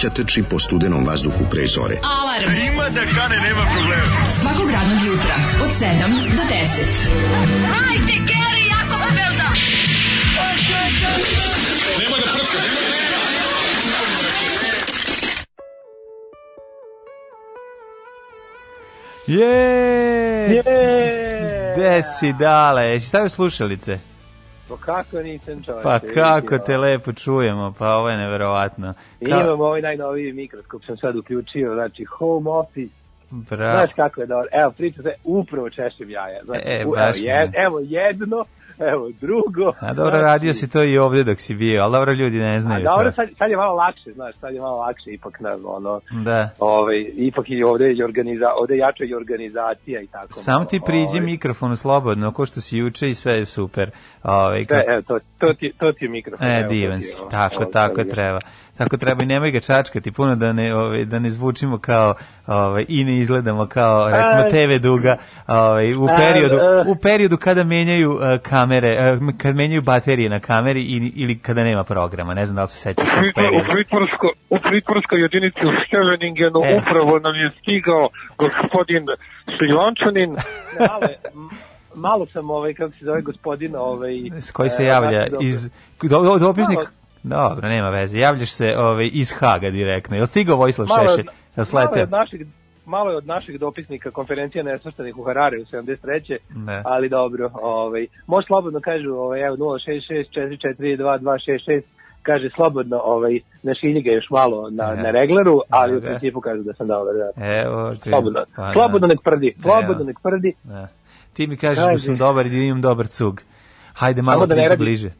mladića trči po studenom vazduhu pre zore. Alarm. Ima da kane, nema problema. Svakog radnog jutra, od 7 do 10. Je! Gde si, dale? Jesi stavio slušalice? Pa kako nisam čovječe? Pa kako te lepo čujemo, pa ovo je neverovatno. Imam ovaj najnoviji mikroskop, sam sad uključio, znači home office, Bravo. znaš kako je dobro. Evo, priča se, upravo češem jaja. Znači, E, u- baš evo, jed, evo jedno, evo drugo. A dobro, Znači, radio si to i ovde dok si bio, ali dobro, ljudi ne A znaju dobro, to. sad, sad je malo lakše, znaš, sad je malo lakše ipak na ono, Da. ovaj, ipak i ovde je organiza, ovde je jača i organizacija i tako. Samo ti priđi ovaj. mikrofonu slobodno, ko što si juče i sve je super. Ovaj, kako- evo, to, to, ti, to ti je mikrofon. E, divan si. ovo, Tako, ovo, tako treba. Tako treba i nemoj ga čačkati puno da ne, ovaj, da ne zvučimo kao ovaj, i ne izgledamo kao recimo. TV duga ovaj, u, periodu, e. u periodu kada menjaju uh, kamere, uh, kad menjaju baterije na kameri i, ili kada nema programa. Ne znam da li se sećaš tog Pritvor- u, perioda. pritvorsko, u pritvorskoj jedinici u Scheveningenu E. upravo nam je stigao gospodin je- m- malo sam ovaj kako se zove gospodin ovaj S koji se e, javlja dobro. iz do, do, dopisnik Malo- Dobro, nema veze. Javljaš se ovaj, iz Haga direktno. Jel stigao Vojislav Šešelj? od- Jel malo je od našeg malo je od našeg dopisnika konferencija nesvrstanih u Harare u 73. Ne. Ali dobro, ovaj može slobodno kažu ovaj evo 066442266 kaže slobodno ovaj našilji ga još malo na Ne. na regleru, ali u Ne. principu kažu da sam dobar, da. Evo, Slobodno. pa da. Slobodno nek prdi. Slobodno nek prdi. Da. Ti mi kažeš da Kaži. sam dobar i da imam dobar cug. Hajde malo da priđi bliže.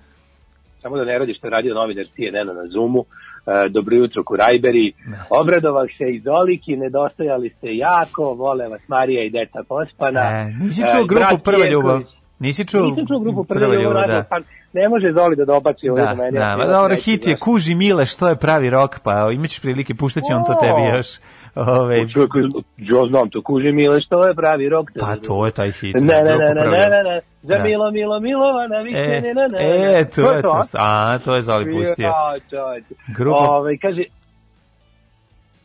samo da ne radi što je radio novinar CNN na Zoomu. E, dobro jutro Kurajberi. Obradovah se i Zoliki, nedostajali ste jako, vole vas Marija i deca pospana. E, nisi E, čuo grupu Prva ljubav? Nisi čuo, Nisam čuo grupu Prva ljubav, naravno, pa ne može Zoli da dobaci Da, do mene. da, ja ma ću dobro, hit je. Kuži Mile, što je pravi rok, pa imaćeš prilike, puštat će on to tebi još. Ove, Čovjek, ja znam to, kuži mile, što je pravi rok. pa to je taj hit. Ne, ne, ne, ne, ne, ne, ne, za Da. Milo, Milo, Milovana, vi E, ne, ne, ne, e, to je to. A, to je Zoli pustio. Grupa- Ovaj, kaže,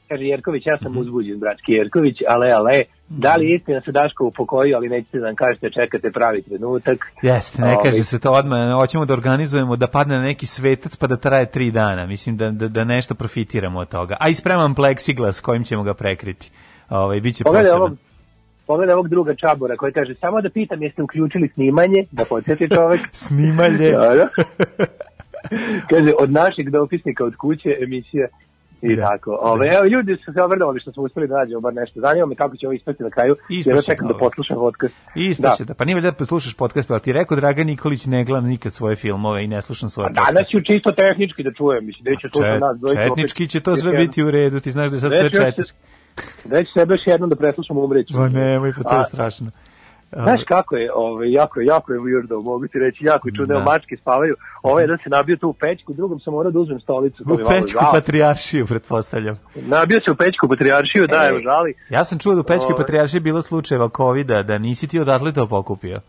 kaže Jerković, ja sam uzbuđen, bratski Jerković, ale, ale, da li je istina se Daško upokojio, ali nećete da nam kažete, čekate pravi trenutak. Jeste, ne Ovaj, kaže se to odmah, hoćemo da organizujemo da padne na neki svetac pa da traje tri dana. Mislim da, da, da nešto profitiramo od toga. A i spremam pleksiglas kojim ćemo ga prekriti. Ovaj, biće Pogledaj posebno. ovog, pogledaj ovog druga čabora koji kaže, samo da pitam jeste uključili snimanje, da podsjeti čovek. Snimalje. Da, da. kaže, od našeg dopisnika od kuće emisija i Da. tako. Ove, evo, ljudi su se obradovali što smo uspeli da nađemo bar nešto. Zanima me kako će ovo ispati na kraju, jer ja čekam da dobro. poslušam podcast. Ispaće da. Pa nije da poslušaš podcast, pa ti rekao Dragan Nikolić ne gledam nikad svoje filmove i ne slušam svoje A danas ću čisto tehnički da čujem, mislim, da ću slušati nas dvojicu. opet. Četnički će to sve biti u redu, ti znaš da je sad sve četnički. Da će sebe još jednom da preslušam umreću. Ma nemoj, pa to je strašno. Znaš kako je, ovaj, jako, jako je weirdo, mogu ti reći, jako čudno, Da. mačke spavaju. Ovaj jedan se nabio tu u pećku, drugom sam morao da uzmem stolicu. to U malo Pećku žao. patrijaršiju, pretpostavljam. Nabio se u pećku patrijaršiju, da, E, evo, žali. Ja sam čuo da u Pećkoj Ovaj. patrijaršiji bilo slučajeva covida, da nisi ti odatle to pokupio.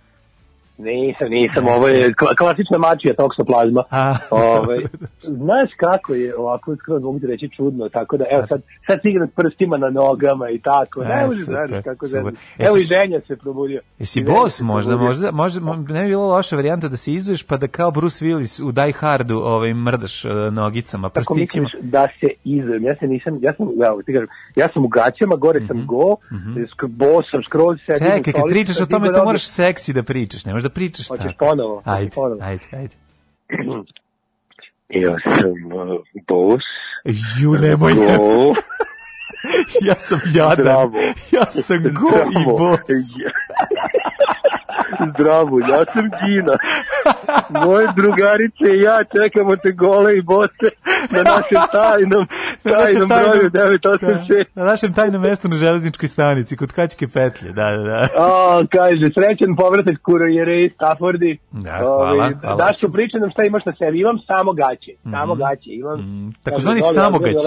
Nisam, nisam, ovo je kla- klasična mačija toksoplazma. A. Ovaj, znaš kako je ovako skroz mogu ti reći čudno, tako da evo sad, sad si igram prstima na nogama i tako, E, ne može super, znaš kako da. Evo i Ženja se probudio. Jesi bos možda, možda, možda, mo- ne bi bilo loša varijanta da se izuješ pa da kao Bruce Willis u Die Hardu ovaj, mrdaš uh, nogicama, Tako prstićima. misliš da se izvem, ja se nisam, ja sam, evo ti kažem, ja sam u gaćama, gore sam go, sk- bos sam skroz sedim. Mhm, Čekaj, kad pričaš o tome, to moraš seksi da pričaš, ne možeš da pričaš Hoćeš tako. ponovo, hoćeš Ajde, ponovo. ajde, ajde. Ja sam uh, bos, Ju, nemoj, go, ja sam jadan, Zdravo. ja sam go i Zdravo. bos. Zdravo, ja sam Gina. Moje drugarice i ja čekamo te gole i bose na našem tajnom, Na našem tajnom broju tajnom- 986. Na našem tajnom mestu na železničkoj stanici, kod Kačke petlje, da, da, da. A, kaže, srećan povratak kurojere iz Staffordi. Da, hvala, hvala. Daško, priča nam šta imaš na sebi. Imam samo gaće. Samo gaće. Imam. Mm, takozvani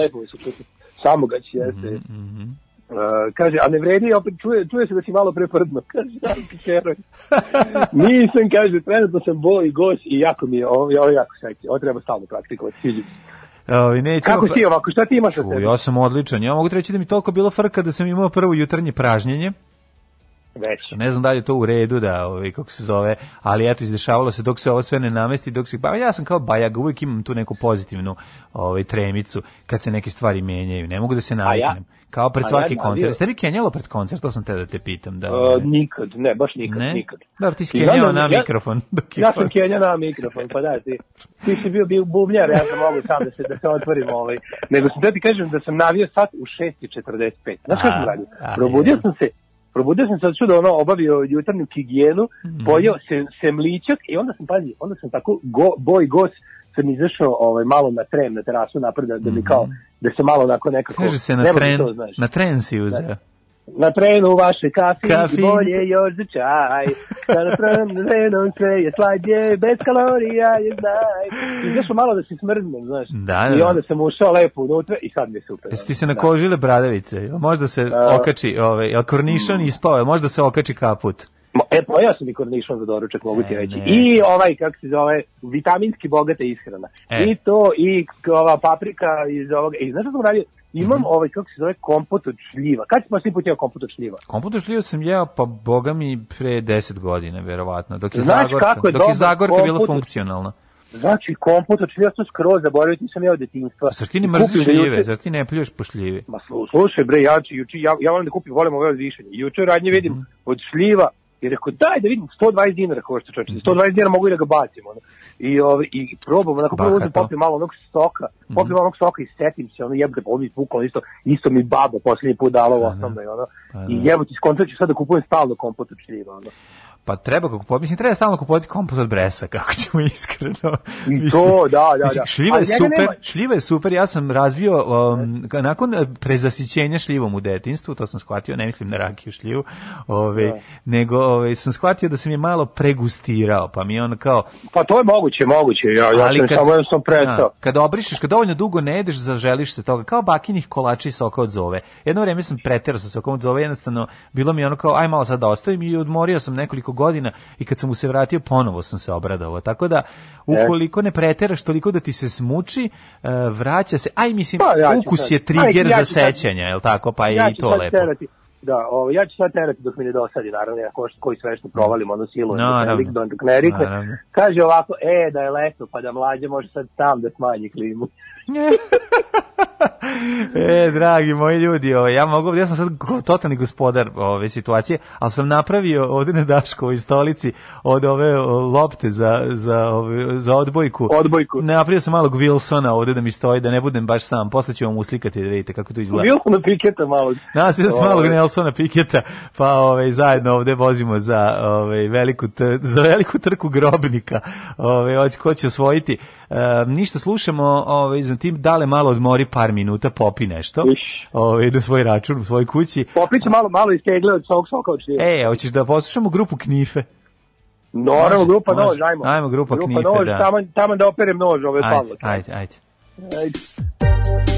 lepo se čuti. Samogać, jeste. Mhm. Uh, kaže, a ne vredi, opet čuje, čuje se da si malo preprdno. Kaže, ja ti heroj. Nisam, kaže, trenutno sam bol i gos i jako mi je, ovo, ovo jako seksi. Ovo treba stalno praktikovati, sviđa. se. Ovi, nećemo Kako si ovako, šta ti imaš sa sebi? ja sam odličan. Ja mogu ti reći da mi toliko bilo frka da sam imao prvo jutarnje pražnjenje. Već. Ne znam da li je to u redu da, ovaj, kako se zove, ali eto, izdešavalo se dok se ovo sve ne namesti, dok se, pa ja sam kao bajag, uvijek imam tu neku pozitivnu ovaj, tremicu kad se neke stvari menjaju. Ne mogu da se naviknem. Kao pred ja svaki navio- koncert. Ste vi kenjalo pred koncert? To sam te da te pitam. Da, Uh, nikad, ne, baš nikad, ne? nikad. Dobro, ti si kenjao na ja- mikrofon. Dok Ja sam koncert. Kenja na mikrofon, pa da, ti, ti si bio, bio bubnjar, ja sam mogu sam da se, da se otvorim ovaj. Nego sam da ti kažem da sam navio sat u 6.45. Znaš kako sam radio? Probudio sam se, probudio sam se od čuda, ono, obavio jutarnju higijenu, Mhm. pojeo sem, semličak i onda sam, pazi, onda sam tako go, boj gos sam izašao ovaj, malo na tren, na terasu napred, da, da mi kao, da se malo onako nekako... Mhm. Kaže se na tren, to, znaš. na tren si uzeo. Na trenu u vaše kafi, Kafi. bolje još za čaj. Kada trenom sve je slađe, bez kalorija je znaj. I znaš malo da se smrznem, znaš. Da, da, I da. onda sam ušao lepo unutra i sad mi je super. Jesi ti se Da. nakožile bradavice? Možda se A- okači, ovaj, kornišon ispao, jel možda se okači kaput? E, pojao sam i kornišon za doručak, mogu ti E, reći. I ovaj, kako se zove, vitaminski bogata ishrana. E. I to, i ova paprika iz ovoga. I znaš što sam radio? Imam Mhm. ovaj, kako se zove, kompot od šljiva. Kad si pa svi put jeo kompot od šljiva? Kompot od šljiva sam jeo, pa boga mi pre 10 godina, verovatno. Dok je Znaš Zagorka, kako je dok je Zagorka bila kompot- funkcionalna. Znači, kompot od šljiva sam skroz zaboravio, nisam jeo detinjstva. Zar ti ne mrziš šljive? Zar ti ne pljuješ po šljivi? Ma slu- slušaj bre, ja, ću- ja, ja volim da kupim, volim ove od višenja. Juče radnje vidim Mhm. od šljiva i rekao, daj da vidim, 120 dinara košta čoče, 120 dinara mogu i da ga bacim. Ono. I, ovaj, i probam, onako prvo uzmem, Bahato. popijem malo onog soka, Mhm. popijem malo onog soka i setim se, ono jebate, ovo mi bukvalno isto, isto mi baba posljednji put dala u osnovnoj, ono. Pa I da. jebote, skontat ću sad da kupujem stalno kompot od šljiva, ono. Pa treba ga kupovati, mislim treba stalno kupovati kompot od bresa, kako ćemo iskreno. I Mislim- to, da, da, mislim, da. Šljiva je Ali super, nema- šljiva je super, ja sam razvio, um, nakon eh, prezasićenja šljivom u detinstvu, to sam shvatio, ne mislim na rakiju šljivu, ove, nego ove, sam shvatio da sam je malo pregustirao, pa mi je on kao, Pa to je moguće, moguće, ja, ja sam samo jednostavno prestao. Da, kad obrišeš, kad dovoljno dugo ne jedeš, zaželiš se toga, kao bakinih kolača i soka od zove. Jedno vreme sam preterao sa sokom od zove, jednostavno bilo mi ono kao, aj malo sad da ostavim i odmorio sam nekoliko godina i kad sam mu se vratio, ponovo sam se obradovao. Tako da, ukoliko ne preteraš toliko da ti se smuči, e, vraća se, aj mislim, Pa, ja ukus sad- je trigger aj, ja za sećanja, je tako? Pa je ja i to lepo. Terati, da, ovo, ja ću sad terati dok mi ne dosadi, naravno, ja ko, koji sve što provalim, ono silu, Naravno. dok, dok ne rikne. Kaže ovako, e, da je leto, pa da mlađe može sad sam da smanji klimu. e, dragi moji ljudi, ovaj, ja mogu, ja sam sad totalni gospodar ove situacije, ali sam napravio ovde na Daškovoj stolici od ove lopte za, za, ove, za odbojku. Odbojku. Napravio sam malog Wilsona ovde da mi stoji, da ne budem baš sam. Posle ću vam uslikati da vidite kako to izgleda. Bilo sam na piketa malo. Nas je Ovaj. malog Nelsona Piketa, pa ovaj zajedno ovde vozimo za ovaj veliku t- za veliku trku grobnika. Ovaj hoće ko će osvojiti. E, ništa slušamo, ovaj za tim dale malo odmori par minuta, popi nešto. Ovaj na svoj račun u svojoj kući. Popriča malo, malo iz tegle od svog soka od. E, hoćeš da poslušamo grupu Knife? Naravno, može, grupa može. nož, ajmo. Ajmo, grupa Knife, nož, da. Tamo, tamo da operem nož, ove Ajde, Pavlo. ajde, ajde. Ajde.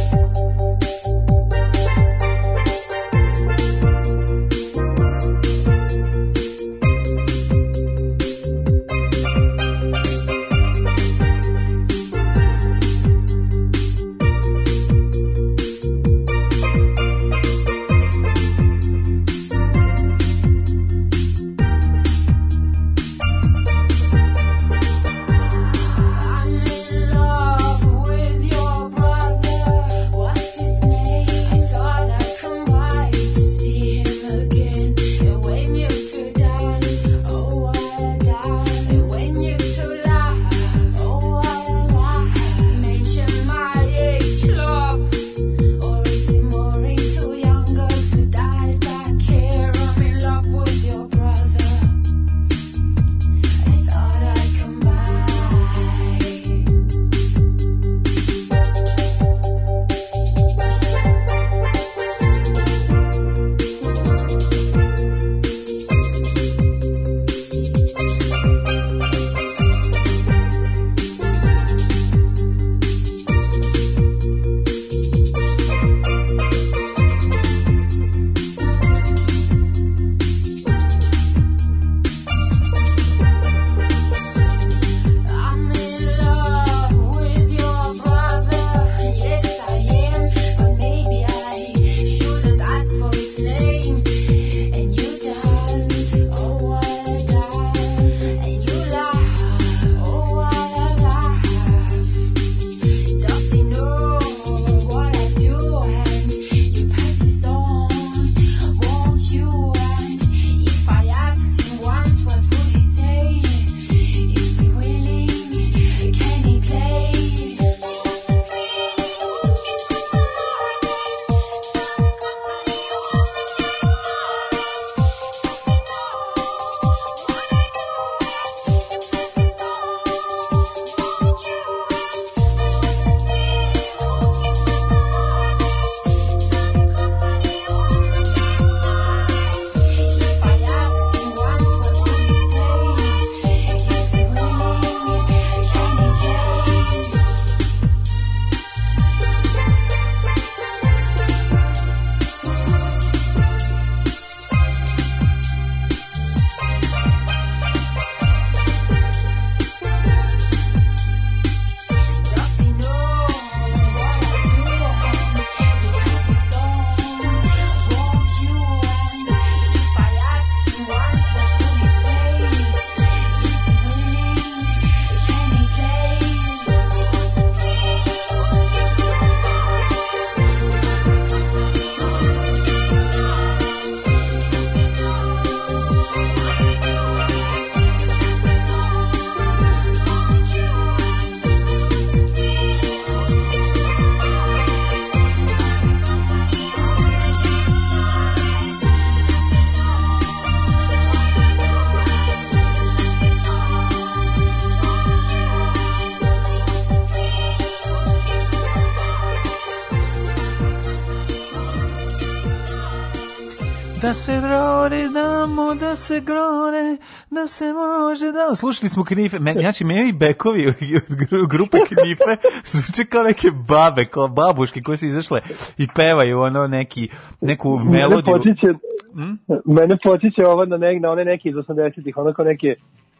Se grone, da se može da... Slušali smo Knife, men, znači meni bekovi od gru- grupe Knife zvuče kao neke babe, kao babuške koje su izašle i pevaju ono neki, neku Mene melodiju. potiče, Hm? mene potiče ovo na, ne, na one neke iz 80-ih, onako neke,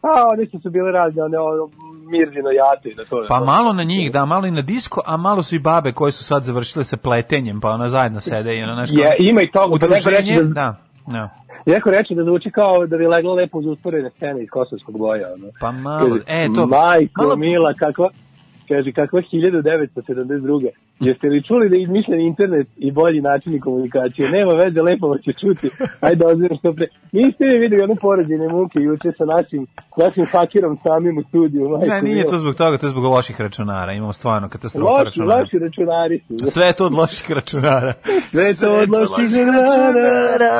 a oni su su bile razne, one ono, Mirzino jate na to. Pa malo na njih, da, malo i na disko, a malo su i babe koje su sad završile sa pletenjem, pa ona zajedno sede i ono nešto. Je, ima i toga, pa neko Udruženje, reče da, da, neko reče da zvuči kao da bi legla lepo uz usporene scene iz kosovskog boja. Ono. Pa malo, e, to- Majko malo- mila, kakva, kaže, kakva 1972. Jeste li čuli da je izmišljen internet i bolji načini komunikacije? Nema veze, lepo vas će čuti. Ajde, ozbirom što pre. Niste li vidjeli one porađene muke juče sa našim, našim hakerom samim u studiju? Majko Ne, nije to zbog toga, to je zbog loših računara. Imamo stvarno katastrofa Loši, računara. loši računari su. Sve je to od loših računara. Sve je to od loših računara.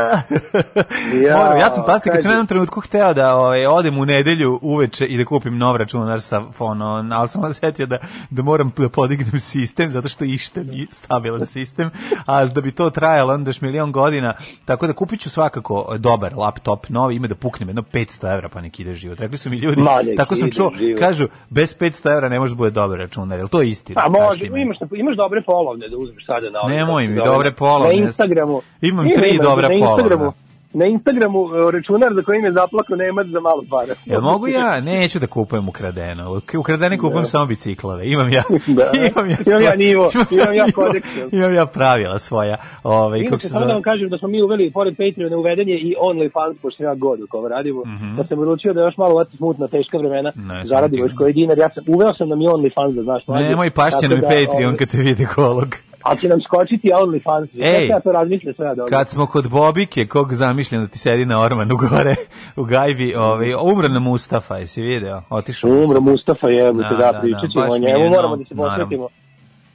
Ja, Moram, ja sam pasti kad sam jednom trenutku hteo da ovaj, odem u nedelju uveče i da kupim nov računar sa fono, ali sam se setio da, da moram da podignem sistem, zato što ište mi stabilan sistem, a da bi to trajalo onda još milion godina, tako da kupit ću svakako dobar laptop, novi, ima da puknem jedno 500 evra pa nek ide život. Rekli su mi ljudi, Ma, tako sam čuo, život. kažu, bez 500 evra ne može da bude dobar računar, jel to je istina? Pa može, imaš, imaš dobre polovne da uzmeš sada na ovim, Nemoj mi, dobre polovne. Na Instagramu. Imam Ima, tri ima, dobra na Instagramu, polovna. Na Instagramu e, računar za kojim je zaplako Nemac za malo para. Jel mogu ja? Neću da kupujem ukradeno. Ukradene kupujem samo biciklove. Imam ja. Da. imam ja, Imam ja nivo, imam ja kodeks. Imam ja pravila svoja. Ovaj kako Inače, se samo da zove? vam kažem da smo mi uveli, pored Patreona, uvedenje i OnlyFans, pošto ja god u ovo radimo, da sam odlučio da još malo ovako smutna, teška vremena. Ne, zaradimo samo još koji dinar. Ja sam, uveo sam da mi OnlyFans, da znaš. Nemoj pašće nam i da, Patreon ovaj, kad te vidi kolog. Ali će nam skočiti OnlyFans. Ej. Ja to razmišljam sve ja dobro. Kad smo kod Bobike, kog zamišljam da ti sedi na ormanu gore u gajbi, ovaj, umro na Mustafa, jesi video? Otišao Umro Mustafa jebote, Da, da, da, pričat da, ćemo o je, njemu, moramo da se posvetimo.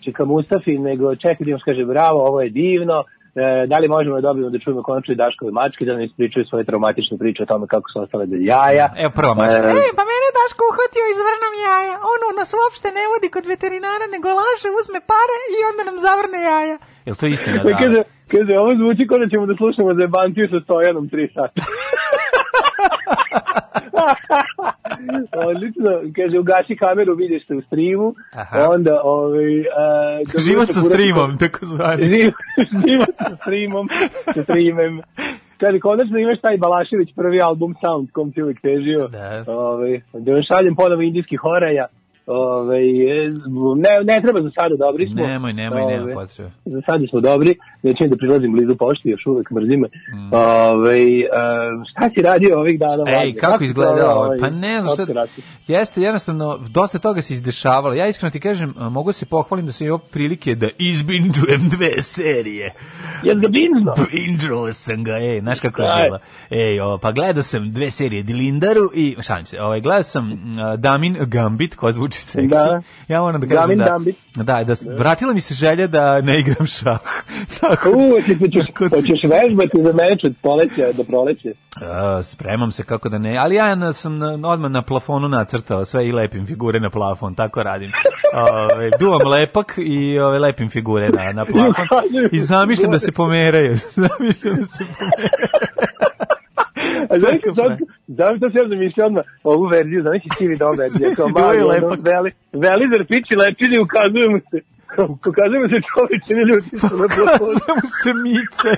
Čika Mustafi, nego čekaj da im kaže bravo, ovo je divno, da li možemo da dobijemo da čujemo konačno i Daškove mačke, da nam ispričaju svoje traumatične priče o tome kako su ostale bez jaja. Evo prva mačka. E, E, pa mene Daško uhvatio iz vrnom jaja. On nas uopšte ne vodi kod veterinara, nego laže, uzme pare i onda nam zavrne jaja. Jel to istina? Da. kaže, kaže, ovo zvuči kao da ćemo da slušamo za Bantiju sa Stojanom 3 sata. Odlično, kaže, ugasi kameru, vidiš se u streamu, Aha. onda, ovaj... Uh, Život sa streamom, tako zvani. Živ, život sa streamom, sa streamem. Kaže, konačno imaš taj Balašević prvi album Sound, kom ti uvijek težio. Da. Ovaj, da vam šaljem ponovo indijski horaja. Ovaj, e, ne, ne treba za sada, dobri smo. Nemoj, nemoj, nema Ovaj, potrebe. Za sada smo dobri, nećem da prilazim blizu pošti, još uvek mrzim me. Mm. Ovaj, e, šta si radio ovih dana? Ej, mlađe? kako izgleda ovo? ovaj Pa ne znam šta. Jeste, jednostavno, dosta toga se izdešavalo. Ja iskreno ti kažem, mogu se pohvalim da sam imao prilike da izbindujem dve serije. Jel ga binzno? Binđuo sam ga, ej, znaš kako je bilo. Ej, o, pa gledao sam dve serije Dilindaru i, šalim se, ovaj, gledao sam uh, Damin Gambit, koja zvuči seksi. Da. Ja moram da kažem da, da, da, vratila mi se želja da ne igram šah. Tako, U, ti hoćeš, Tako da- hoćeš vežbati za meč od poleća do proleće. A, spremam se kako da ne, ali ja na, sam na, odmah na plafonu nacrtao sve i lepim figure na plafon, tako radim. Ove, duvam lepak i ove, lepim figure na, na plafon i zamišljam da se pomeraju. zamišljam da se pomeraju. A znaš, Tako, sad, znam što sam zamišljao odmah ovu verziju, znaš i Stevie Dom verzija, kao mali, ono, veli, veli zar piči lepčini, ukazuje mu se, ukazuje mu se čoveče, ne se na plafonu, Znam se mice.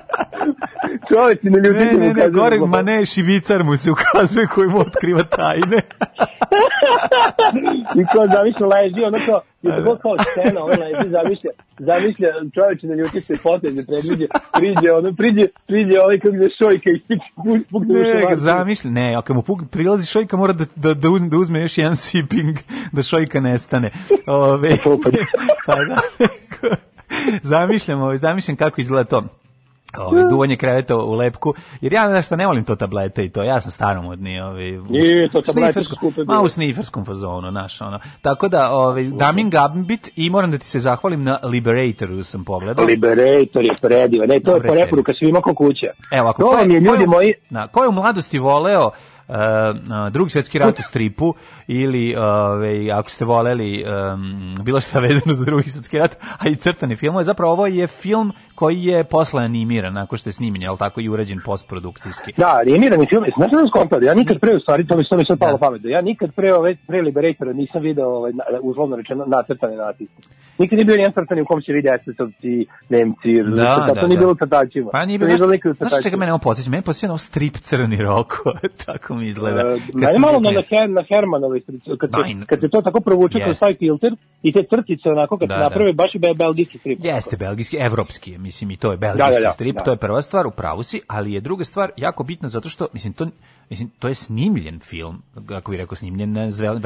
čoveče, ne ljuti Ne, ne, ne, gore, ma ne, šibicar mu se ukazuje koji mu otkriva tajne. I kao zamišlja leži, ono kao, i tako kao scena, ono leži, zamišlja, zamišlja, čoveče ne ljuti se, poteze predviđe, priđe, ono, priđe, priđe ovaj kako je šojka i puk, puk, Ne, zamišlja, ne, ako mu puk, prilazi šojka mora da, da, da, uzme, da uzme još jedan sipping, da šojka nestane. Ove, pa da, zamišljam, ove, zamišljam kako izgleda to. Ove, duvanje kreveta u lepku, jer ja nešto ne volim to tablete i to, ja sam staromodni, ovaj Ma u sniferskom fazonu, naš ono. Tako da, ovaj Damin Gambit i moram da ti se zahvalim na Liberatoru sam pogledao. Liberator je predivan, ne, to je Dobre serije. preporuka svima ko kuća. Evo, ako to ko je, ko ljudi moji, Na, ko je u mladosti voleo uh, uh, drugi svjetski rat u stripu ili ove, ako ste voleli um, bilo šta vezano za drugi svjetski rat, a i crtani film, je zapravo ovo je film koji je posle animiran, nakon što je snimljen, jel tako, i urađen postprodukcijski. Da, animirani film, znaš sam skontao, ja nikad pre, u stvari, to mi što mi sad palo Da. pamet, da ja nikad pre, ove, pre Liberatora nisam video, ovaj, na- uslovno rečeno, nacrtane natiste. Nikad nije bio nijedan crtani u kom će vidi esesovci, nemci, Da, to da, nije da. bilo crtačima. Pa nije To bilo, znaš, znaš čega mene ovo podsjeća? Mene podsjeća na strip crni roko, tako mi izgleda. Uh, Mene sam malo na, na, na kad, Da, se, kad se to tako provuče kroz taj filter i te crtice onako kad Da, se da. naprave baš i be, belgijski strip. Jeste belgijski, evropski je, mislim i to je belgijski Da, da, da, strip, da. to je prva stvar, u pravu si, ali je druga stvar jako bitna zato što, mislim, to, mislim, to je snimljen film, kako bi rekao, snimljen na, zvel, ja,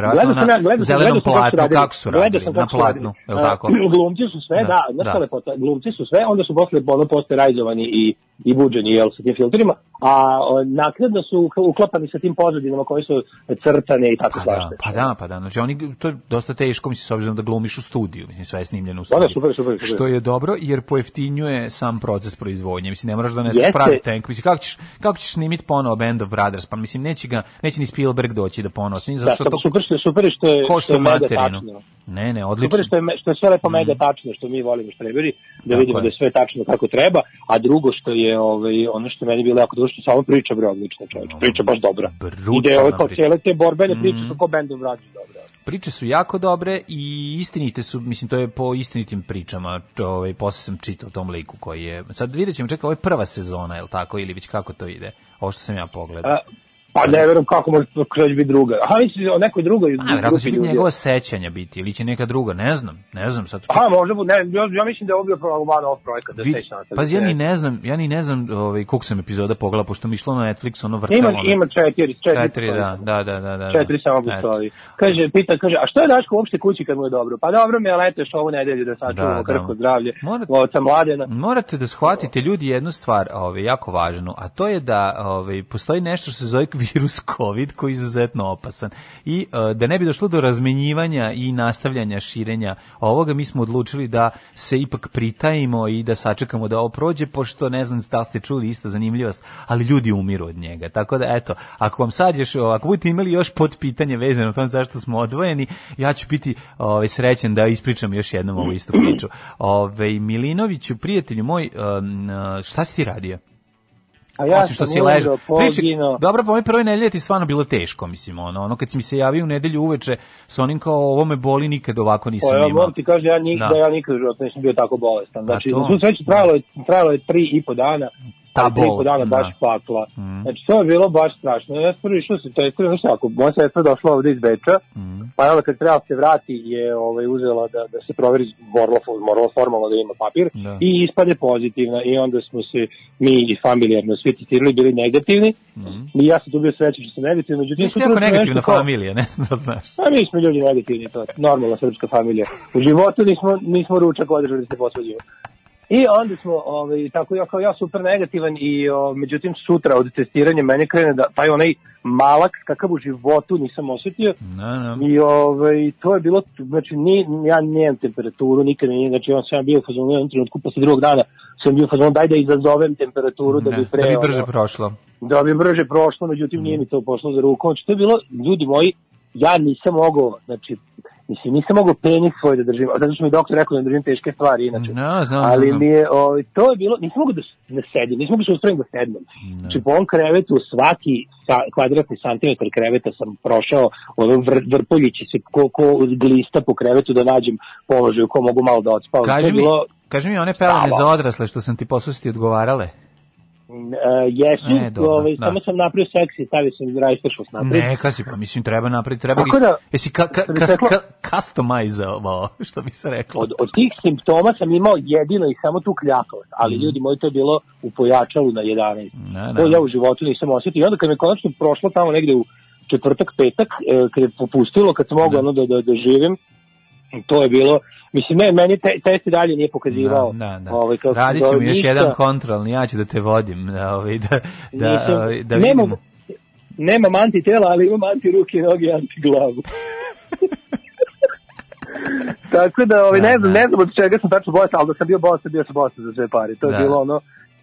na gledao sam, zelenom kako su platnu, radili. kako su radili, na kako su platnu, je li tako? glumci su sve, Da, da, da. lepota, glumci su sve, onda su posle ono posterajzovani i, i buđeni, jel, sa tim filtrima, a naknadno su ukl- uklapani sa tim pozadinama koji su crtane i tako Pa da, svašta. pa da, pa da. Znači oni to je dosta teško mislim s obzirom da glumiš u studiju, mislim sve je snimljeno u Da, da, studiju. super, super, super. Što je dobro jer pojeftinjuje sam proces proizvodnje. Mislim ne moraš da Jeste. pravi tank. Mislim kako ćeš kako ćeš snimiti ponovo Band of Brothers? Pa mislim neće ga neće ni Spielberg doći da ponovo snimi zato Da, što to super što je super što je, što košta je materinu. tačno. Ne, ne, Super odlično. je što je, što je sve lepo mega tačno, što mi volimo štreberi, da Tako vidimo je. da je sve tačno kako treba, a drugo što je ovaj, ono što je meni bilo jako dobro, što samo priča bre odlično čovječ, priča baš dobra. Brutalna Ide ove kao cijele te borbene priče Mhm. su kao Band of Brothers dobre. Priče su jako dobre i istinite su, mislim to je po istinitim pričama. to, Ovaj posle sam čitao tom liku koji je. Sad videćemo, čekaj, ovo je prva sezona, je l' tako ili već kako to ide? Ovo što sam ja pogledao. A, pa ne verujem kako može to biti druga. Aha, misliš o nekoj drugoj A, grupi će biti ljudi. njegova sećanja biti, ili će neka druga, ne znam, ne znam sad. Aha, možda bu, ne, ja, ja mislim da je ovo bio van ovog projekta, da sad. pazi, ja ni ne znam, ja ni ne znam ovaj, koliko sam epizoda pogledao, pošto mi išlo na Netflix, ono vrtelo. Ima, ono- ima četiri, četiri. Četiri, da, da, da, da. da. Četiri samo postoji. Kaže, pita, kaže, a što je Daško uopšte kući kad mu je dobro? Pa dobro mi je leteš ovu nedelju da Da, sačuvamo da. krhko zdravlje. Morate- mladena. Morate da shvatite ljudi jednu stvar, ovaj jako važnu, a to je da ovaj postoji nešto što se zove virus COVID koji je izuzetno opasan i e, da ne bi došlo do razmenjivanja i nastavljanja širenja ovoga, mi smo odlučili da se ipak pritajimo i da sačekamo da ovo prođe, pošto ne znam da ste čuli isto zanimljivost, ali ljudi umiru od njega. Tako da eto, ako vam sad još, ako budete imali još pod pitanje vezano o tom zašto smo odvojeni, ja ću biti ovaj srećan da ispričam još jednom ovu istu priču. Ovaj Milinoviću, prijatelju moj, šta si ti radio? A ja Osim što si ležao. Priči, dobro, pa ove prve nedelje ti stvarno bilo teško, mislim, ono, ono kad si mi se javio u nedelju uveče sa onim kao ovo me boli, nikad ovako nisam Pa ja imao. moram ti kažem, ja Da. da. ja nikad u životu nisam bio tako bolestan. Znači, to. na svu sreću trajalo je, trajalo je tri i po dana. Ta tri bol, po dana da. baš pakla. Mhm. Znači, to je bilo baš strašno. Ja sam prvi išao se testirao, znaš ako moja sestra došla ovde iz Beča, Mhm. pa onda kad treba se vrati je ovaj, uzela da, da se proveri, morala, morala formalno da ima papir, Da. i ispade pozitivna i onda smo se mi i familijarno svi testirali bili negativni i ja sam tu bio srećan što sam negativni, međutim... Sutra jako negativna kao- familija, ne znam da znaš. a mi smo ljudi negativni, to je normalna srpska familija. U životu nismo, nismo ručak održali da se posvađimo. I onda smo, ovaj, tako ja kao ja super negativan i o, međutim sutra od testiranja mene krene da taj onaj malak kakav u životu nisam osjetio No, no. i ovaj, to je bilo, znači ni, ja nemam temperaturu, nikad nije, znači on sam bio u fazonu u jednom trenutku posle drugog dana sam bio u fazonu daj da izazovem temperaturu da Ne, bi pre da bi brže ono, prošlo. da bi brže prošlo, međutim nije mi to pošlo za rukom. Znači, to je bilo, ljudi moji, ja nisam mogao, znači, mislim, nisam mogao penis svoj da držim, zato što mi doktor rekao da ne držim teške stvari, inače. No, znam, Ali znam. mi je, ovaj, to je bilo, nisam mogao da, s- da sedim, nisam mogao da se ustrojim da sednem. Znači, po ovom krevetu, svaki sa, kvadratni santimetar kreveta sam prošao, ono vr, vrpoljići se ko, ko glista po krevetu da nađem položaj u kom mogu malo da odspavam. To Kaži je mi, bilo, kaži mi one pelene za odrasle što sam ti ti odgovarale. E, jesu, E, dobro, ovaj, da. samo sam napravio seksi, stavio sam rajsteršost napred. Neka si, pa mislim treba napraviti, treba Tako da- jesi ka, ka, ka, ka, customizovao, što bi se reklo. od, od tih simptoma sam imao jedino i samo tu kljakavost, ali ljudi moji to je bilo u pojačalu na 11. Ne, To ne. ja u životu nisam osjetio. I onda kad me konačno prošlo tamo negde u četvrtak, petak, e, kad je popustilo, kad sam mogao ono da, da, da živim, to je bilo, mislim, ne, meni te, test i dalje nije pokazivao. Da, da, da. Ovaj, kako Radit ćemo još ništa. jedan kontrolni, ja ću da te vodim, da, ovaj, da, da, ovaj, da nemam, vidimo. nemam antitela, ali imam anti ruke, noge i anti glavu. Tako da, ovaj, Da, ne znam, da. ne znam od čega sam tačno bolestan, ali da sam bio bolestan, bio sam bolestan za sve pare. To je Da. bilo ono,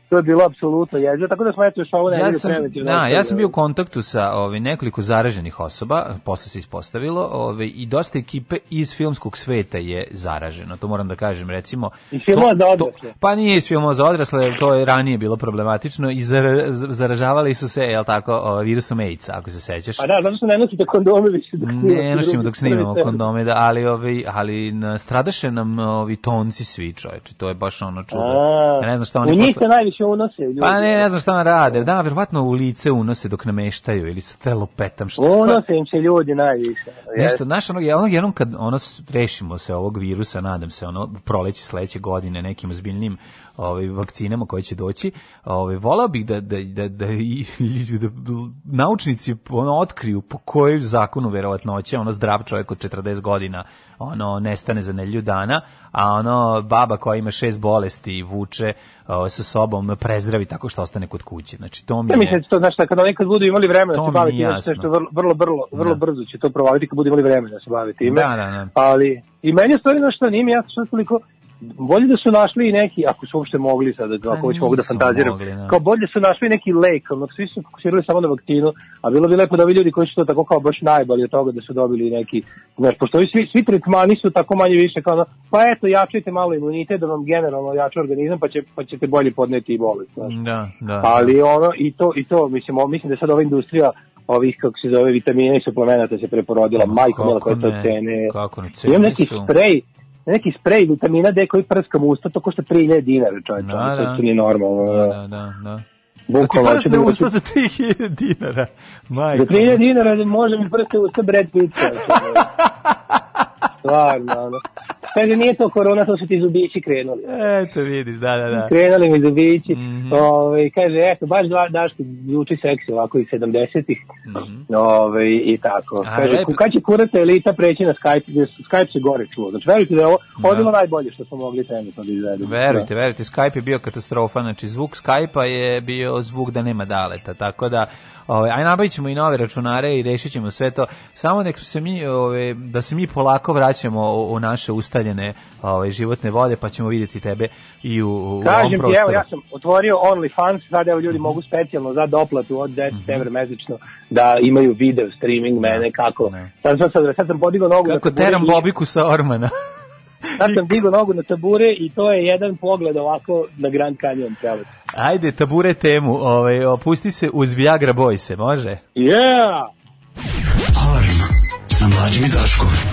to je bilo apsolutno jezivo, tako da smo eto još ovo Ja nedelju sam, preventivno da, ja sam bio u kontaktu sa ovaj, nekoliko zaraženih osoba, posle se ispostavilo, ovaj, i dosta ekipe iz filmskog sveta je zaraženo, to moram da kažem, recimo... Iz filmova to- za to- odrasle. Pa nije iz filmova za odrasle, to je ranije bilo problematično i zara- zaražavali su se, jel tako, ovaj, virusom AIDS, ako se sećaš. Pa da, zato što ne nosite kondome više dok snimate Ne nosimo dok snimamo kondome, da, ali, ovi, ali na- stradaše nam ovi tonci svi, čoveče, to je baš ono čudo. A, Ja ne znam šta U oni njih posle... se najviše unose ljudi. Pa ne, ne znam šta vam rade. Da, verovatno u lice unose dok nameštaju ili sa telopetam. Što Unose im se ljudi najviše. Nešto, znaš, onog, onog jednom kad ono rešimo se ovog virusa, nadam se, ono, u proleće sledeće godine nekim ozbiljnim ovaj, vakcinama koje će doći, ovaj, volao bih da, da, da, da, i- da naučnici ono, otkriju po kojoj zakonu verovatnoće ono zdrav čovjek od 40 godina ono nestane za nelju dana, a ono baba koja ima šest bolesti i vuče ovaj, sa sobom prezdravi tako što ostane kod kuće. Znači, to mi Ja mislim je... da to, znaš, šta, kada nekad budu imali vremena da se bave time, jasno. nešto vrlo, vrlo, vrlo, vrlo Da. brzo će to provaliti kad budu imali vremena da se bave time. Da, da, da. Ali, i meni je stvari na što nije jasno što toliko, bolje da su našli i neki, ako su uopšte mogli sad, Pa ako već mogu da fantaziram, mogli, da. kao bolje su našli neki lek, ono, svi su fokusirali samo na vakcinu, a bilo bi lepo da ovi ljudi koji su to tako kao baš najbolji od toga da su dobili neki, znaš, pošto ovi svi, svi tretmani su tako manje više kao, ono, pa eto, jačajte malo imunitet da vam generalno jača organizam, pa, će, pa ćete bolje podneti i bolest, znaš. Da, da. Ali ono i to i to mislim, o- mislim da sad ova industrija ovih kako se zove vitamina i suplemenata se preporodila. Majko mila koje to ne, cene. Kako ne, Imam cene neki su. sprej, neki sprej vitamina D koji prskam u usta, to košta 3000 dinara, čovječe. Da, da. To nije normalno. Da, da, da, da. Da ti Bukvalno, hoću prsne da- usta za 3000 dinara. Majko. Za 3000 dinara može mi prste usta Brad Pitt. Stvarno, ono. Kaže, nije to korona, to su ti zubići krenuli. Eto, vidiš, da, da, da. Krenuli mi zubići. Mhm. Ovaj, kaže, eto, baš dva daški zvuči seksi ovako iz 70-ih. Ovaj, I tako. A, kaže, lepo. kad će kurata elita preći na Skype, gdje su- Skype se gore čuo. Znači, verujte da je ovo, ovo Da. bilo najbolje što smo mogli trenutno da izvedemo. Verujte, verujte, Skype je bio katastrofa, znači zvuk Skype-a je bio zvuk da nema daleta, tako da, ovaj, aj nabavit ćemo i nove računare i rešit ćemo sve to, samo nek se mi, ovaj, da se mi polako vraćamo u, u naše ustaljene ovaj, životne vode, pa ćemo vidjeti tebe i u, u ovom Kažem ti, prostoru. evo, ja sam otvorio OnlyFans, sad evo ljudi mogu specijalno za doplatu od 10 evra mesečno da imaju video streaming mene kako. Ne. Sad, sad, sad, sad sam podigao nogu Kako tabure teram i- Bobiku sa Ormana. Sad sam digao nogu na tabure i to je jedan pogled ovako na Grand Canyon prelep. Ajde, tabure temu, ovaj, opusti se uz Viagra Boyse, može? Yeah! Alarm sa mlađim i Daškom.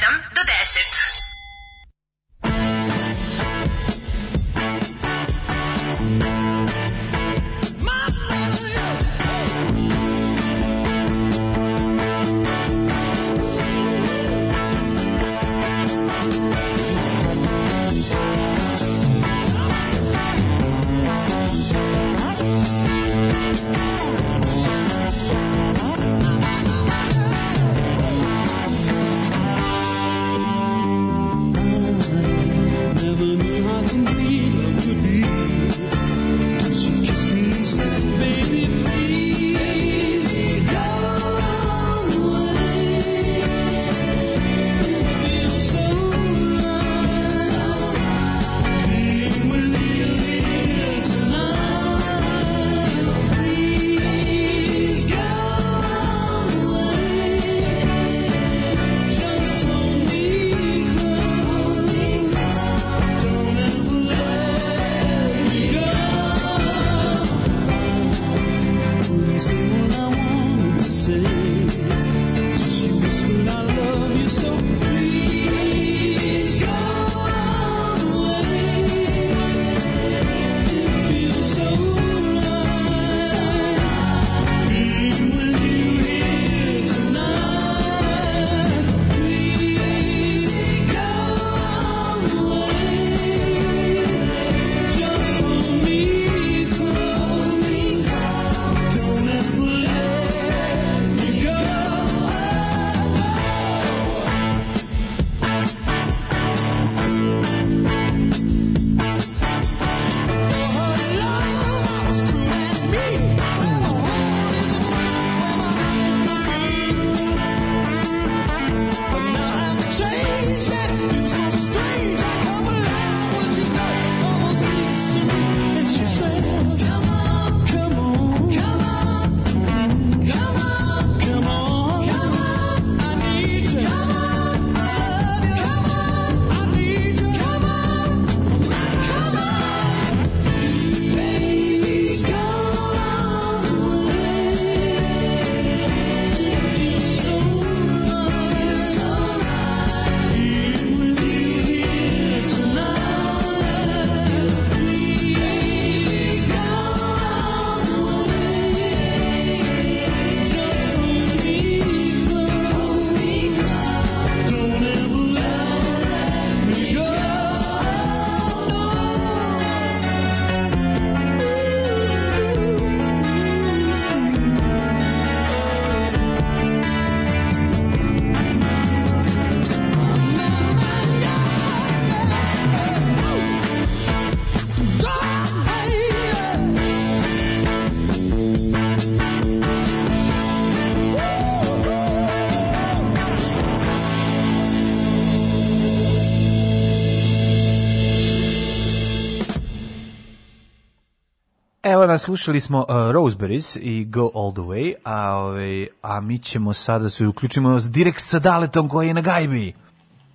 jutra, slušali smo uh, Roseberries i Go All The Way, a, ovaj, a mi ćemo sada se uključimo direkt sa Daletom koji je na gajbi.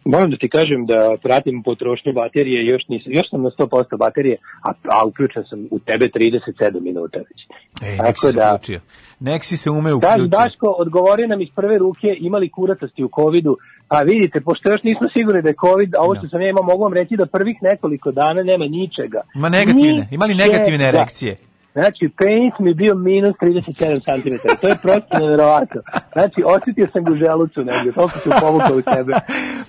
Moram da ti kažem da pratim potrošnju baterije, još, nisam, još sam na 100% baterije, a, a uključen sam u tebe 37 minuta već. Ej, nek si se uključio. Nek si se ume Da, uključio. Daško, odgovori nam iz prve ruke, imali kuratosti u covidu, a vidite, pošto još nismo sigurni da je covid, a ovo što sam ja imao, mogu vam reći da prvih nekoliko dana nema ničega. Ima negativne, ima li negativne Ničega. erekcije? Znači, penis mi je bio minus 37 cm. To je prosto nevjerovatno. Znači, osjetio sam ga u želucu negdje. Toliko se povukao u sebe.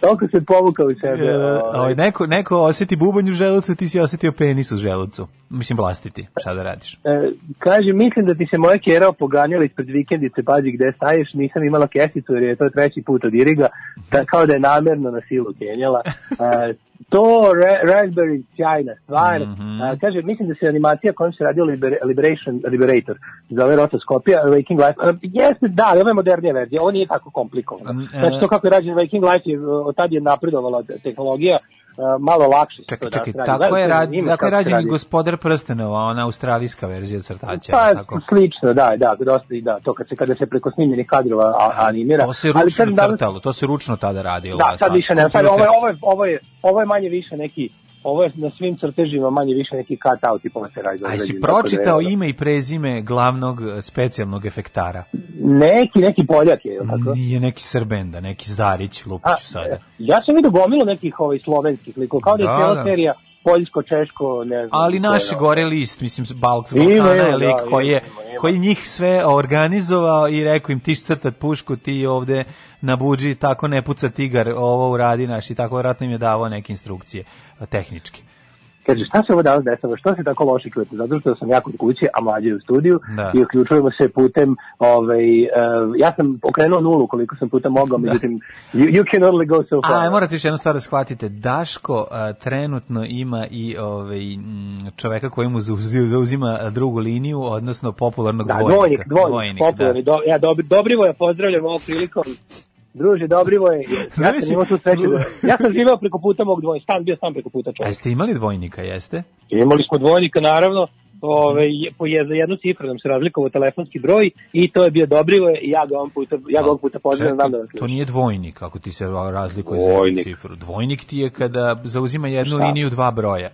Toliko se povukao u sebe. E, ovaj. neko, neko osjeti bubanj u želucu, ti si osjetio penis u želucu. Mislim, vlastiti, šta da radiš? E, kaže, mislim da ti se moja kjera opoganjala ispred vikendice, pazi gde staješ, nisam imala kesicu jer je to treći put od Iriga, ta, kao da je namerno na silu kenjala. E, to Ra- Raspberry sjajna stvar. Mhm. E, kaže, mislim da se animacija kojom se radio Liber- Liberation, Liberator zove rotoskopija, Waking Life. E, jeste, da, ali ovo je modernija verzija, ovo nije tako komplikovano. Mm, e. Znači, to kako je rađen Waking Life, je, od tad je napredovala tehnologija, e, malo lakše. Čekaj, danas čekaj, radi. tako je, rad, tako je rađen radi. gospodar prstenova, ona australijska verzija crtaća. Pa, tako. slično, da, da, dosta i da, to kad se, kada se preko snimljenih kadrova animira. To se Ali ručno danas- crtalo, to se ručno tada radilo. Da, sad više ne, sad ovo, ovo, je, ovo, je, ovo je manje više neki, ovo je na svim crtežima manje više neki cut out i posle radi. Aj, si da je pročitao ono- ime i prezime glavnog eh, specijalnog efektara? Neki, neki poljak je, tako? Nije neki Srbenda, neki Zarić, A, lupiću sada. e, ja sam vidio gomilu nekih ovaj, slovenskih likova, kao da je Da, cijela da. serija poljsko, češko, ne znam. Ali ko je, naš ono. gore list, mislim, Balk s Ima, Balkana je ima, lik da, koji, je, ima, koji njih sve organizovao i rekao im ti crtat pušku, ti ovde na buđi tako ne puca tigar, ovo uradi naš i tako vratno im je davao neke instrukcije eh, tehničke. Kaže, šta se ovo danas desilo, što se tako loše čujete? Zato što sam ja kod kuće, a mlađe u studiju Da. i uključujemo se putem, ovaj, uh, ja sam okrenuo nulu koliko sam puta mogao, međutim, you, you can only go so far. A, morate još jednu stvar da shvatite. Daško a, trenutno ima i ovaj, čoveka koji mu zauz- zauzima drugu liniju, odnosno popularnog Da, dvojnika. dvojnik, dvojnik, popularni, do, ja, dobri, Dobrivoja pozdravljam ovom prilikom. Druže, Dobrivoje, ja sam imao tu sreću da, ja sam živeo preko puta mog dvojnika, stan bio sam preko puta A čovjek. jeste imali dvojnika, jeste? Imali smo dvojnika, naravno, ove, po je, za jednu cifru nam se razlikovao telefonski broj i to je bio Dobrivoje i ja ga on puta, ja ga on puta pozdravljam, znam da vas to nije dvojnik, ako ti se razlikuje za Dvojnik. jednu cifru. Dvojnik ti je kada zauzima jednu Šta? liniju dva broja.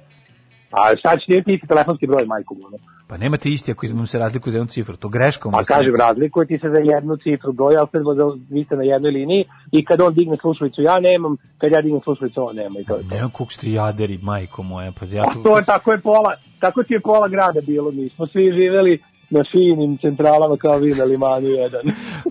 A sad će ti telefonski broj, majku mu. ono. Pa nemate isti ako vam se razlikuje za jednu cifru. To greškom. A da se- kažem, razlikuje ti se za jednu cifru broja, ali sad za- vi ste na jednoj liniji i kad on digne slušalicu ja nemam, kad ja dignem slušalicu on nema i to je to. Ne, kog ste jaderi, majko moja. Pa ja A to je tako je pola, tako ti je pola grada bilo, mi smo svi živeli na finim centralama kao vi na limanu jedan.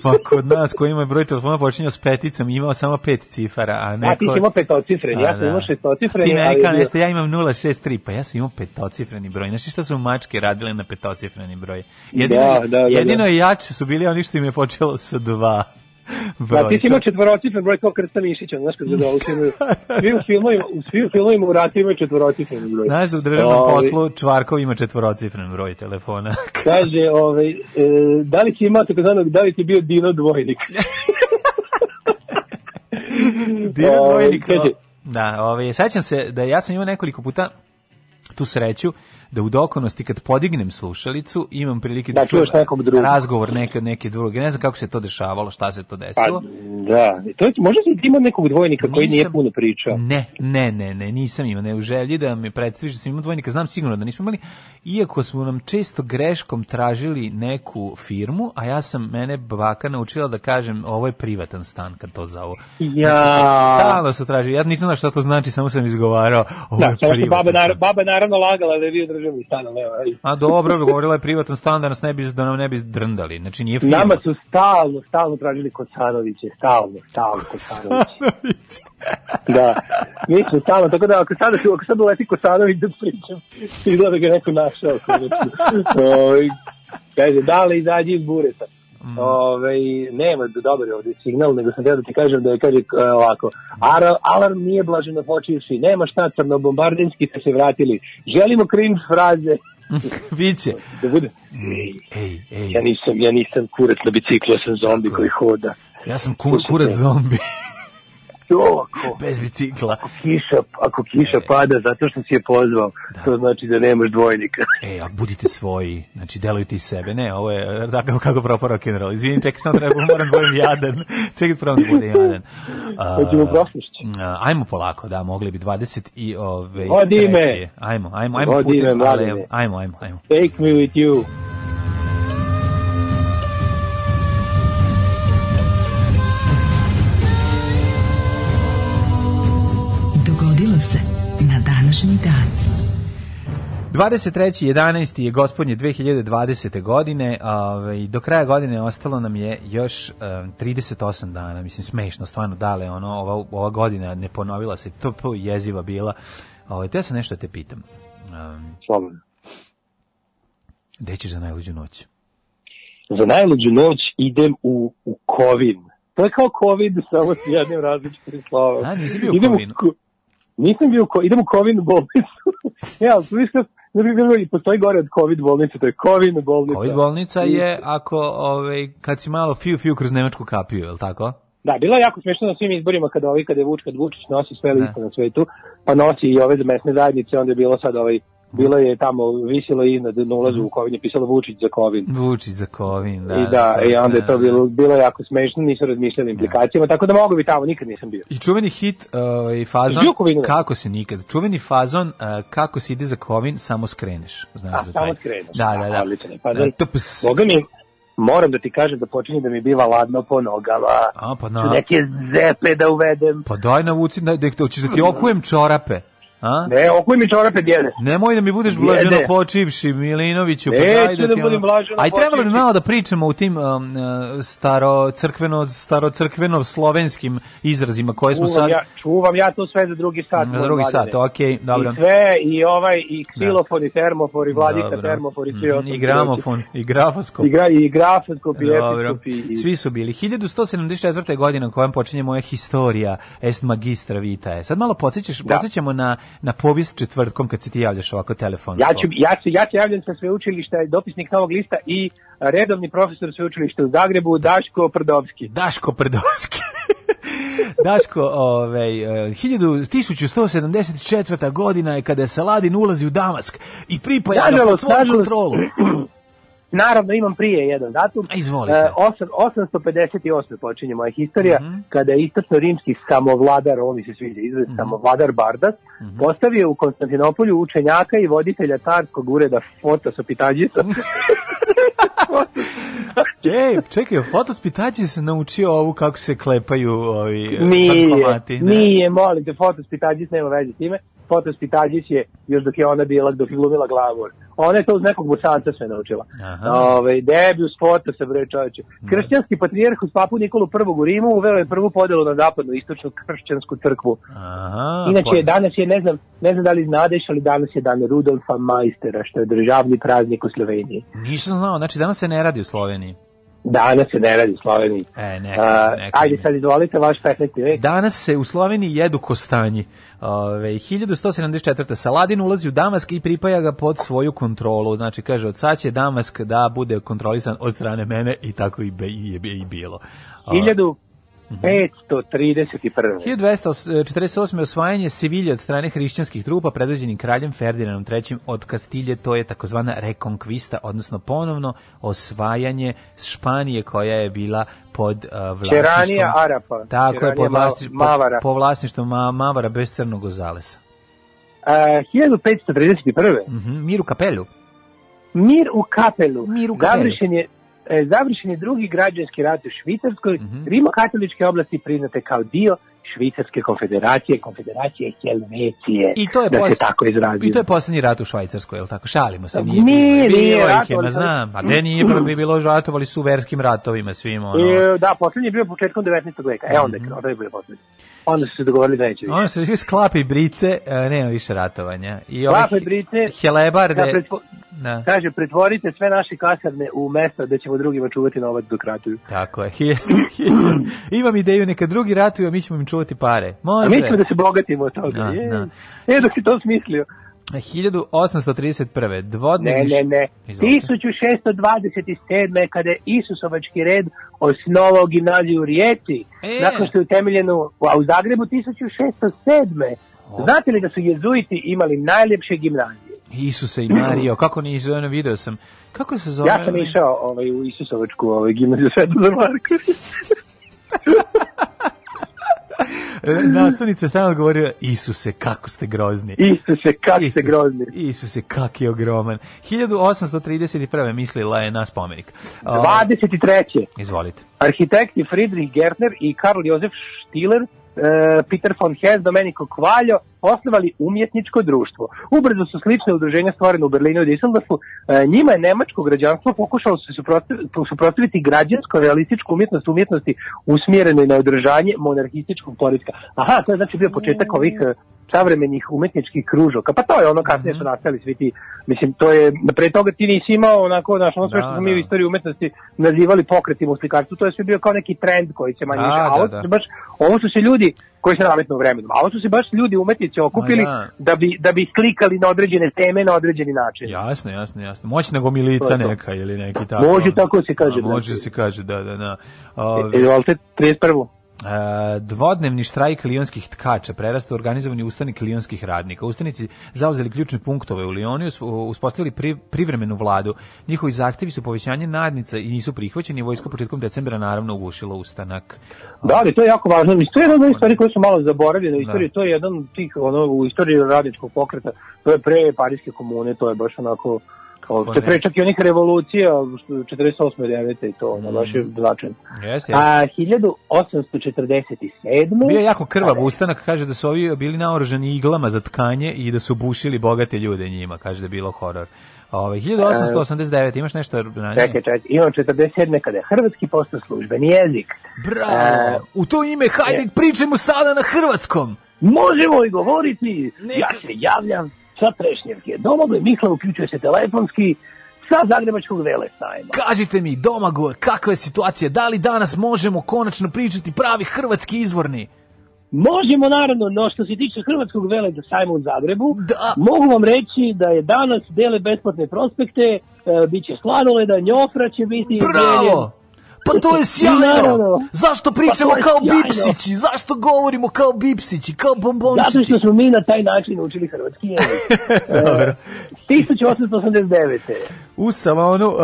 Pa kod nas koji ima broj telefona počinjao s peticom, imao samo pet cifara, a neko... A ti si imao petocifreni, ja sam da. imao šestocifreni. Ti ali meni kao bio- neste, ja imam 063, pa ja sam imao petocifreni broj. Znaš šta su mačke radile na petocifreni broj? Jedino, Da, da, da, jedino da. jače su bili oni što im je počelo sa dva. Da, ti si imao četvorocifren broj kao Krsta Mišića, znaš kad svi imaju- svi u filmovima, u svi u filmovima u ratu imaju četvorocifren broj. Znaš da u državnom Ovaj, poslu Čvarkov ima četvorocifren broj telefona. Kaže, ovaj, e, da li si imao takozvanog, da li ti bio Dino dvojnik? Dino Ovaj, dvojnik. kaže- Da, ovaj, sećam se da ja sam imao nekoliko puta tu sreću da u dokonosti kad podignem slušalicu imam prilike da, Da, čuješ nekog drugog. razgovor neke neke druge. Ne znam kako se to dešavalo, šta se to Pa, desilo. da, to je, možda si imao nekog dvojnika koji nije Nisam- puno pričao. Ne, ne, ne, ne, nisam imao, ne u želji da me predstaviš da sam imao dvojnika, znam sigurno da nismo imali, iako smo nam često greškom tražili neku firmu, a ja sam, mene baka naučila da kažem, ovo je privatan stan kad to zovu. Ja. Stalno su tražili, ja nisam znao šta to znači, samo sam izgovarao, ovo Da, je privatan baba, nar, baba naravno lagala da je bio državni stan, ali evo. A dobro, govorila je privatan stan da nas ne bi, da nam ne bi drndali, znači nije firma. Nama su stalno, stalno tražili Kocanoviće, stalno, stalno Kocanoviće. da, mi smo stalno, tako da ako sada, ako sad uleti Kosanović da pričam, izgleda da ga neko našao. Ovaj, Kaže, da li izađi iz bureta? Mm. Ove, nema da dobar je ovdje signal, nego sam da ti kažem da je kaže e, ovako, alarm nije blaženo počivši, nema šta crno, bombardinski ste se vratili, želimo cringe fraze, Biće. da bude, Ej, ej, ja nisam, ja nisam kurac na biciklu, ja sam zombi koji hoda. ja sam kur, kurac zombi. To ako, Bez bicikla. kiša, ako kiša pada zato što si je pozvao, to znači da nemaš dvojnika. E, a budite svoji, znači delujte iz sebe. Ne, ovo je tako kako propao rock and roll. Izvini, čekaj, samo treba, moram da budem jadan. Čekaj, pravo da budem jadan. Hoćemo ajmo polako, da, mogli bi 20 i ove... Odi me. treći. Ajmo, ajmo, ajmo ajmo, ajmo, ajmo. Take me with you. Dogodilo današnji dan. 23.11. je gospodnje 2020. godine, ovaj, do kraja godine ostalo nam je još um, 38 dana, mislim smešno, stvarno dale, ono, ova, ova godina ne ponovila se, to, jeziva bila. Ovaj, te sam nešto da te pitam. Um, Slobodno. gde ćeš za najluđu noć? Za najluđu noć idem u, u Kovin. To je kao COVID, samo s jednim različitim slovom. A, nisi bio u Kovinu? Nisam bio Ko- idem u Kovin bolnicu. ja, viš bilo i postoji gore od COVID bolnice, to je Kovin bolnica. Covid bolnica je ako, ovaj, kad si malo fiu fiu kroz nemačku kapiju, je li tako? Da, bilo je jako smešno na svim izborima kada ovi, kada je Vuč, kad Vučić nosi sve Da. liste na svetu, pa nosi i ove mesne zajednice, onda je bilo sad ovaj, bilo je tamo, visilo i na, ulazu u Kovin je pisalo Vučić za Kovin. Vučić za Kovin, da. I da, i onda je to da, bilo, bilo jako smešno, nisu razmišljali o implikacijama, tako da mogu bi tamo, nikad nisam bio. I čuveni hit ovaj fazon kako se nikad. Čuveni fazon uh, kako se ide za Kovin samo skreneš. Znaš A, za samo taj. skreneš. Da, da, da. Odličan je. Pa, Da, da. Boga mi, moram da ti kažem da počinje da mi biva ladno po nogama, A pa na. neke zepe da uvedem. Pa daj navuci da da hoćeš da ti okujem čorape. A? Ne, okuj mi čorape djede. Nemoj da mi budeš blaženo počivši, Milinoviću. Pa daj da, da budem blaženo Aj trebalo bi malo da pričamo u tim um, uh, staro crkveno staro crkveno slovenskim izrazima koje smo Čuvam sad ja, čuvam ja to sve za drugi sat. na drugi sat. Okej, dobro. I sve, i ovaj, i ksilofon, i termofor, i vladika Dobro. termofor, i Mhm, ostali. I gramofon, i grafoskop. I, gra, i grafoskop, i episkop, i... Svi su bili. 1174. godina kojom počinje moja historija est magistra vitae. Sad malo podsjećaš, Da. podsjećamo na, na povijest četvrtkom kad se ti javljaš ovako telefonsko. Ja, ću, ja, se, ja se javljam sa sveučilišta, dopisnik Novog lista i redovni profesor sveučilišta u Zagrebu, Daško Prdovski. Daško Prdovski. Daško, ovaj, eh, 1000 1174. godina je kada je Saladin ulazi u Damask i pripaja ga pod svoju kontrolu. Naravno, imam prije jedan datum. Izvolite. E, osam- 858. počinje moja historija, Mhm. kada je istočno-rimski samovladar, ovo mi se sviđa izraz, Mhm. samovladar Bardas, postavio u Konstantinopolju učenjaka i voditelja carskog ureda Fotosa Pitagisa. Ej, čekaj, fotospitači se naučio ovu kako se klepaju ovi eh, nije, bankomati. ne? nije, molim te, Fotos Pitagis nema veze s time. Fotos Pitagis je još dok je ona bila, dok je glumila glavor. Ona je to uz nekog busanca sve naučila. Aha. Ove, Debius Fotosa, bre čovječe. Kršćanski patrijarh uz papu Nikolu I u Rimu uveo je prvu podelu na zapadnu istočnu kršćansku crkvu. Aha, Inače, pa- danas je, ne znam, ne znam da li znadeš, ali danas je dan Rudolfa Majstera, što je državni praznik u Sloveniji. Nisam znao, znači danas se ne radi u Sloveniji. Danas se ne radi u Sloveniji. E, neka, neka, neka. Ajde sad izvolite vaš 15. vek. Danas se u Sloveniji jedu kostanji. Ove, 1174. Saladin ulazi u Damask i pripaja ga pod svoju kontrolu. Znači, kaže, od sad će Damask da bude kontrolisan od strane mene i tako i, be, i, je, i bilo. 1000 531. 1248. E, osvajanje Sevilje od strane hrišćanskih trupa predvođenim kraljem Ferdinandom III od Kastilje, to je takozvana rekonkvista, odnosno ponovno osvajanje Španije koja je bila pod e, uh, vlasništom... Arapa. Tako je pod vlasništom, Mavara, Po, po vlasništom ma, Mavara bez crnog zalesa. Uh, 1531. Uh -huh, mir u. Mir u kapelu. Mir u kapelu. Gavrišen je završen je drugi građanski rat u Švicarskoj, Mhm. rimokatoličke oblasti priznate kao dio Švicarske konfederacije, konfederacije Helvecije, I to je da se tako izrazim. I to je poslednji rat u Švajcarskoj, je tako? Šalimo se, nije. Nije, bilo. nije, Bilo su- znam. A gde nije, pa bi bilo ratovali su verskim ratovima svim, ono. E, da, poslednji je bio početkom 19. veka. E, onda je Mhm. onda je bio poslednji. Onda su se dogovorili da neće više. Ono se svi sklapi brice, e, nema više ratovanja. I he- brice, Helebarde, Da, pretvo- da, Kaže, pretvorite sve naše kasarne u mesta da ćemo drugima čuvati novac dok ratuju. tako je. Imam ideju, neka drugi ratuju, a mi ćemo im čuvati pare. Može. A mi ćemo da se bogatimo od toga. Da, da. E, dok si to smislio. 1831. Dvodnevni... Ne, ne, ne. Izvolite. 1627. kada je Isusovački red osnovao gimnaziju u Rijeci, E. nakon što je utemeljeno a u Zagrebu 1607. Znate li da su jezuiti imali najljepše gimnazije? Isuse i Mario, kako nisu, ono video sam. Kako se zove? Ja sam išao ovaj, u Isusovačku ovaj, gimnaziju Svetozar Marković. E, Nastavnica je stalno govorila, Isuse, kako ste grozni. Isuse, kako ste grozni. Isuse, kak je ogroman. 1831. mislila je na spomenik. O, 23. Izvolite. Arhitekti Friedrich Gertner i Karl Josef Stiller, e, Peter von Hess, Domenico Kvaljo, osnovali umjetničko društvo. Ubrzo su slične udruženja stvorene u Berlinu i Düsseldorfu. E, njima je nemačko građanstvo pokušalo se suprotstaviti građansko realističku umjetnost umjetnosti usmjerenoj na održanje monarhističkog poredka. Aha, to je znači bio početak ovih e, savremenih umetničkih kružoka. Pa to je ono kasnije su nastali svi ti, mislim, to je, pre toga ti nisi imao onako, znaš, ono sve Da, što smo mi da. u istoriji umetnosti nazivali pokretima u slikarstvu, to je sve bio kao neki trend koji se manje Da, više, a da, ovo da. se baš, ovo su se ljudi koji se nametnu vremenom, a ovo su se baš ljudi umetnici okupili da. da bi, da bi slikali na određene teme, na određeni način. Jasno, jasno, jasno. Moćna gomilica neka ili neki tako. Može tako se kaže, A, može znači. se kaže, da, da, da. E, Ove, Izvolite, 31. E, dvodnevni štrajk lionskih tkača prerasta u organizovani ustanik lionskih radnika. Ustanici zauzeli ključne punktove u Lionu i us- uspostavili pri, privremenu vladu. Njihovi zahtevi su povećanje nadnica i nisu prihvaćeni. Vojska početkom decembra naravno ugušila ustanak. Da, ali to je jako važno. Mislim, to je jedna od stvari koje su malo zaboravljene u istoriji. To je jedan od tih, ono, u istoriji radničkog pokreta. To je pre Parijske komune, to je baš onako, kao, to je pre čak i onih revolucija, što 48. 9. i to, ono, baš je značajno. Jeste, jeste. A 1847. Bio je jako krvav ustanak, kaže da su ovi bili naoružani iglama za tkanje i da su bušili bogate ljude njima, kaže da je bilo horor. Ove, 1889, imaš nešto ranije? Čekaj, čekaj, imam 47. kada je hrvatski postao službeni jezik. Bravo! E, U to ime, hajde, pričajmo sada na hrvatskom! Možemo i govoriti, Neka- ja se javljam sa Trešnjevke. Domagoj Mihla uključuje se telefonski sa Zagrebačkog vele sajma. Kažite mi, Domagoj, kakva je situacija? Da li danas možemo konačno pričati pravi hrvatski izvorni? Možemo naravno, no što se tiče Hrvatskog vele sajma u Zagrebu, Da. mogu vam reći da je danas dele besplatne prospekte, e, bit će sladoleda, njofra će biti Bravo! izdeljen. Pa to je sjajno! Zašto Pa pričamo je kao sjajno. bipsići? Zašto govorimo kao bipsići, kao bombončići? Zato što smo mi na taj način učili hrvatski jezik. Dobro. 1889. U salonu uh,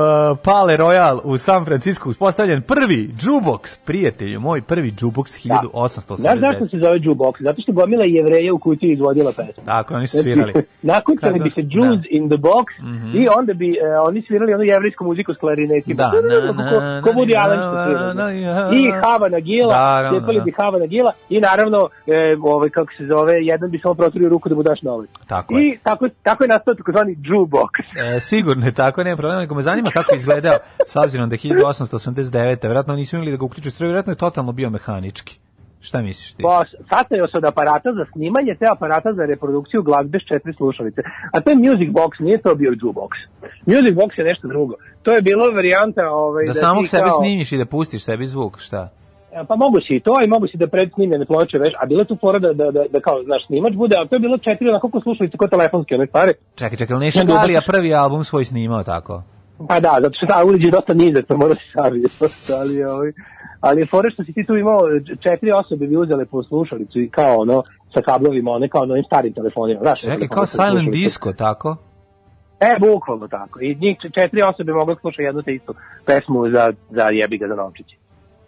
Pale Royal u San Francisco uspostavljen prvi jukebox, prijatelju, moj prvi jukebox 1889. Znaš zašto se zove jukebox? Zato što gomila jevreja u kutiji izvodila pesmu. Tako, oni su svirali. Nakucali bi se Jews da. in the box i onda bi e, oni svirali onu jevrijsku muziku s klarinetima. Da, na, na, Ko, ko Woody na, Da. na, I Havana Gila, Naravno, cijepali da. bi Havana Gila i naravno, e, ovaj, kako se zove, jedan bi samo proturio ruku da mu daš novac. Tako. I tako, tako je nastao takozvani jukebox. E, sigurno je tako, nema problema, nego me zanima kako je izgledao, s obzirom da je 1889. Vjerojatno nisu imali da ga uključuju stroj, vjerojatno je totalno bio mehanički. Šta misliš ti? Pa, sastojao se od aparata za snimanje, te aparata za reprodukciju glazbe s četiri slušalice. A to je music box, nije to bio jukebox. Music box je nešto drugo. To je bilo varijanta... Ovaj, Da ti samog sebe kao- snimiš i da pustiš sebi zvuk, šta? E, Pa mogu si i to, i mogu si da predsnimljene ploče veš, a bilo je tu fora da, da, da, da kao, znaš, snimač bude, a to je bilo četiri onako ko slušalice, ko telefonske, one stvari. Čekaj, čekaj, ali Neša Ne, ne, Galija baš- prvi album svoj snimao tako? Pa da, zato što ta uliđe je dosta nizak, pa mora se savije. ali, ovaj, ali je fora što si ti tu imao, četiri osobe bi uzele po slušalicu i kao ono, sa kablovima, one kao na onim starim telefonima. Znaš, Čekaj, kao silent disco, tako? E, bukvalno tako. I njih četiri osobe mogu slušati jednu te istu pesmu za, za jebi ga za novčići.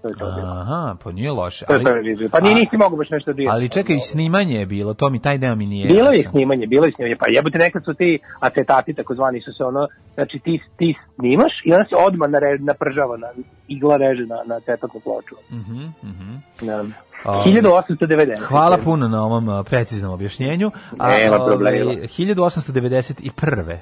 To je to bilo. Aha, pa nije loše. To je Ali. Pa ni nisi mogu baš nešto dirati. ali čekaj, i snimanje je bilo, to mi taj deo mi nije Bilo je snimanje, bilo je snimanje. Pa jebote nekad su ti acetati takozvani su se ono, znači ti, ti snimaš i onda se odmah nare, napržava, na, igla reže na, na acetatnu ploču. Mhm, mhm. Na, A, 1890. Hvala puno na ovom preciznom objašnjenju. Nema problema. 1891.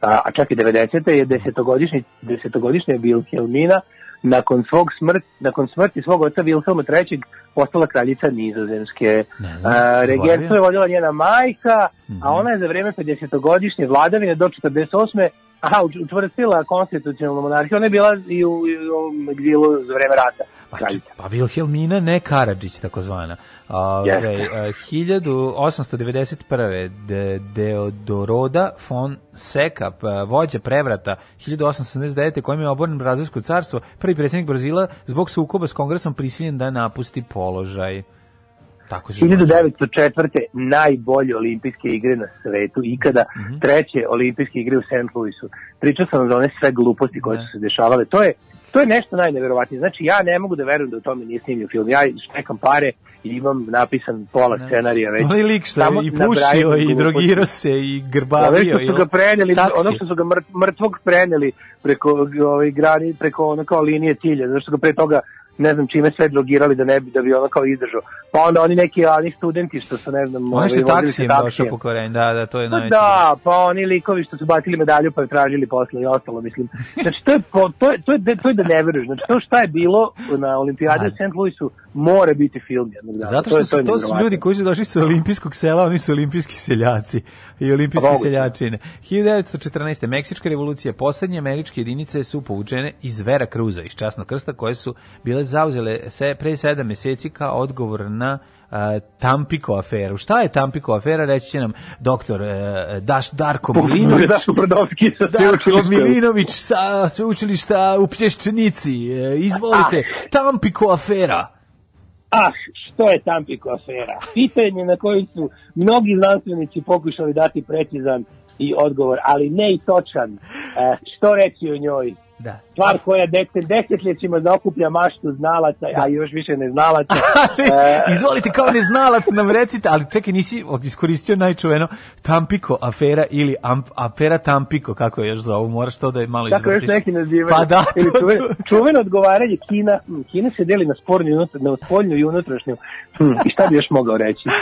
A, a čak i 90. je desetogodišnji, desetogodišnja Wilhelmina nakon svog smrt, nakon smrti svog oca Wilhelma III postala kraljica Nizozemske. A. Regenstvo je vodila njena majka, Mhm. a ona je za vreme 50-godišnje vladavine do 48. Aha, uč- učvrstila konstitucionalnu monarhiju, ona je bila i u, i u egzilu za vreme rata. kraljica. Pa Vilhelmina, ne Karadžić, takozvana. Ove, Jeste. e, 1891. De, Deodoroda von Sekap, e, vođa prevrata 1879. kojim je oboren Brazilsko carstvo, prvi predsjednik Brazila zbog sukoba s kongresom prisiljen da napusti položaj. Tako se 1904. najbolje olimpijske igre na svetu ikada, Mhm. treće olimpijske igre u St. Louisu. Pričao sam za one sve gluposti koje Da. su se dešavale. To je to je nešto najneverovatnije. Znači, ja ne mogu da verujem da u tome nije snimio film. Ja štekam pare i imam napisan pola scenarija već. Onaj lik što Samo je i pušio i gluposti. drogirao se i grbavio. što su ga preneli, Taksi. onog što su ga mrt- mrtvog preneli preko ovaj grani, preko ono kao linije cilja, zato što ga pre toga ne znam čime sve drogirali da ne bi da bi ono kao izdržao. Pa onda oni neki oni studenti što su ne znam, Oni ovaj, što se taksijem došao taksijem. po korenju, da, da, to je Pa najveći. da, pa oni likovi što su bacili medalju pa je tražili posle i ostalo, mislim. Znači, to je, to je, to je, to je da ne veruješ. Znači, to šta je bilo na olimpijadi u St. Louisu mora biti film jednog dana. Zato To što je- su, je to su nevjerovatno. ljudi koji su došli sa olimpijskog sela, oni su olimpijski seljaci i olimpijske moguće. seljačine. 1914. Meksička revolucija, poslednje američke jedinice su povučene iz Vera Cruza, iz časnog krsta, koje su bile zauzele se pre sedam meseci kao odgovor na a, Tampiko aferu. Šta je Tampiko afera, reći će nam doktor e, Daš Darko Milinović. Darko. Milinović sa sveučilišta u Plješčenici. E, Izvolite, Tampiko afera. Ah, što je Tampiko afera? Pitanje na koji su mnogi znanstvenici pokušali dati precizan i odgovor, ali ne i točan. E, što reći o njoj? Da. Stvar koja dete, desetljećima zaokuplja maštu znalaca, a još više neznalaca. E, Izvolite kao neznalac nam recite, ali čekaj, nisi iskoristio najčuveno Tampiko afera ili amp, afera Tampiko, kako je još zovu, moraš to da je malo Tako još izvrtiš. neki nazivaju. Pa da, Ili to- čuveno, to- čuveno odgovaranje Kina. Kina se deli na spornju, na spoljnu i unutrašnju. Hm, I šta bi još mogao reći?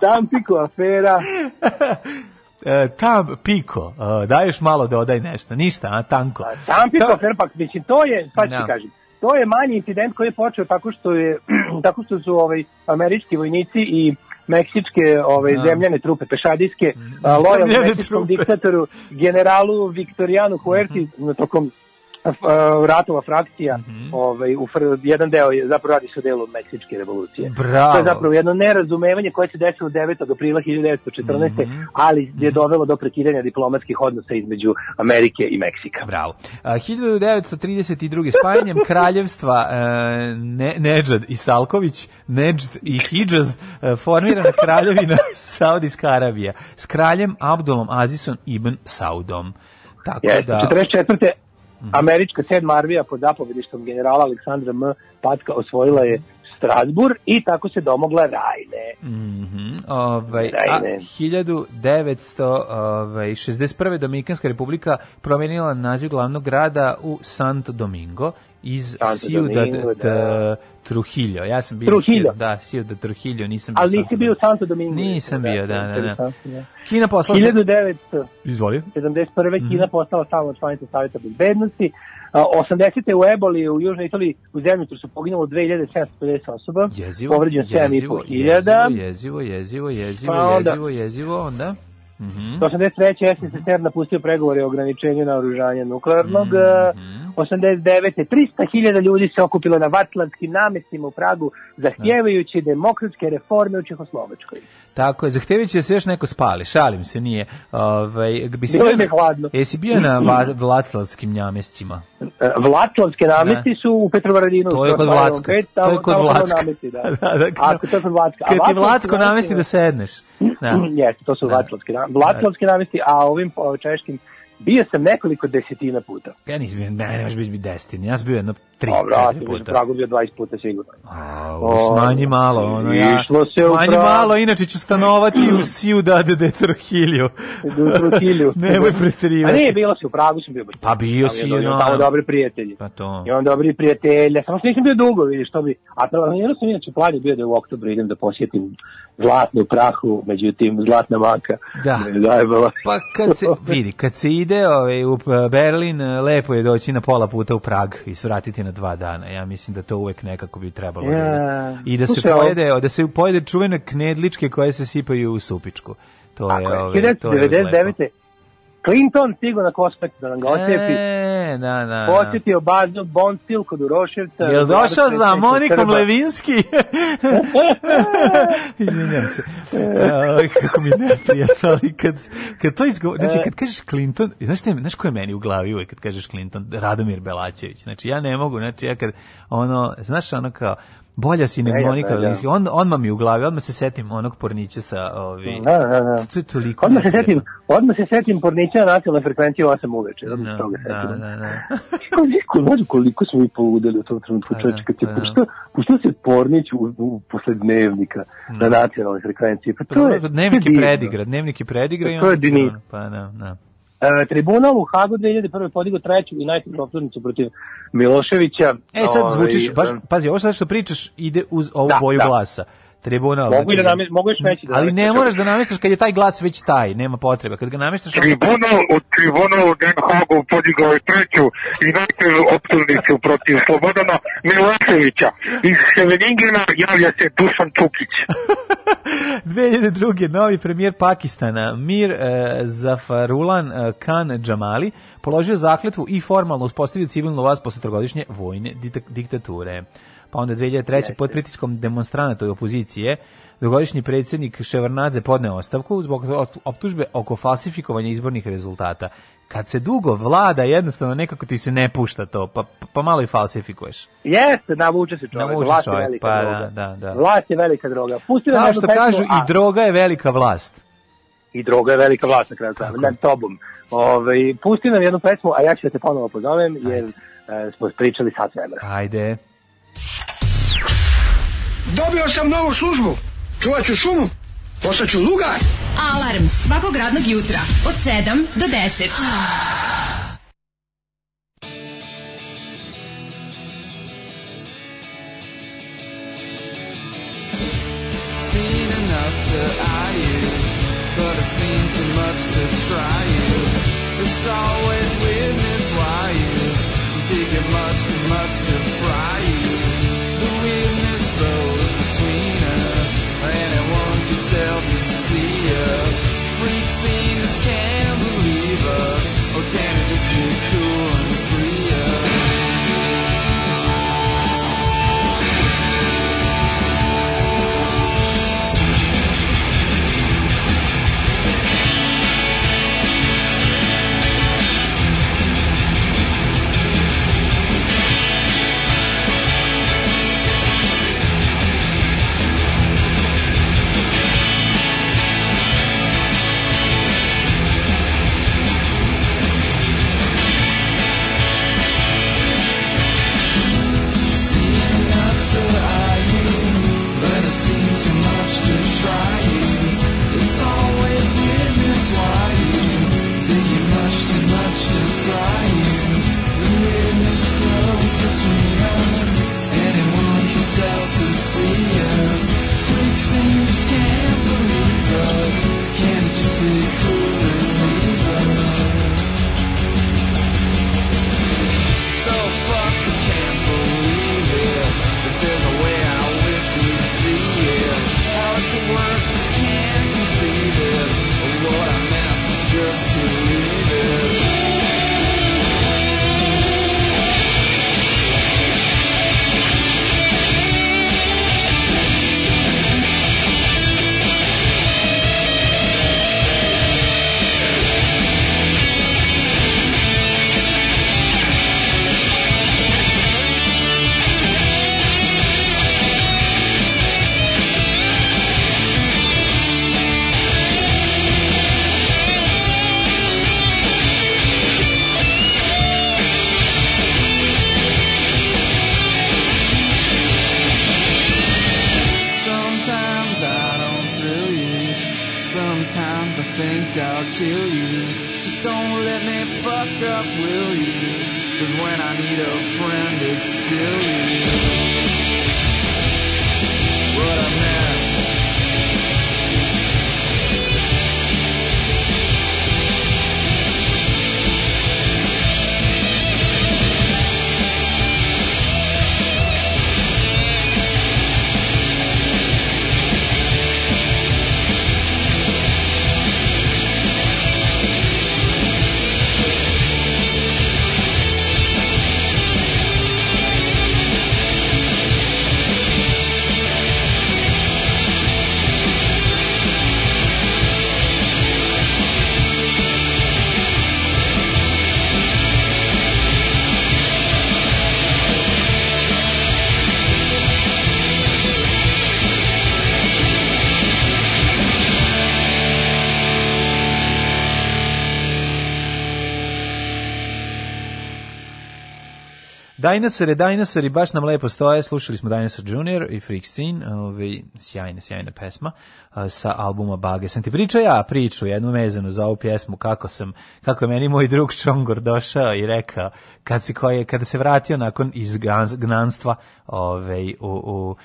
Tampiko afera. E, tam piko, e, daješ malo dodaj nešto, ništa, a tanko. Tampiko Ta- afera, pa mislim, to je, pa ti Da. kažem, to je manji incident koji je počeo tako što je tako što su ovaj američki vojnici i meksičke ovaj Da. zemljane trupe pešadijske a, Zemljane meksičkom trupe. diktatoru generalu Viktorijanu Huerti na tokom a, ratova frakcija Mhm. ovaj u fr- jedan deo je zapravo radi se o delu meksičke revolucije. Bravo. To je zapravo jedno nerazumevanje koje se desilo 9. aprila 1914. Mhm. ali je dovelo do prekidanja diplomatskih odnosa između Amerike i Meksika. Bravo. A, 1932. spajanjem kraljevstva e, ne, Nedžad i Salković, Nedžd i Hidžaz, e, formirana kraljevina Saudijska Arabija s kraljem Abdulom Azisom ibn Saudom. Tako Jeste, da... 44. Američka sedma armija pod zapovedištom generala Aleksandra M. Patka osvojila je Strasbur i tako se domogla Rajne. Mhm, ovaj, a Rajne. 1961. Dominikanska republika promenila naziv glavnog grada u Santo Domingo iz Santo Ciudad Domingo, da. Trujillo. Ja sam bio Trujillo. Da, Ciudad Trujillo, nisam bio Ali nisi bio u Santo Domingo. Nisam bio, da, da, da. interesantno, Kina poslala... 1971. Izvoli. Kina Mhm. postala stalna članica Savjeta bezbednosti. A, 80. u Eboli u Južnoj Italiji u zemlju su poginulo 2750 osoba. Jezivo, Povređeno jezivo, 7500 hiljada. jezivo, jezivo, jezivo, Pa onda- jezivo, jezivo, onda... Mhm. 83. SSSR napustio pregovore o ograničenju naoružanja nuklearnog. Mhm. 89. 300.000 ljudi se okupilo na vatlanskim namestima u Pragu zahtjevajući demokratske reforme u Čehoslovačkoj. Tako je, zahtevajući da se još neko spali, šalim se, nije. Ovaj, bi si Bilo je hladno. Jesi bio na va- Vlaclavskim namestima? E, Vlačlavske namesti su u Petrovaradinu. To je kod Vlacka. pet, To je kod Vlacka. namesti, da. Da, da, Ako to je kod Vlacka. A Kad ti Vlacko namesti da sedneš. Da. Jeste, to su Da. Vlačlavski namesti. Vlačlavski namesti, a ovim češkim bio sam nekoliko desetina puta. Ja nisam bio, ne, ne možeš biti destin. Ja sam bio jedno tri, Dobro, ja četiri puta. Pragu bio 20 puta sigurno. O, smanji malo, ono ja. Išlo se Smanji Prag. malo, inače ću stanovati u Ciudad de Trujillo. U Trujillo. Nemoj A preterivati. nije, bilo si u Pragu, sam bio. Pa bio si, je- no. Tamo dobri prijatelji. Pa to. Imam dobri prijatelja, samo što nisam bio dugo, vidiš, što bi... A planirao sam inače plan je bio da u oktobru idem da posjetim zlatnu prahu, međutim, zlatna maka. Da. Me zajebala. Pa kad se vidi, kad se ide ovaj, u Berlin, lepo je doći na pola puta u Prag i svratiti na dva dana. Ja mislim da to uvek nekako bi trebalo. da Ja. ide. I da se Slušaj, pojede, da se pojede čuvene knedličke koje se sipaju u supičku. To je, je. ovaj, to je uvek lepo. 1999. Clinton stigo na Kospet da nam ga ocepi. E, da, da. Posjetio bazu Bonstil kod Uroševca. Jel došao za 25 Monikom. Levinski? Izvinjam se. Aj, kako mi je neprijatno, ali kad, kad to izgovor, znači kad kažeš Clinton, znaš, te, znaš ko je meni u glavi uvek kad kažeš Clinton? Radomir Belačević. Znači ja ne mogu, znači ja kad, ono, znaš ono kao, bolja si nego Monika ne, da. Levinski. On, odmah mi u glavi, odmah se setim onog pornića sa, ovi, Da, da, da. to je toliko Odmah se setim, odmah se setim pornića na nacionalnoj frekvenciji u 8 uveče. Da, Da, toga da, setim. da, da. Koliko, znaš koliko smo mi poludeli u tom trenutku, Pa da, kad se pa da. pušta, pušta se pornić u, u, posle dnevnika na nacionalnoj frekvenciji. Pa to je, Dnevnik je predigra, dnevnik je predigra i To je. Pa da, da. E, tribunal u Hagu 2001. podigao treću i najtežu optužnicu protiv Miloševića. E, sad Ovaj, zvučiš, baš, e, pazi, ovo sad što pričaš ide uz ovu Da, boju da. glasa. Tribunal. Mogu i da znači- namest- mogu još veći da Ali ne moraš da namestiš kad je taj glas već taj, nema potrebe. Kad ga namestiš... Tribunal u tribunal u Den Hagu podigao je treću i najtežu optužnicu protiv Slobodana Miloševića. Iz Seveningena javlja se Dušan Čukić. 2002. novi premijer Pakistana Mir e, Zafarulan e, Khan Džamali položio zakletvu i formalno uspostavio civilnu vlast posle trogodišnje vojne diktature. Pa onda 2003. pod pritiskom demonstranata i opozicije dugogodišnji predsjednik Ševarnadze podneo ostavku zbog optužbe oko falsifikovanja izbornih rezultata. Kad se dugo vlada, jednostavno nekako ti se ne pušta to, pa, pa malo i falsifikuješ. Jeste, navuče se čovjek. Navuče Vlast je čovjek, velika pa droga. da, da, da. Vlast je velika droga. Pusti Kao što pesmu, kažu, a- i droga je velika vlast. I droga je velika vlast na kraju krajeva, nad tobom. Ove, pusti nam jednu pesmu, a ja ću da te ponovo pozovem, jer e, smo pričali sat vremena. Ajde. Dobio sam novu službu. Čuvat ću šumu. Postaću lugar. Alarm svakog radnog jutra od 7 do 10. seen enough to eye you, but I've seen too much to try you. It's always weirdness why you dig it much too much to fry you. The weirdness flows between us, anyone can tell to see us. Freak scenes Dinosaure, dinosauri, baš nam lepo stoje, slušali smo Dinosaur Junior i Freak Scene, ovaj, sjajna, sjajna pesma a, sa albuma Bage. Sam ti pričao ja priču, jednu vezanu za ovu pjesmu, kako sam, kako je meni moj drug Čongor došao i rekao, kad se, koje, kada se vratio nakon izgnanstva ovaj, u, u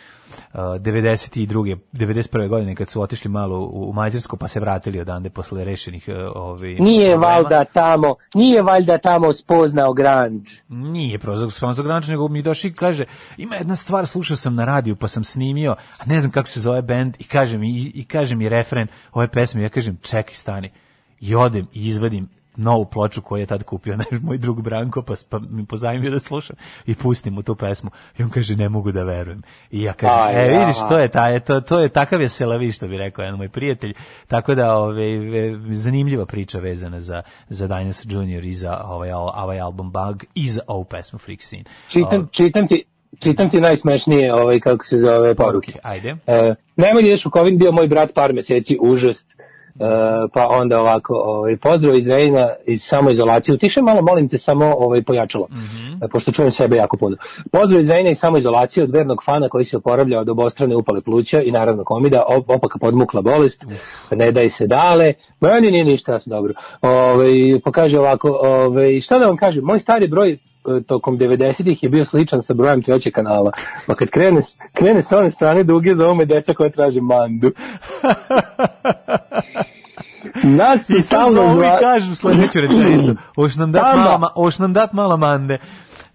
Uh, 92. 91. godine kad su otišli malo u, u Mađarsku pa se vratili odande posle rešenih uh, ovaj Nije problema. valjda tamo, nije valjda tamo spoznao grunge. Nije prozor Sponzor Granč, nego mi došli kaže, ima jedna stvar, slušao sam na radiju, pa sam snimio, a ne znam kako se zove bend, i kaže mi, i, i kaže mi refren ove pesme, ja kažem, čekaj, stani. I odem i izvadim novu ploču koju je tad kupio naš moj drug Branko, pa, pa mi pozajmio da slušam i pustim mu tu pesmu. I on kaže, ne mogu da verujem. I ja kažem, Aj, e, vidiš, to je, taj, to, to je takav je selavi, što bi rekao jedan moj prijatelj. Tako da, ove, ve- zanimljiva priča vezana za, za Dinosaur Junior i za ovaj, ovaj album Bug i za ovu pesmu Freak Scene. Čitam, čitam ti, čitam ti najsmešnije, ovaj, kako se zove, poruke. Ajde. E, nemoj da ideš u Kovin, bio moj brat par meseci, užas. E, pa onda ovako, ovaj, pozdrav iz Rejna, iz samoizolacije. Utiše malo, molim te, samo ovaj, pojačalo, e, pošto čujem sebe jako puno. Pozdrav iz Rejna iz samoizolacije od vernog fana koji se oporavlja od obostrane upale pluća i naravno komida, op- opaka podmukla bolest, ne daj se dale, meni nije ništa, ja sam dobro. Ovaj, pa kaže ovako, ovaj, šta da vam kažem, moj stari broj tokom 90-ih je bio sličan sa brojem trećeg kanala. Pa kad krene, krene sa one strane duge, zovu me deca koja traže mandu. Nas su stalno zva... kažu sledeću rečenicu. Hoš nam dat mala, ma- hoš nam dat mala mande.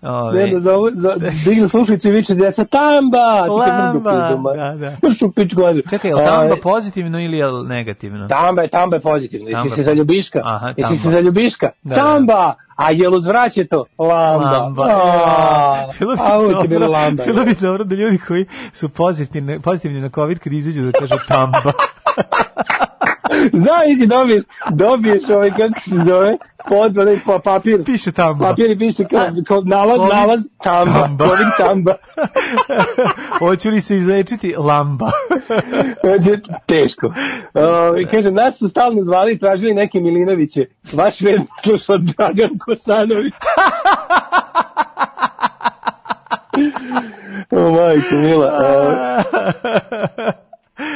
Ove, Ne, da zovu, za, dignu slušalicu i viče djeca, tamba! Lamba, da, da. Mrš u vadu. Čekaj, je li tamba pozitivno ili je negativno? Tamba je, tamba je pozitivno. Jesi se je za ljubiška? Aha, Jesi tamba. se za ljubiška? Da, da. Tamba! A jel uzvraće to? Lamba. Lamba. A, Bilo bi, a dobro, lamba. bilo bi dobro da ljudi koji su pozitivni, pozitivni na COVID kad izađu da kažu tamba. Znaš dobiješ, dobiješ ovaj, kako se zove, podva, ne, pa, papir. Piše tamba. Papir i piše kao, kao nalaz, Covid nalaz, tamba. tamba. Covid tamba. Hoću li se izlečiti lamba? Znači, teško. O, kažem, nas su stalno zvali i tražili neke Milinoviće. Vaš verni slušao Dragan Kosanović. o, majko, mila. O,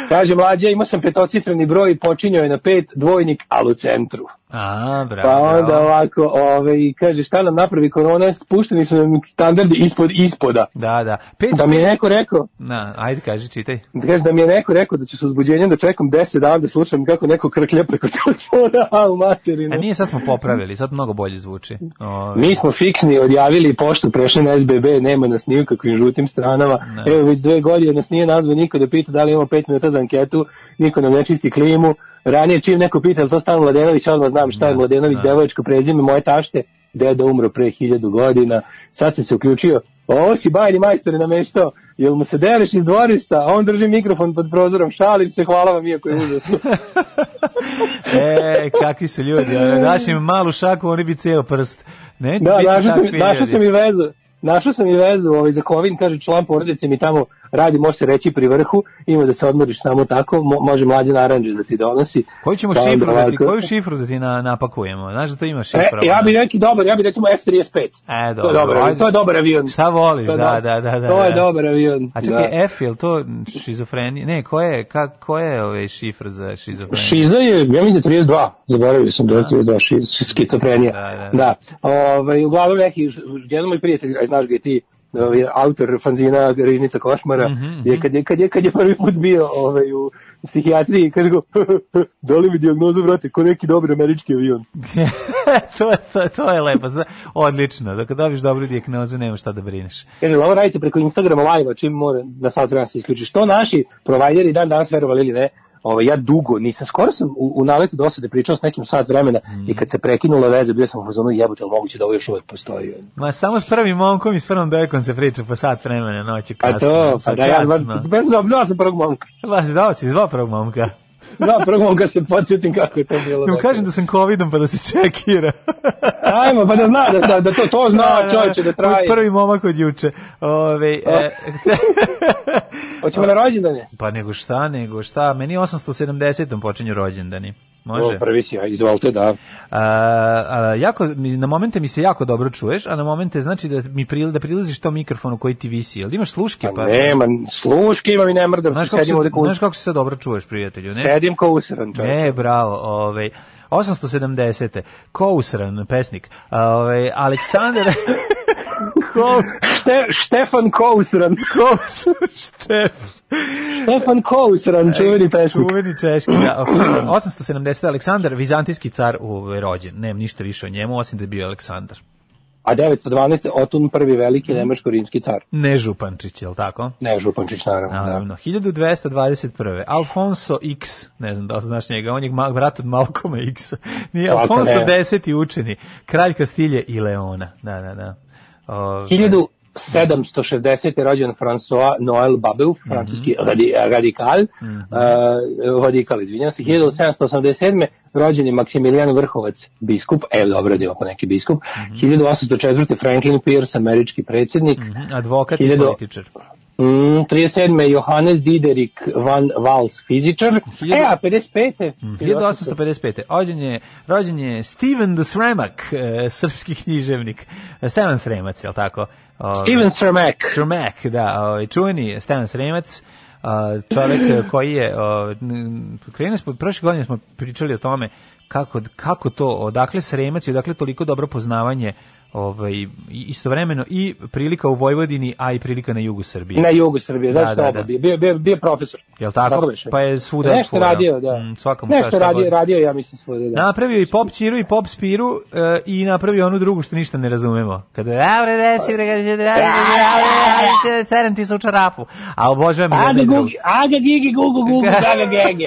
kaže, mlađa, imao sam petocifreni broj počinjao je na pet, dvojnik, ali u centru. A, bravo. Pa onda bravo. ovako, ove, i kaže, šta nam napravi korona, spušteni su nam standardi ispod ispoda. Da, da. Pet, Da mi je neko rekao, Na, ajde, kaži, čitaj. da kaže da mi je neko rekao da će se uzbuđenjem da čekam 10 dana da slušam kako neko krklja preko telefona, a u materinu. A nije sad smo popravili, sad mnogo bolje zvuči. Ove, Mi smo fiksni, odjavili poštu, prešli na SBB, nema nas ni u kakvim žutim stranama. Ne. Evo već dve godine nas nije nazvao niko da pita da li imamo pet minuta za anketu, niko nam ne čisti klimu. Ranije čim neko pita, je to stan Mladenović, odmah znam šta je Da, Mladenović, da. devojačko prezime, moje tašte, deda umro pre hiljadu godina, sad sam se uključio, ovo si bajni majstor je nameštao, jel mu se deliš iz dvorišta, a on drži mikrofon pod prozorom, šalim se, hvala vam, iako je užasno. E, kakvi su ljudi, daš im malu šaku, oni bi ceo prst. Ne, Da, našao sam, našao sam i vezu. Našao sam i vezu ovaj, za Kovin, kaže član porodice mi tamo radi, može se reći pri vrhu, ima da se odmoriš samo tako, mo, može mlađe naranđe da ti donosi. Koju ćemo Pa šifru da ti, koju šifru da ti na, napakujemo? Znaš da to ima E, šifra? ja bi neki dobar, ja bi recimo F35. E, To je dobar, ajde. to je dobar avion. Šta voliš, da, da, da, da. To je da. dobar avion. A čekaj, da. F, je li to šizofrenija? Ne, ko je, ka, ko je ovaj šifr za šizofreniju? Šiza je, ja mislim 32, zaboravio sam da je 32, šiz, skizofrenija. Da, Da, Ovaj, uglavnom neki, jedan moj prijatelj, znaš ga i ti, ovaj, autor fanzina Riznica Košmara, Mhm, je, kad, je, kad, je, kad je prvi put bio ovaj, u psihijatriji, kaže go, da li mi dijagnozu vrate, ko neki dobar američki avion. to, je- to, to je lepo, zna- odlično. Da kad dobiš dobru dijagnozu, nema šta da brineš. Kaže, "Jel ovo radite preko Instagrama live čim mora na sat vremena se isključi. Što naši provajderi dan danas verovali ili ne, ovaj, ja dugo nisam, skoro sam u, u naletu dosade pričao s nekim sat vremena i kad se prekinula veza, bio sam u fazonu jebote, ali moguće da ovo još uvek postoji. Ma samo s prvim momkom i s prvom devojkom se priča po sat vremena noću Pa kasno. to, pa da ja, bez obnova sam prvog momka. Pa si dao si zvao prvog momka. Da, prvog momka se podsjetim kako je to bilo. Da mu dakle. kažem da sam covidom pa da se čekira. Ajmo, pa da zna, da, da, da to, to zna čovječe da traje. Prvi momak od juče. Ove, e, Hoćemo na rođendane? pa nego šta, nego šta. Meni 870. počinju rođendani. Može. O, prvi si, ja, izvolite, da. A, a, jako, na momente mi se jako dobro čuješ, a na momente znači da mi pril, da prilaziš tom mikrofonu koji ti visi. Jel imaš sluške? Pa, Nema, sluške imam i ne mrdam, Znaš kako, se, znaš kako se sad dobro čuješ, prijatelju? Ne? Sedim kao usran, čovječe. E, bravo, ovaj 870. Kousran, pesnik. A, Ovaj Aleksandar Kous, Šte, Štefan Kousran. Kous, Štef. Stefan Kousran, čuveni pesnik. Čuveni češki, da. ok. 870. Aleksandar, vizantijski car ovaj, rođen. Nemam ništa više o njemu, osim da je bio Aleksandar. A 912. Otun prvi veliki nemačko-rimski car. Ne Župančić, je li tako? Ne, Župančić, naravno. Da. Naravno. 1221. Alfonso X, ne znam da li znaš njega, on je brat od Malkoma X. Nije Alfonso? X učeni, kralj Kastilje i Leona. Da, da, da. Ove, 1760. je rođen François Noël Babeuf, francuski radi, radikal, uh, radikal, izvinjam se. 1787. rođen je Maksimilijan Vrhovac, biskup, evo dobro da neki biskup. 1804. Franklin Pierce, američki predsjednik. mhm, Advokat i 1000 političar. Mm, 37. Johannes Diderik van Wals, fizičar. E, a 55. Mm, 1855. Rođen je, rođen je Steven the Sremak, e, srpski književnik. E, Stevan Sremac, je li tako? Ove, Steven Sremak. Sremak, da, ovaj čuveni Stevan Sremac, a, čovjek e, koji je o, n- krenuli smo prošle godine smo pričali o tome kako kako to odakle Sremac i odakle toliko dobro poznavanje ovaj istovremeno i prilika u Vojvodini, a i prilika na jugu Srbije. Na jugu Srbije, Da, zašto da, oba? da. Bio, bio, bio, bio profesor. Jel tako? Pa je svuda Nešto fura. radio, da. Mm, svaka mu Nešto radio, god. radio, ja mislim svoje, da. Napravio i pop Čiru i pop Spiru e, i napravio onu drugu što ništa ne razumemo. Kada je desi, bre, kada da sedem ti se u čarapu. A obožavam jedno Aga, gugi, aga, gigi, gugu, gugu, gaga, gege.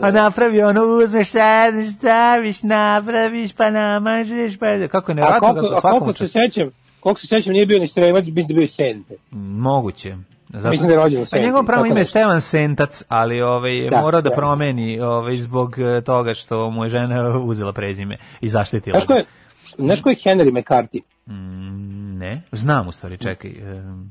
A napravio ono, uzmeš sedneš, staviš, napraviš, pa namažeš, pa... Kako ne A koliko, kako a koliko se sećam, koliko se sećam, nije bio ni Sremac, mislim da bio i Sente. Moguće. Zato, Mislim da je rođen u Senti, njegovo pravo ime je. Stevan Sentac, ali ovaj, Da, morao da promeni ovaj, zbog e, toga što mu je žena uzela prezime i zaštitila. Znaš ko je, znaš ko je Henry McCarthy? Mm, ne, znam u stvari, čekaj. Um,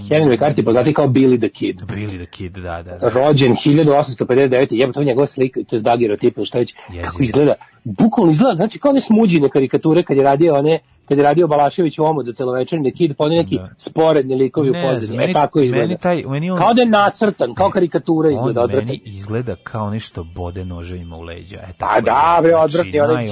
Henry McCarthy poznati kao Billy the Kid. Billy the Kid, da, da. da. Rođen 1859. Jebo, to je njegova slika, to je dagerotip ili šta već. Jezivo. Kako izgleda? Bukvalno izgleda, znači kao one smuđine karikature kad je radio one kad je radio Balašević u omu za celovečernji kid, pa neki Da. sporedni likovi u Ne znam, pozadini. meni- E, tako izgleda. meni taj- meni on- Kao da je nacrtan, kao karikatura izgleda On odvratan. meni izgleda kao nešto bode noževima u leđa. E, Pa tako da, je. bre, Znači, odvratni, onaj naj-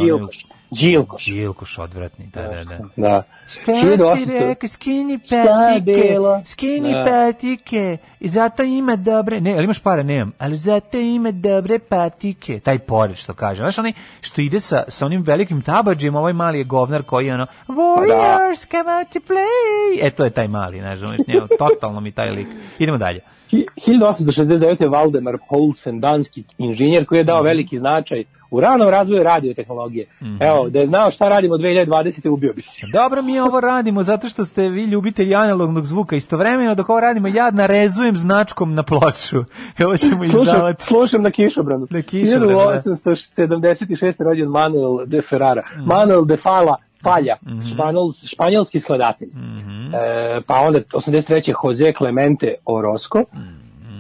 Đilkoš. Đilkoš. Odvratni, da, da, da. Da. Šta 1800 si rekao, skini patike, bilo? skini Da. patike, i zato ima dobre, ne, ali imaš para, nemam, ali zato ima dobre patike, taj pored što kaže, znaš onaj što ide sa, sa onim velikim tabađem, ovaj mali je govnar koji je ono, warriors come out to play, e to je taj mali, znaš, ono, njemu, totalno mi taj lik, idemo dalje. Hi- 1869. je Valdemar Poulsen, danski inženjer koji je dao veliki značaj u ranom razvoju radiotehnologije. Evo, da je znao šta radimo 2020. ubio bi se. Dobro mi ovo radimo zato što ste vi ljubitelji analognog zvuka. Istovremeno dok ovo radimo ja narezujem značkom na ploču. Evo ćemo Slušam, izdavati. slušam na kišobranu. Na kišobranu, da. 1876. rođen Manuel de Ferrara. Manuel de Fala, Falja, španjol, španjolski skladatelj. E, pa onda 83. Jose Clemente Orozco.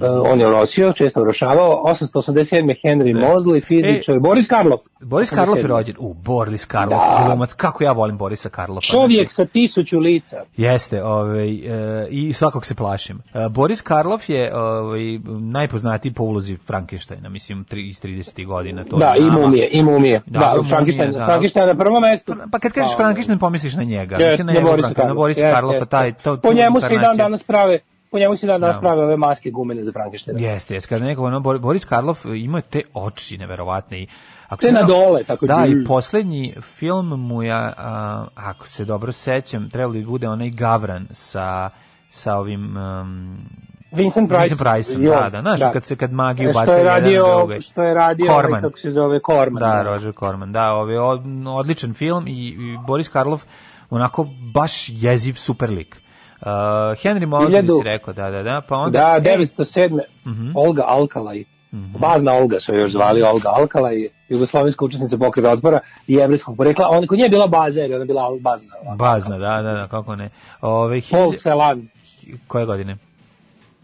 E, on je orosio, često orošavao. 887. Henry Mosley, fizičar. Boris Karloff. Boris Karloff je 87.. rođen. U, Boris Karloff, Da. glumac. Kako ja volim Borisa Karloffa. Čovjek sa tisuću lica. Jeste, ovaj, e, i svakog se plašim. E, Boris Karloff je ovaj, najpoznatiji po ulozi Frankensteina, mislim, tri, iz 30. godina. To Da, i mumije, i mumije. Da, Da, Frankenstein, da. Frankenstein na prvom mestu. Pa kad kažeš Pa, Frankenstein pomisliš na njega. Mislim, na, na Borisa Frankenstein, na Karloffa. Borisa Karloffa, taj, to, Po njemu se i dan danas prave po njemu se Da. prave ove maske gumene za Frankensteina. Jeste, jeste, kaže neko, ono, Bor- Boris Karloff ima te oči neverovatne i ako Te na dole, tako Da, dž- i poslednji film mu ja, ako se dobro sećam, trebalo bi bude onaj Gavran sa sa ovim um, Vincent Price. Vincent on, da, da, znaš, kad se kad magiju E, što bacaju je jedan radio, drugoj. Što je radio, ovaj, Corman. kako se zove, Corman. Da, Roger Corman, da, ovaj od, odličan film i, i Boris Karloff onako baš jeziv super lik. Uh, Henry si rekao, da, da, da, pa onda... Da, ej, 907. Mhm. Olga Alkalaj. Bazna Olga su je još zvali Olga Alkalaj, jugoslovenska učesnica pokreta otpora i jevrijskog porekla. Ona kod nje je bila baza, jer je ona bila bazna. Bazna, da, da, da, kako ne. Ove, Paul Celan. koje godine?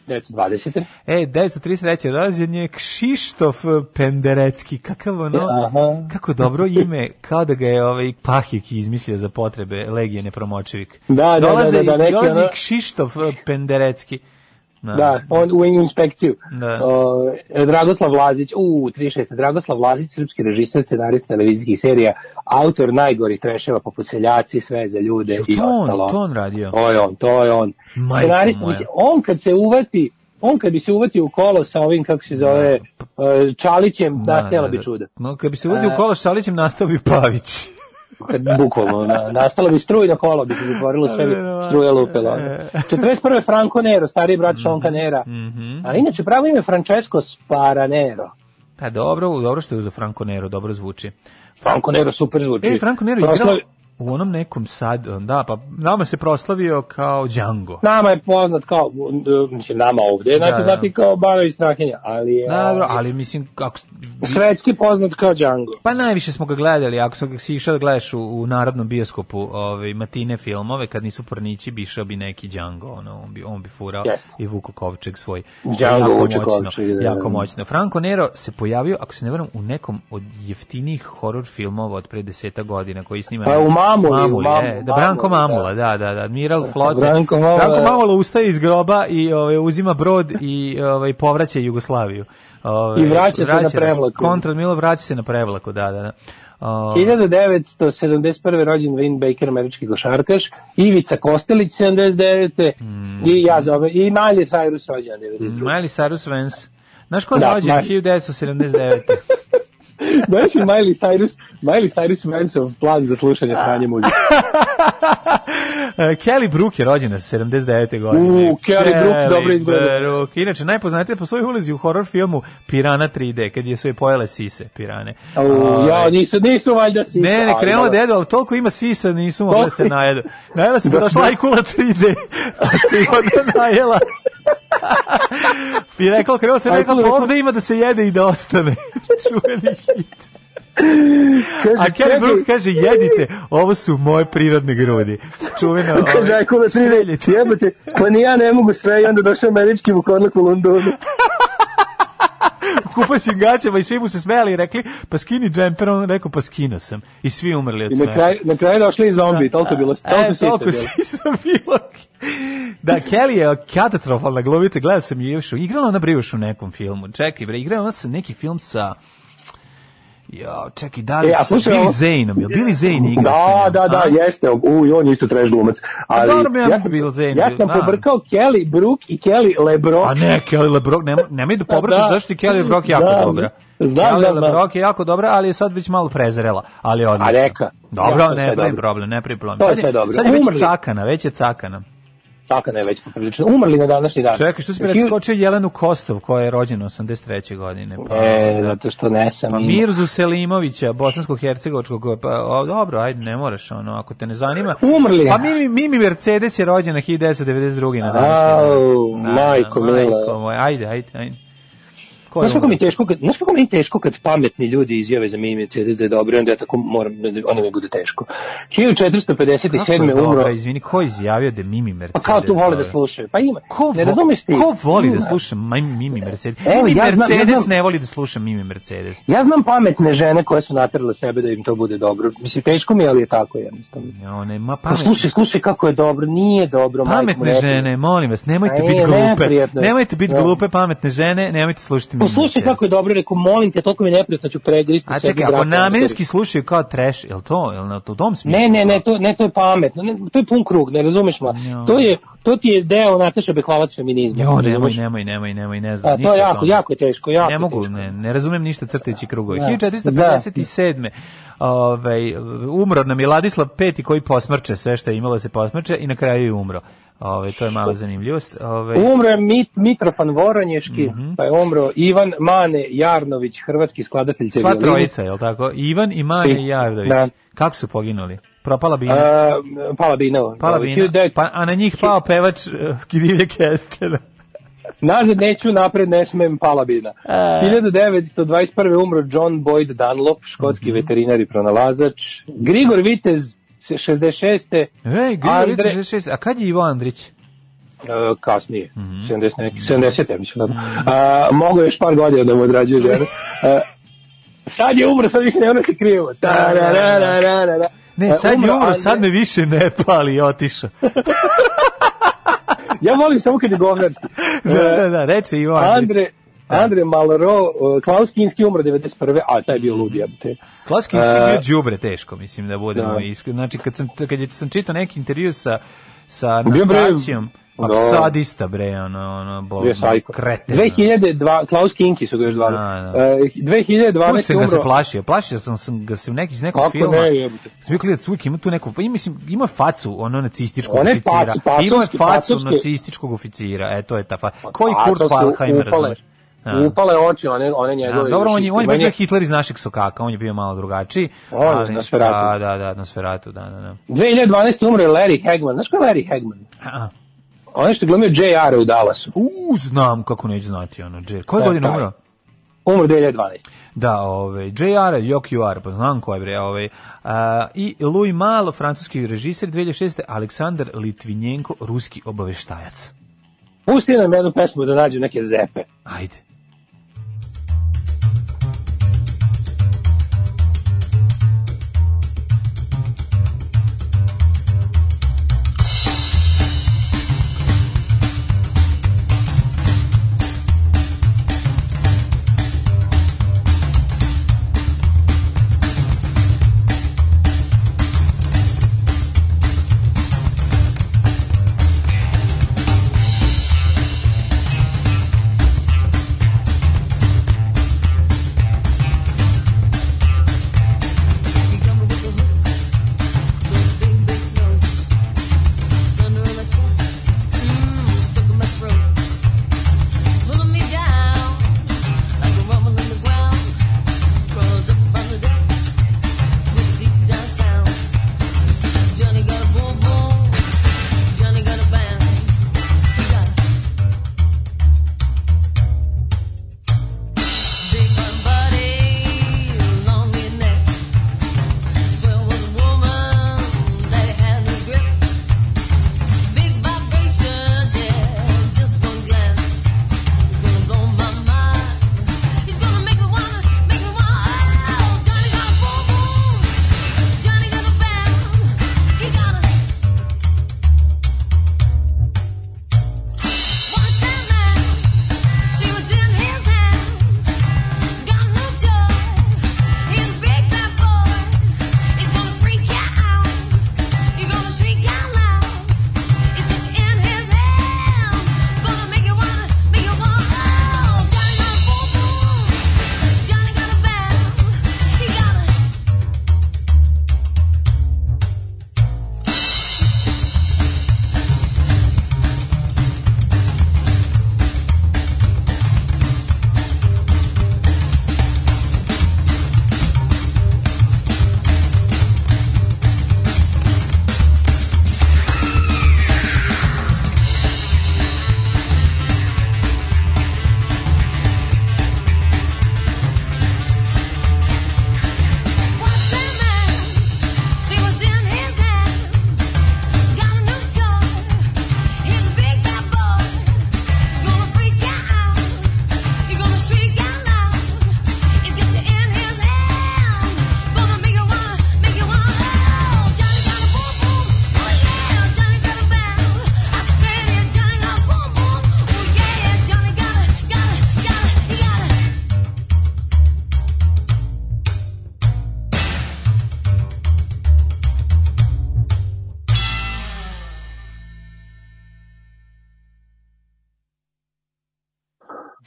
1920. E, 933. rođen je Kšištof Penderecki. Kakav ono, Aha. kako dobro ime, kao da ga je ovaj Pahik izmislio za potrebe Legije nepromočivik. Da, da, da, Dolaze, da, da, neki dolazi ono- Kšištof Penderecki. Da, on u inspekciju. Da. O, Dragoslav Lazić, u 36. Dragoslav Lazić, srpski režiser, scenarista televizijskih serija, autor najgorih treševa poput Seljaci, sve za ljude i to on, ostalo. to on radio? To je on, to je on. Majko Scenarista, moja. mislim, on kad se uvati, on kad bi se uvatio u kolo sa ovim, kako se zove, e, Čalićem, da, stela bi čuda. No, kad bi se E. u kolo s Šalićem, nastao bi Pavić. Kad, bukvalno, na, nastalo bi strujno kolo, bi se zatvorilo, sve bi struje lupilo. 41. Franco Nero, stariji brat Sean Canera. A inače, pravo ime Francesco Sparanero. Pa dobro, dobro što je uzeo Franco Nero, dobro zvuči. Franco Nero super zvuči. E, Franco Nero igrao u onom nekom sad, da, pa nama se proslavio kao Django. Nama je poznat kao, mislim, nama ovde je Da, najpoznatiji kao Banović Strahinja, ali je Dobro, ovaj, ali mislim, kako, svetski poznat kao Django. Pa najviše smo ga gledali, ako sam si išao da gledaš u, u narodnom bioskopu ovaj, matine filmove, kad nisu pornići, bi išao bi neki Django, ono, on bi, on bi furao Jeste. i Vuko Kovčeg svoj. Django jako vuče moćno, Kovčeg, da, da. jako moćno. Franco Nero se pojavio, ako se ne varam, u nekom od jeftinijih horor filmova od pre deseta godina, koji snima... Pa u Mamuli, Mamuli, Mamu- e, da, Branko Mamuli, Mamula, da, da, da, Admiral Flote. Branko Mamula, Branko da. Mamula ustaje iz groba i ovaj, uzima brod i ovaj, povraća Jugoslaviju. Ovaj, I vraća se na prevlaku. Kontra Milo vraća se na prevlaku, da, da. da. O, 1971. rođen Vin Baker, američki košarkaš, Ivica Kostelić, 79. Mm. I ja zove, i Miley Cyrus rođen, 92. Miley Cyrus Vance. Znaš ko je Da, rođen? Miley. 1979. Znaš li Miley Cyrus, Miley Cyrus Vanceov plan za slušanje sranje muzike? E, Kelly Brook je rođena 79. godine. U, Kelly Brook dobro izgleda. Inače, najpoznatija po svojoj ulozi u horror filmu Pirana 3D, kad je su je pojele sise, pirane. U, Ovaj, ja, nisu, nisu valjda sisa. Ne, ne, dobro. da jedu, ali toliko ima sisa, nisu mogli da se najedu. Najela se Da došla i kula 3D, pa se onda najela. I rekao, krenulo se, rekao, ovde ima da se jede i da ostane. Čuveni hit. Kaže, A Kelly čekaj, Brook kaže, jedite, ovo su moje prirodne grudi. Čuveno, Kaže, ovaj, ajko da sride, streljite. jebate, pa ni ja ne mogu sve i onda došao američki vukodlak u Londonu. kupao si gaćama i svi mu se smejali i rekli, pa skini džemper, on rekao, pa skino sam. I svi umrli od I smeha. na kraju, na kraju došli i zombi, toliko je bilo, toliko e, toliko bilo. sisa bilo. Da, Kelly je katastrofalna glumica, gledao sam je još, igrala ona bre još u nekom filmu. Čekaj bre, igrala ona sa neki film sa Jo, čekaj, da li E, a sa slušaj, Billy ovo- Zaneom, je Billy Zane igra sa Da, da, da, a? jeste. U, i on je isto trash glumac. Ali dobro bi ja ja sam, bio Zane, ja sam da. pobrkao Kelly Brook i Kelly LeBron. A ne, Kelly LeBrock, nema, nemoj da pobrkaš, Da. zašto je Kelly LeBrock jako Da, dobra. znam, Kelly znam. LeBrock je jako dobra, ali je sad već malo prezrela, ali odlično. A neka. Dobro, Ja, ne pravi problem, ne pravi problem. To je sve dobro. Sad je već cakana, već je cakana. Sakana je već poprilično. Umrli na današnji dan. Čekaj, što si mi skočio Jelenu Kostov, koja je rođena 83. godine. Pa, E, da. zato što ne sam Pa. Mirzu Selimovića, bosansko-hercegovačkog, pa dobro, ajde, ne moraš, ono, ako te ne zanima. Umrli. Pa Mimi, Mimi Mercedes je rođena 1992. na današnji dan. Au, Da, majko da, mila. majko ajde, ajde, ajde. Ko Znaš kako mi teško kad, znaš kako mi teško kad pametni ljudi izjave za Mercedes da je dobro, onda ja tako moram, onda mi bude teško. 1457. Kako je umro, dobra, izvini, ko je izjavio da je Mimi pa Mercedes? kao tu vole da slušaju. Pa ima, Ko, ne razumeš ti? ko voli da sluša Mimi Mercedes? Evo, Mimi ja znam- ja Mercedes znam- ne voli da sluša Mimi Mercedes. Ja znam pametne žene koje su naterale sebe da im to bude dobro. Mislim, teško mi je, ali je tako jednostavno. Ja, ne, ma Pa pamet, slušaj, slušaj kako je dobro, nije dobro. pametne žene, molim vas, nemojte A biti glupe. Nemojte biti Da. glupe, pametne žene, nemojte slušati Poslušaj Mercedes. kako je dobro, rekao, molim te, toliko mi je neprijatno, ću pregristi A sebi čekaj, ako namenski slušaju kao trash, je li to, je li na u tom smislu? Ne, ne, ne, to, ne, to je pametno, ne, to je pun krug, ne razumeš ma. To je, to ti je deo Nataša Behlavac feminizma. Jo, nemoj, razumeš? nemoj, nemoj, nemoj, ne znam. A, to je jako, tome. jako je teško, jako ne mogu, teško. ne, ne razumem ništa crtajući krugove. Da. 1457. Ovaj, umro nam je Ladislav V koji posmrče sve što je imalo da se posmrče i na kraju je umro. Ovaj, to je mala zanimljivost. Ovaj, Umro je Mit, Mitrofan Voronješki, Mhm. pa je umro Ivan Mane Jarnović, hrvatski skladatelj te sva violine. trojica, je li tako? Ivan i Mane Svi. i Jardović. Da. Kako su poginuli? Propala bina? A, pala bina. Pala bina. 1900 Pa, a na njih pao pevač uh, Divlje Kestena. Nazad neću, napred ne smem, pala bina. E. 1921. umro John Boyd Dunlop, škotski Mhm. veterinar i pronalazač. Grigor Vitez, 66. Ej, Grigor Andre- Vitez 66. A kad je Ivo Andrić? E, kasnije, Mhm. 70 neki, 70 ja mislim. da. A, mogu još par godina da mu odrađuje ženu. E, sad je umro, sad više ne ono se krivo. Ta-ra-ra-ra-ra-ra. Ne, E, sad je umro, Andrej- sad me više ne pali otišao. Ja volim samo kad je govnarski. da, da, da, reče Ivo Andrić. Andre, Andre Malro, uh, Klaus Kinski umro 91. A, taj je bio lud, jebote. Klaus Kinski je bio đubre teško, mislim da budemo Da. iskreni. Znači kad sam kad je sam čitao neki intervju sa sa Anastasijom, pa Da. sadista bre, ono ono bol. Kreten. 2002, Klaus Kinki su ga još zvali. Da, da. Uh, 2012. Uvijek sam ga se plašio, plašio sam, sam ga se u neki iz nekog Kako filma. ne, jebote. Sam bio uvijek ima tu neku, pa ima, mislim, ima facu ono nacističkog One oficira. pac- pacovske- ima facu pacovske- nacističkog oficira, e, to je ta faca. Koji Kurt Pacovske Falkheimer, Da. Upale oči, one, one Da, njegove. dobro, on je, on je bio Hitler iz našeg sokaka, on je bio malo drugačiji. On je Nosferatu. Da, da, da, na sferatu, da, da, da. 2012. umro je Larry Hagman. Znaš ko je Larry Hagman? A, On je što glumio JR u Dallasu. U, znam kako neću znati, ono, J. Koje E, godine umro? Umro 2012. Da, ovaj, JR, UR, pa znam ko je bre, ovaj, a, i Louis Mal, francuski režiser 2006. Aleksandar Litvinjenko, ruski obaveštajac. Pusti nam jednu pesmu da nađem neke zepe. Ajde.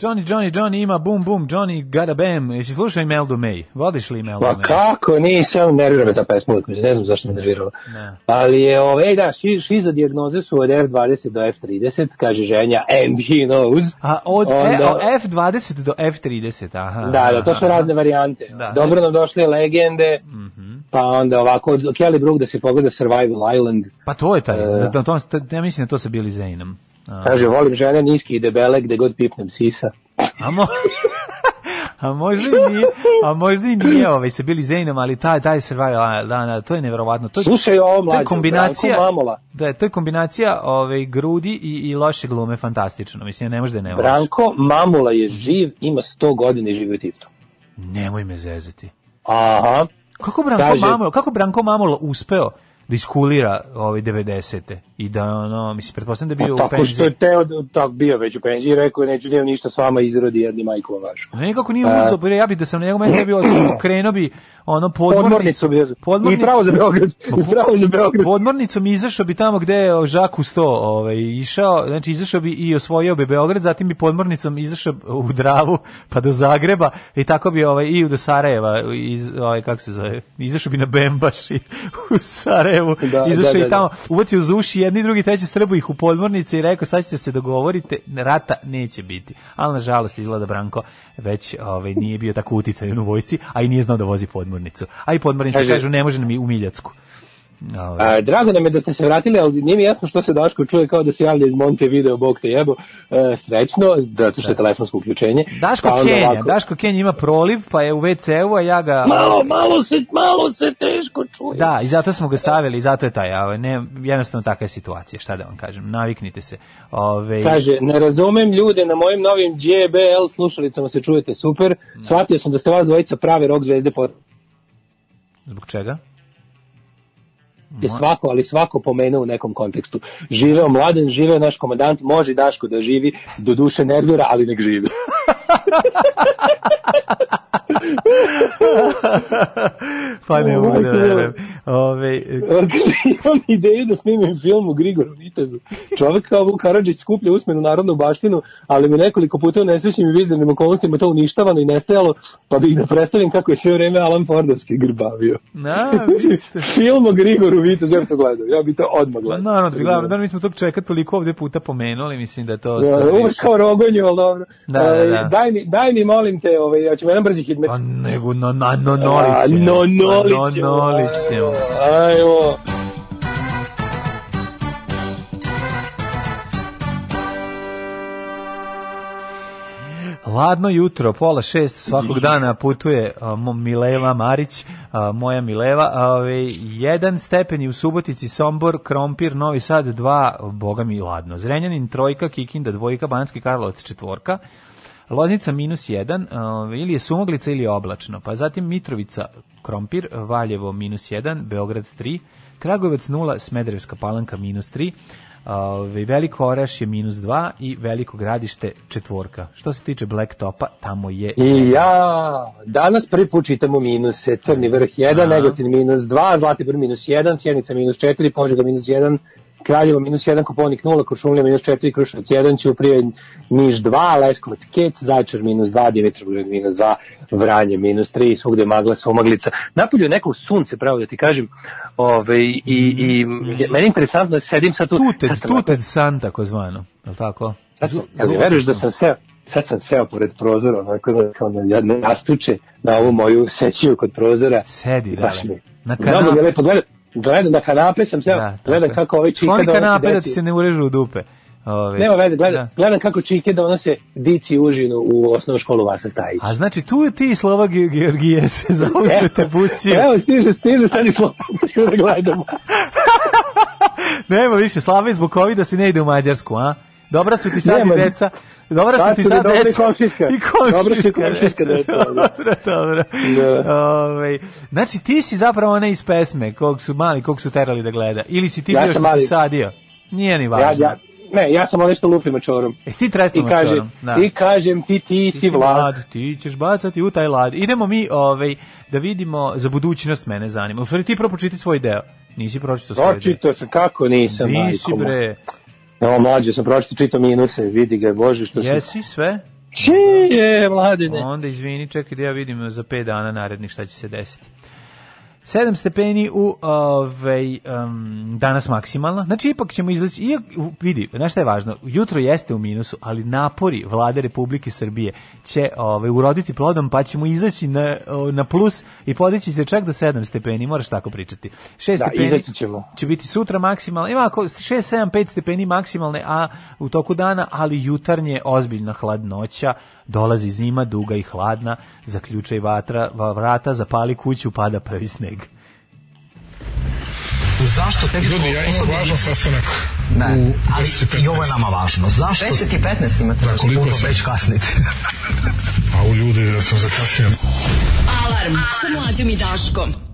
Johnny, Johnny, Johnny ima bum bum, Johnny got a bam. Jesi slušao Imeldu May? Vodiš li Imeldu Pa May? kako, nisam, nervira me ta pesma ne znam zašto me nervirala. Ne. Ali je, ove, da, ši, šiza dijagnoze su od F20 do F30, kaže ženja, and he knows. A od Onda- e, od F20 do F30, aha. Da, da, to su aha. razne varijante. Da. Dobro nam došle legende, pa onda ovako, od Kelly Brook da se pogleda Survival Island, Pa to je taj, E. da, da, to, ja mislim da to sa Billy Zaneom. Kaže, volim žene niski i debele, gde god pipnem sisa. a, mo- A možda i nije, a možda i nije ovaj, se bili Zejnom, ali taj, taj survival, da, da, to je neverovatno. To, je- Slušaj ovo, to je mlađo, kombinacija, Mamola. da, to je kombinacija ovaj, grudi i, i loše glume fantastično. Mislim, ne može da je ne voliš. Branko Mamula je živ, ima 100 godina i živi u Tiftu. Nemoj me zezati. Aha. Kako Branko Kaže- Mamolo, kako Branko Mamolo uspeo da iskulira ove 90. i da ono, mislim, pretpostavljam da bio Pa u tako što penziji. je teo, da- tako bio već u penziji rekao je neću nemam ništa s vama izrodi jedni majku vašu. Ne, kako nije E. uzeo, ja bi da sam na njegovom mestu ja bi odsudno, krenuo bi ono Podmornicu podmornicu. bi- i pravo za Beograd, i pravo za Beograd. Podmornicom izašao bi tamo gde je Žak u sto ovaj, išao, znači izašao bi i osvojio bi Beograd, zatim bi podmornicom izašao u Dravu, pa do Zagreba i tako bi ovaj, i do Sarajeva, iz, ovaj, kako se zove, izašao bi na Bembaš i u Sarajevu, Da, izašao da, i da, tamo, uvatio uz uši jedni, drugi, treći strbu ih u podmornice i rekao sad ćete se dogovorite, rata neće biti. Ali nažalost izgleda Branko već ovaj, nije bio tako uticajan u vojsci, a i nije znao da vozi podmornicu. A i podmornice kažu ne može nam i u Miljacku. Ovaj. A, drago nam je da ste se vratili, ali nije mi jasno što se Daško čuje kao da se javlja iz Monte Video, bog te jebo. E, srećno, zato što je telefonsko uključenje. Daško Pa Kenja, ovako- Daško Kenja ima proliv, pa je u WC-u, a ja ga... Malo, malo se, malo se teško čuje. Da, i zato smo ga stavili, i zato je taj, a ne, jednostavno takva je situacija, šta da vam kažem, naviknite se. Ove, Kaže, ne razumem ljude, na mojim novim JBL slušalicama se čujete super. Shvatio sam da ste vas dvojica prave rock zvezde po Zbog čega? Je svako, ali svako pomenuo u nekom kontekstu. Živeo mladen, živeo naš komandant, može Daško da živi, do duše nervira, ali nek živi. pa ne mogu da verujem. Ove, imam ideju da snimim film u Grigoru Vitezu. Čovek kao Vuk Karadžić skuplja usmenu narodnu baštinu, ali mi nekoliko puta u nesrećnim i vizirnim okolnostima to uništavano i nestajalo, pa bih da predstavim kako je sve vreme Alan Fordovski grbavio. na, ste- film o Grigoru Ja bi to gledao, ja bi to odmah Ma gledao. naravno, da bi gledali, da mi smo tog čovjeka toliko ovde puta pomenuli, mislim da to Da, sad uvek kao rogonju, ali dobro. Da, da, E, da. Daj, mi, daj mi, molim te, ovaj, ja ćemo jedan brzi hitmet. Pa nego, no, na, no, A, nolićemo. no, nolićemo. No, nolićemo. Ajmo. Ladno jutro, pola šest svakog dana putuje Mileva Marić, a, moja Mileva. Ove, jedan stepen u Subotici, Sombor, Krompir, Novi Sad, dva, boga mi ladno. Zrenjanin, trojka, Kikinda, dvojka, Banski Karlovac, četvorka. Loznica minus jedan, ove, ili je sumaglica ili je oblačno. Pa zatim Mitrovica, Krompir, Valjevo minus jedan, Beograd 3, Kragujevac 0, Smederevska palanka minus 3, Ove, Veliko Oraš je minus 2 i Veliko gradište četvorka. Što se tiče Black Topa, tamo je... I ja, danas prvi put čitamo minuse, Crni vrh 1, Aha. Negotin minus 2, Zlatibor minus 1, Sjenica minus 4, Požega minus 1, Kraljevo minus 1, Koponik 0, Kuršumlija minus 4, Kruševac 1, Ćuprije Niš 2, Leskovac Kec, Zajčar minus 2, Dimitrovgrad minus 2, Vranje minus 3, svugde magla, somaglica. Napolju je neko sunce, pravo da ti kažem, Ove, i, i meni je interesantno da sedim sad tu. Tuted, sad Tuted San, takozvano. Je li tako? Sad mi veruješ da sam seo, sad sam seo pored prozora, onako da kao da ja ne nastuče na ovu moju sećiju kod prozora. Sedi, da. baš mi. Na Mnogo mi kanape. je lepo, gledam, gledam na kanape sam seo, Da, gledam kako ovaj čika donosi kanape da ti se ne urežu u dupe. Ove, Nema veze, gledam, da. gledam kako čike donose dici užinu u osnovnu školu Vasa Stajić. A znači tu ti i Slova Ge- Georgije se zauzmete busije. Evo, stiže, stiže, sad i slovo, da gledamo. Nema više, Slava je zbog covida se ne ide u Mađarsku, a? Dobra su ti sad Nema. i deca. Dobra su Sad ti su sad dobra i deca. komšijska. I komšijska. Dobra su i komšijska deca, da. Dobro, dobro. Da. Ovaj, znači ti si zapravo onaj iz pesme kog su mali, kog su terali da gleda. Ili si ti Ja bio što si mali. sadio. Nije ni Ja, važno. ja, ne, ja sam ono što lupim mačorom. Jesi ti tresno I, mačorom? Da. I kažem ti, ti si vlad. ti ćeš bacati u taj lad. Idemo mi ovaj, da vidimo za budućnost mene zanima. U stvari ti pročiti svoj deo. Nisi pročitao svoj deo. Pročito sam, kako nisam, Nisi majko bre. Evo mlađe, sam pročito čito minuse, vidi ga, bože što sam... Jesi sve? Čije, mladine. Onda izvini, čekaj da ja vidim za 5 dana narednih šta će se desiti. 7 stepeni u ovaj um, danas maksimalno. Znači ipak ćemo izaći i vidi, znaš šta je važno? Jutro jeste u minusu, ali napori vlade Republike Srbije će ovaj uroditi plodom pa ćemo izaći na na plus i podići se čak do 7 stepeni, moraš tako pričati. 6 Da, stepeni izaći ćemo. će biti sutra maksimalno. Ima ako 6 7 5 stepeni maksimalne, a u toku dana, ali jutarnje ozbiljna hladnoća, dolazi zima duga i hladna, zaključaj vatra, va- vrata, zapali kuću, pada prvi sneg. Zašto tehničko Ljudi, ja imam važan sastanak Ne, u ali 10 i ovo je nama važno. Zašto? 10 i 15 imate. Da, koliko puno sam? već kasnite. A u ljudi da sam zakasnio. Alarm sa mlađom i Daškom.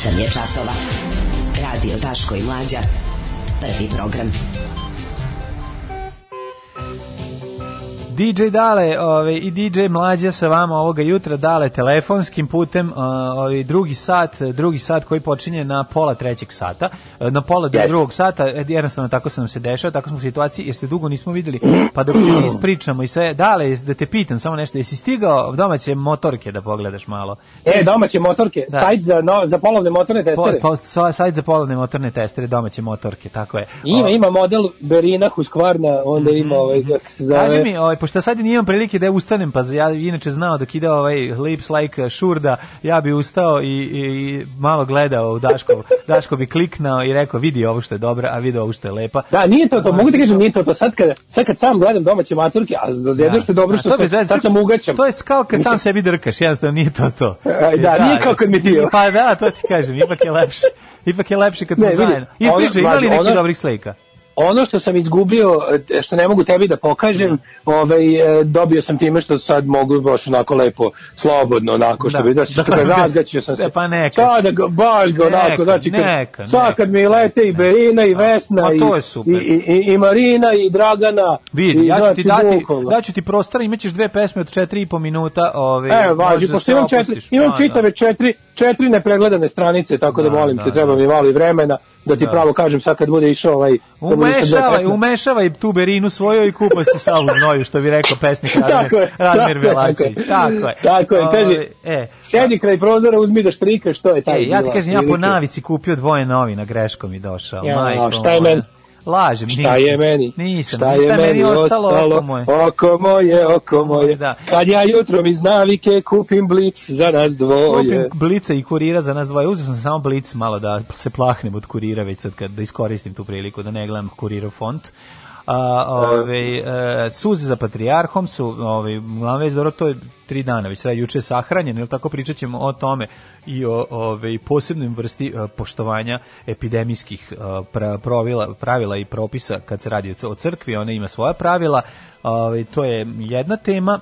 8 je časova. Radio Daško i Mlađa. Prvi program. DJ Dale ovaj, i DJ Mlađa sa vama ovoga jutra Dale telefonskim putem ovaj, drugi sat, drugi sat koji počinje na pola trećeg sata, na pola do Jeste. drugog sata, e, jednostavno tako se nam se dešava, tako smo u situaciji jer se dugo nismo videli, pa dok se ne ispričamo i sve, Dale, da te pitam samo nešto, jesi stigao domaće motorke da pogledaš malo? E, domaće motorke, Da. sajt za, no, za polovne motorne Po, testere. po, sa- sajt za polovne motorne testere, domaće motorke, tako je. Ima, O, ima model Berina Husqvarna, onda ima ovaj, kako se zove... Kaži mi, ovaj, pošto sad nijem prilike da ustanem, pa ja inače znao dok ide ovaj Lips Like Šurda, ja bi ustao i, i, i malo gledao u Daško, Daško bi kliknao i rekao vidi ovo što je dobro, a vidi ovo što je lepa. Da, nije to to, mogu ti kažem, nije to to. Sad kad, sad kad sam gledam domaće maturke, a jedno što je dobro što to sam, sad sam ugaćam. To je kao kad sam sebi drkaš, jednostavno nije to to. E, da, nije kao kad mi ti- Pa da, to ti kažem, ipak je lepše. Ipak je lepše kad smo zajedno. I ono- priča, ima li važi, neki dobrih slika? Ono što sam izgubio, e, što ne mogu tebi da pokažem, ovaj, e, dobio sam time što sad mogu baš onako lepo, slobodno, onako što Da. bi, da, što Da, da. razgaćio sam se. Pa neka Sad da ga, baš ga onako, Neka, znači, kad, neka, neka. kad mi lete i Berina i Vesna i, to je super. i, i, i Marina i Dragana. Vidi, i, ja ću ti znači, dati, bukvalno. daću ti prostor, imaćeš dve pesme od 4 i po minuta, ove, E, važi, da pošto imam četiri, imam Da, čitave četiri, četiri nepregledane stranice, tako da, Da, molim da, te, da. treba mi malo vremena da ti Da. pravo kažem sad kad bude išao ovaj... Umešavaj, umešavaj tu berinu svoju i kupaj se sa znoju, što bi rekao pesnik tako je, Velačević. Tako je. Tako je, kaže, Ove, e, Sjedi kraj prozora, uzmi da štrikaš, što je taj e, ja ti kažem, ja po navici kupio dvoje novina, greškom i došao. Ja, majko šta je meni? Lažem, Šta nisam. je meni? Nisam, Šta je meni ostalo? oko moje. Oko moje, oko moje. Da. Kad ja jutrom iz navike kupim blic za nas dvoje. Kupim blica i kurira za nas dvoje. Uzeo sam samo blic malo da se plahnem od kurira već sad kad da iskoristim tu priliku da ne gledam kurirov font. A, ove, e, suze za patrijarhom su, ove, glavno već dobro, to je tri dana, već sada juče je sahranjen, ili tako pričat ćemo o tome i o ove, posebnim vrsti e, poštovanja epidemijskih e, pra- pravila, pravila i propisa kad se radi o crkvi, ona ima svoja pravila, ove, to je jedna tema,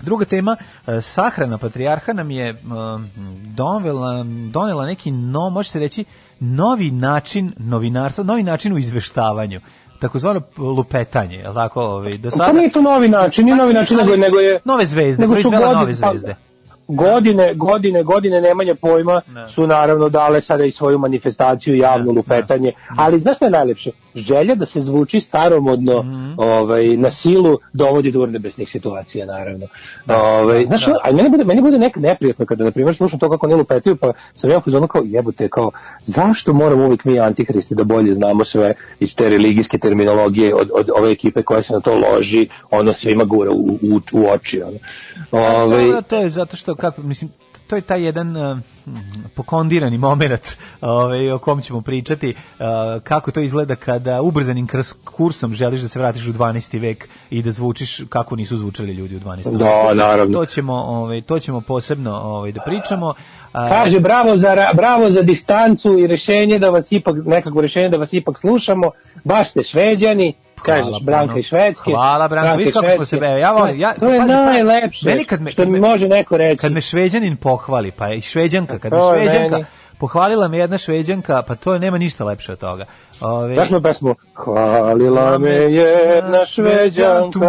Druga tema, sahrana patrijarha nam je donela, donela neki, no, može se reći, novi način novinarstva, novi način u izveštavanju takozvano lupetanje, je tako? Ovaj, do Pa sada, nije to novi način, nije novi način, nego, nego je... nove zvezde, nego su proizvela nove zvezde. Godine, godine, godine nemanja pojma su naravno dale sada i svoju manifestaciju, javno lupetanje, ali znaš šta je najlepše? Želja da se zvuči staromodno Mhm. ovaj, na silu dovodi do urnebesnih situacija, naravno. ovaj, znaš, a meni bude, meni bude nek neprijatno kada, na primjer, slušam to kako oni lupetaju, pa sam ja u kao jebote, kao, zašto moramo uvijek mi antihristi da bolje znamo sve iz te religijske terminologije od, od ove ekipe koja se na to loži, ono svima gura u, u, u oči. Ono. Ovaj, Dobro, to je zato što, kako, mislim, to je taj jedan uh, pokondirani moment ovaj, o kom ćemo pričati, uh, kako to izgleda kada ubrzanim krs- kursom želiš da se vratiš u 12. vek i da zvučiš kako nisu zvučali ljudi u 12. Da, veku. naravno. To ćemo, ovaj, to ćemo posebno ovaj, da pričamo. Kaže bravo za ra- bravo za distancu i rešenje da vas ipak nekako rešenje da vas ipak slušamo. Baš ste šveđani. Kažeš Hvala, Branka iz Švedske. Hvala, Branko. Vidiš kako smo se Švedske. be- ja volim- ja- to je pazi, pa- najlepše. meni kad me- što mi može neko reći. Kad me šveđanin pohvali, pa i šveđanka, kad me šveđanka, meni. pohvalila me jedna šveđanka, pa to nema ništa lepše od toga. Ove, Znaš smo pesmu? Hvalila me jedna šveđanka.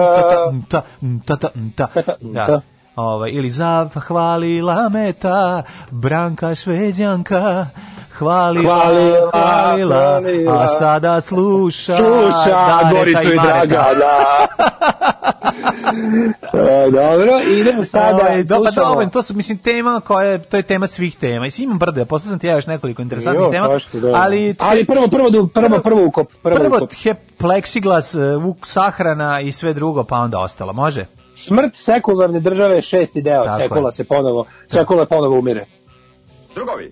Ta, ta, ta, ta, ta, da. Ovaj, ili zahvalila me ta Branka šveđanka, hvalila, Hvalila, hvalila, hvalila. a sada sluša, Sluša Dareta Goricu i. Draga, da. E, Dobro, idemo sada. Ovaj, do, pa dobro, to su mislim tema koja je to je tema svih tema. Mislim imam brde, posle sam ti ja još nekoliko interesantnih Jo, tema, kaži ti, da. ali ali prvo prvo du- prvo prvo ukop, prvo, prvo ukop. he, pleksiglas, uh, vuk sahrana i sve drugo, pa onda ostalo. Može? Smrt sekularne države šesti deo, Tako sekula je. se ponovo, sekula ponovo umire. Drugovi,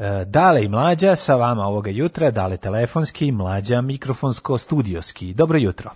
E, dale i mlađa sa vama ovoga jutra, dale telefonski, mlađa mikrofonsko-studijoski. Dobro jutro.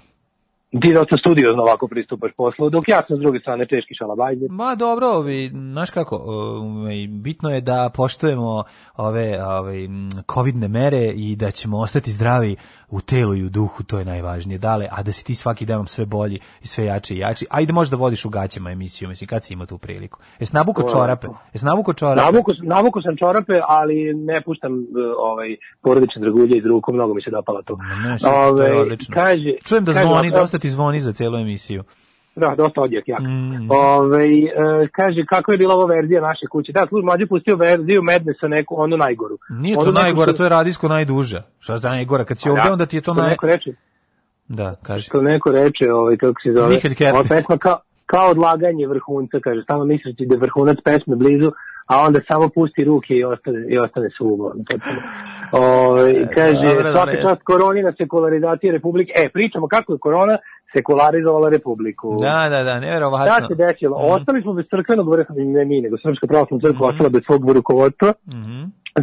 Ti da se studiozno ovako pristupaš poslu, dok ja sam s druge strane teški šalabajzer. Ma dobro, ovi, znaš kako, e, ovaj, bitno je da poštujemo ove, ove covidne mere i da ćemo ostati zdravi u telu i u duhu, to je najvažnije. Dale, a da si ti svaki danom sve bolji i sve jači i jači. Ajde možda vodiš u gaćama emisiju, mislim, kad si imao tu priliku? Jes nabuko čorape? Jes nabuko čorape? Navuku, navuku sam čorape, ali ne puštam uh, ovaj porodične dragulje iz ruku, mnogo mi se dopala to. Ne, super, to je Ovaj, odlično. kaže, Čujem da kaže zvoni, dosta ti zvoni za celu emisiju. Da, dosta odjek, jak. Mm. Ovaj, e, kaže, kako je bila ova verzija naše kuće? Da, služ, mlađe pustio verziju Madnessa, neku, onu najgoru. Nije Onu to neku najgora, što- to je radijsko najduža. Šta da najgora? Kad si ovde, da, onda ti je to naj... neko reče, Da, kaži. što neko reče, ovaj, kako se zove, Mihael Kertes. ova pesma kao, kao odlaganje vrhunca, kaže, samo misliš da je vrhunac pesme blizu, a onda samo pusti ruke i ostane, i ostane suvo. potpuno. Ovaj, kaže, dobro, svaka čast koroni na sekularizaciji Republike. E, pričamo kako je korona sekularizovala Republiku. Da, da, da, nevjerovatno. Šta se desilo? Ostali smo bez crkvenog vrha, ne mi, nego Srpska pravoslavna crkva Mhm. ostala bez svog rukovodstva, Mhm.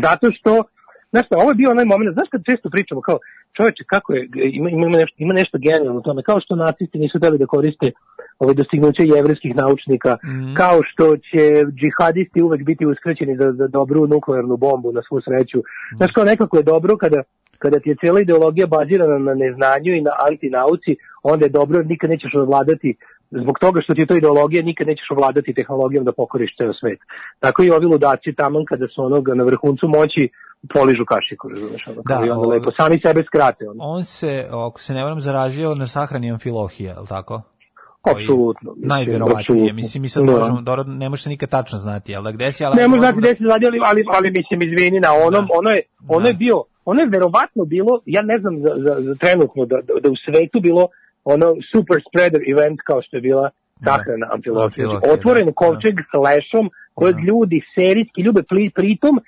zato što, znaš šta, ovo je bio onaj moment, znaš kad često pričamo kao, čoveče, kako je, ima, ima, nešto, ima nešto genijalno u tome, kao što nacisti nisu trebali da koriste ove dostignuće jevreskih naučnika, Mhm. kao što će džihadisti uvek biti uskraćeni za, za dobru nuklearnu bombu na svu sreću. Znaš, kao nekako je dobro kada kada ti je cijela ideologija bazirana na neznanju i na antinauci, onda je dobro nikad nećeš ovladati zbog toga što ti je to ideologija, nikad nećeš ovladati tehnologijom da pokoriš ceo svet. Tako i ovi ludaci tamo kada su onoga na vrhuncu moći poližu kašiku, razumeš, ono, Da, i onda lepo sami sebe skrate. Ono. On se, ako se ne varam, zaražio na sahrani amfilohija, je li tako? Apsolutno. Najverovatnije, mislim, mi sad Da. možemo, dobro, ne može se nikad tačno znati, jel da gde si, ali... Ne može znati gde se radi, ali, ali, ali mislim, izvini, na onom, ono je, ono je bio, ono je verovatno bilo, ja ne znam za, za, za trenutno da, da, da u svetu bilo ono super spreader event kao što je bila sahrana amfilohija. Amfilohija, Znači, Otvoren da, kovčeg s lešom kojeg ljudi serijski ljube, pri- pritom e,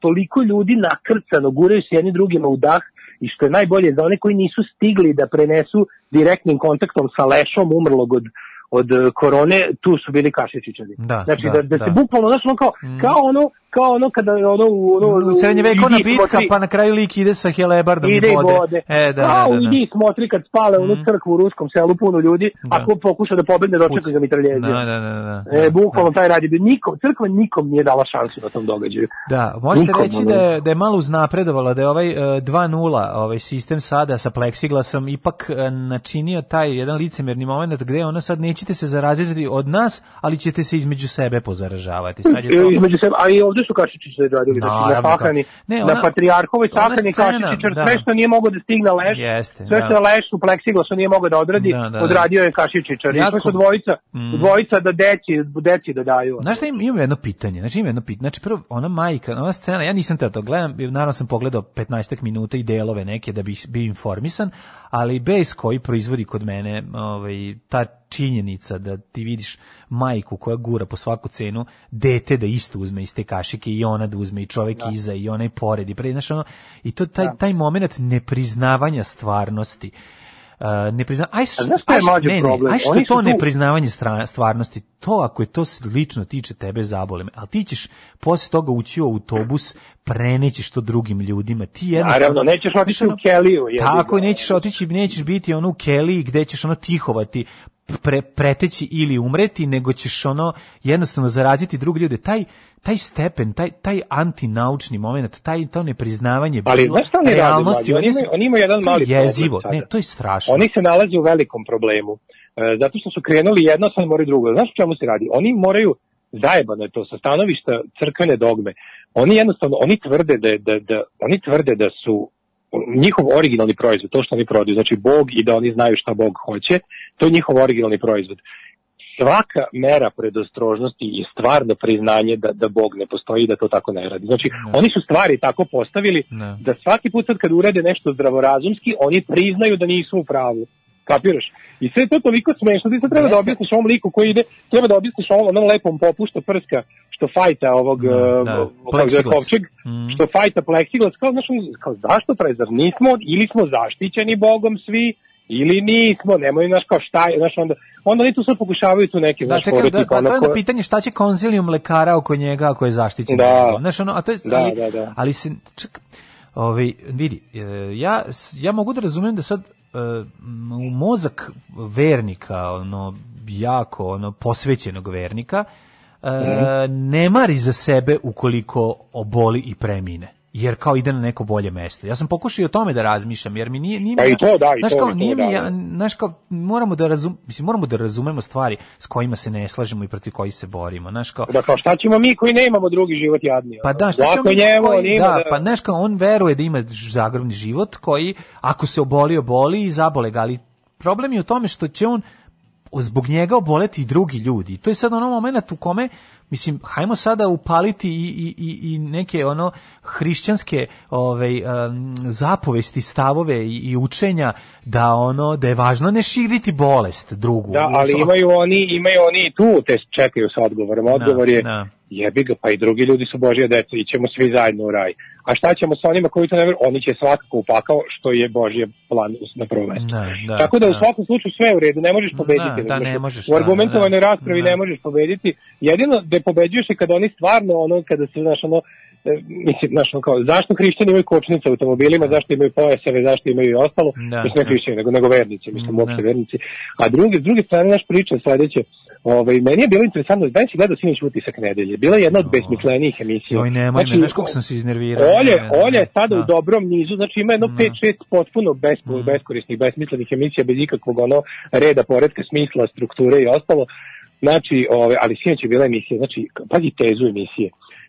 toliko ljudi nakrcano guraju se jedni drugima u dah i što je najbolje za one koji nisu stigli da prenesu direktnim kontaktom sa lešom umrlog od od e, korone, tu su bili kašičićari. Da, znači da, da, da, se da. bukvalno, znaš, ono kao, kao ono, kao ono kada je ono u ono U srednjevekovna bitka, smotri- pa na kraju lik ide sa helebardom ide i bode. vode. E, da, Kao da, da. idi smotri kad spale u onu crkvu u ruskom selu puno ljudi, Da. ako pokuša da pobegne dočeka ga mitraljezija. Da, da, da, da. E, bukvalno taj radi. Nikom, crkva nikom nije dala šansu na tom događaju. Da, može se reći ono. da je, da je malo uznapredovala, da je ovaj e, 2.0 ovaj sistem sada sa pleksiglasom ipak e, načinio taj jedan licemerni moment gde ono sad nećete se zaraziti od nas, ali ćete se između sebe pozaražavati. Sad je to... Između sebe, a i ovde su kašičići radili, znači na Naravno, sahrani, ne, na ona- patrijarhovoj ona sahrani scena, kašičićar, da. sve što nije mogao da stigne leš, Jeste, sve da. što je leš u pleksiglasu nije mogao da odradi, Da, da, da. odradio je kašičićar. Jako- sve su dvojica, Mm. dvojica da deci, deci da daju. Znaš šta im, imam jedno pitanje, znači imam jedno pitanje, znači prvo ona majka, ona scena, ja nisam teo to gledam, naravno sam pogledao 15 minuta i delove neke da bi bio informisan, ali bes koji proizvodi kod mene ovaj, ta činjenica da ti vidiš majku koja gura po svaku cenu, dete da isto uzme iz te kašike i ona da uzme i čovek iza i onaj pored i pre, znaš, ono, i to taj, taj moment nepriznavanja stvarnosti, Uh, ne prizna... Aj, što, aj, što- ne, ne, aj što to tu- nepriznavanje stvarnosti, to ako je to lično tiče tebe zabole me, ali ti ćeš posle toga ući u autobus, prenećeš to drugim ljudima, ti jednostavno... Naravno, nećeš otići u Keliju. Tako nećeš otići, nećeš biti ono u keliji gde ćeš ono tihovati, pre, preteći ili umreti, nego ćeš ono jednostavno zaraziti druge ljude. Taj, taj stepen, taj, taj antinaučni moment, taj, to nepriznavanje Ali bilo- šta oni realnosti? Oni imaju- oni imaju jedan mali problem jezivo, sada. ne, to je strašno. Oni se nalaze u velikom problemu. E, zato što su krenuli jedno, sad moraju drugo. Znaš čemu se radi? Oni moraju, zajebano je to, sa stanovišta crkvene dogme. Oni jednostavno, oni tvrde da, da, da, oni tvrde da su njihov originalni proizvod, to što oni prodaju, znači Bog i da oni znaju šta Bog hoće, to je njihov originalni proizvod. Svaka mera predostrožnosti je stvarno priznanje da, da Bog ne postoji i da to tako ne radi. Znači, oni su stvari tako postavili Ne. da svaki put sad kad urede nešto zdravorazumski, oni priznaju da nisu u pravu. Kapiraš? I sve to toliko smešno, ti sad treba da Jeste. objasniš ovom liku koji ide, treba da objasniš ovom, onom lepom popušta prska što fajta ovog, Da, uh, da, pleksiglas. kovčeg, Mhm. što fajta pleksiglas, kao, znaš, kao zašto pravi, zar nismo, ili smo zaštićeni Bogom svi, ili nismo, nemoj, znaš, kao šta je, znaš, onda, onda oni tu sad pokušavaju tu neke, Da, znaš, čekaj, fore da, pa ono to je onda pitanje šta će konzilijum lekara oko njega ako je zaštićen. Da. Znaš, ono, a to je, Da, ali, da, da. ali se, ček, ovaj, vidi, e, ja, ja mogu da razumem da sad e, m, u mozak vernika, ono, jako, ono, posvećenog vernika, Mhm. Ne mari za sebe ukoliko oboli i premine. jer kao ide na neko bolje mesto. Ja sam pokušao i o tome da razmišljam, jer mi nije, nije mi- Pa i to da, i znaš to, kao, i to nije mi, da, ja- da. znaš kao, moramo da razum, mislim, moramo da razumemo stvari s kojima se ne slažemo i protiv kojih se borimo, znaš kao, Da kao šta ćemo mi koji nemamo drugi život jadni? Pa da, šta ćemo mi njemu, koji- ima da, pa znaš kao, on veruje da ima zagrobni život koji, ako se oboli, oboli i zabole ga, ali problem je u tome što će on zbog njega oboleti i drugi ljudi. To je sad ono moment u kome mislim hajmo sada upaliti i, i, i, i neke ono hrišćanske ovaj em, zapovesti, stavove i, i učenja da ono da je važno ne širiti bolest drugu. Da, ali imaju oni, imaju oni i tu te čekaju sa odgovorom. Odgovor je da. jebi ga, pa i drugi ljudi su Božja deca i ćemo svi zajedno u raj. A šta ćemo sa onima koji to ne veruju? Oni će svakako u pakao, što je Božje plan na prvom mestu. Da, da, Tako da u da. svakom slučaju sve je u redu, ne možeš pobediti. Da, da, ne možeš, U da, argumentovanoj da, raspravi da. ne možeš pobediti. Jedino da pobeđuješ je kada oni stvarno, ono, kada se, znaš, ono, e, mislim, znaš, ono kao, zašto hrišćani imaju kočnice u automobilima, zašto imaju pojaseve, zašto imaju i ostalo, Da, mislim, ne da. hrišćani, nego, nego vernici, mislim, Da. uopšte vernici. A druge, s druge strane, naš priča sledeće, Ovaj, meni je bilo interesantno, da si gledao sinoć utisak nedelje. Bila je jedna od besmislenijih emisija. Joj, nemoj me, znaš koliko sam se iznervirao. Olje, Ne. Olje je sada Da. u dobrom nizu, znači ima jedno 5-6 potpuno bes, beskorisnih, besmislenih emisija bez ikakvog ono reda, poredka, smisla, strukture i ostalo. Znači, ove, ali sinoć je bila emisija, znači, pazi tezu emisije.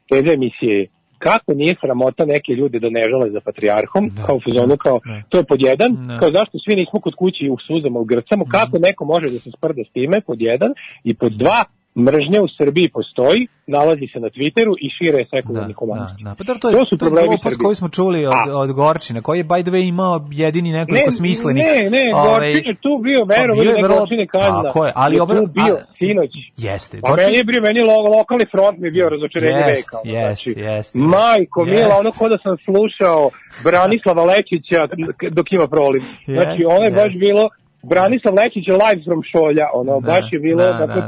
Teza emisije je kako nije sramota neke ljude da ne žele za patrijarhom, kao u fazonu, kao, to je pod jedan, Da. kao zašto svi nismo kod kući u suzama, u grcamo, kako neko može da se sprda s time, pod jedan, i pod dva, mržnja u Srbiji postoji, nalazi se na Twitteru i šire je sekularni komunizam. Da, pa dobro, to je, To su to je problemi glupost Srbije. koju smo čuli od, od Gorčina, koji je by the way imao jedini nekoliko smislenih. Ne, ne, ovaj, Gorčin je tu bio, pa vero, je ne vrlo- Gorčin je kazna. Tako je, ali je tu bio a- sinoć. Jeste. Pa meni je bio, meni lo, lokalni front mi je bio razočarenje Jest, veka. ono, jest, znači, jest, Majko, jest. mila, ono ko da sam slušao Branislava Lečića dok ima prolim. Znači, ono je baš bilo, Branislav Lečić je live from Šolja, ono, Da, baš je bilo da, tako da, da.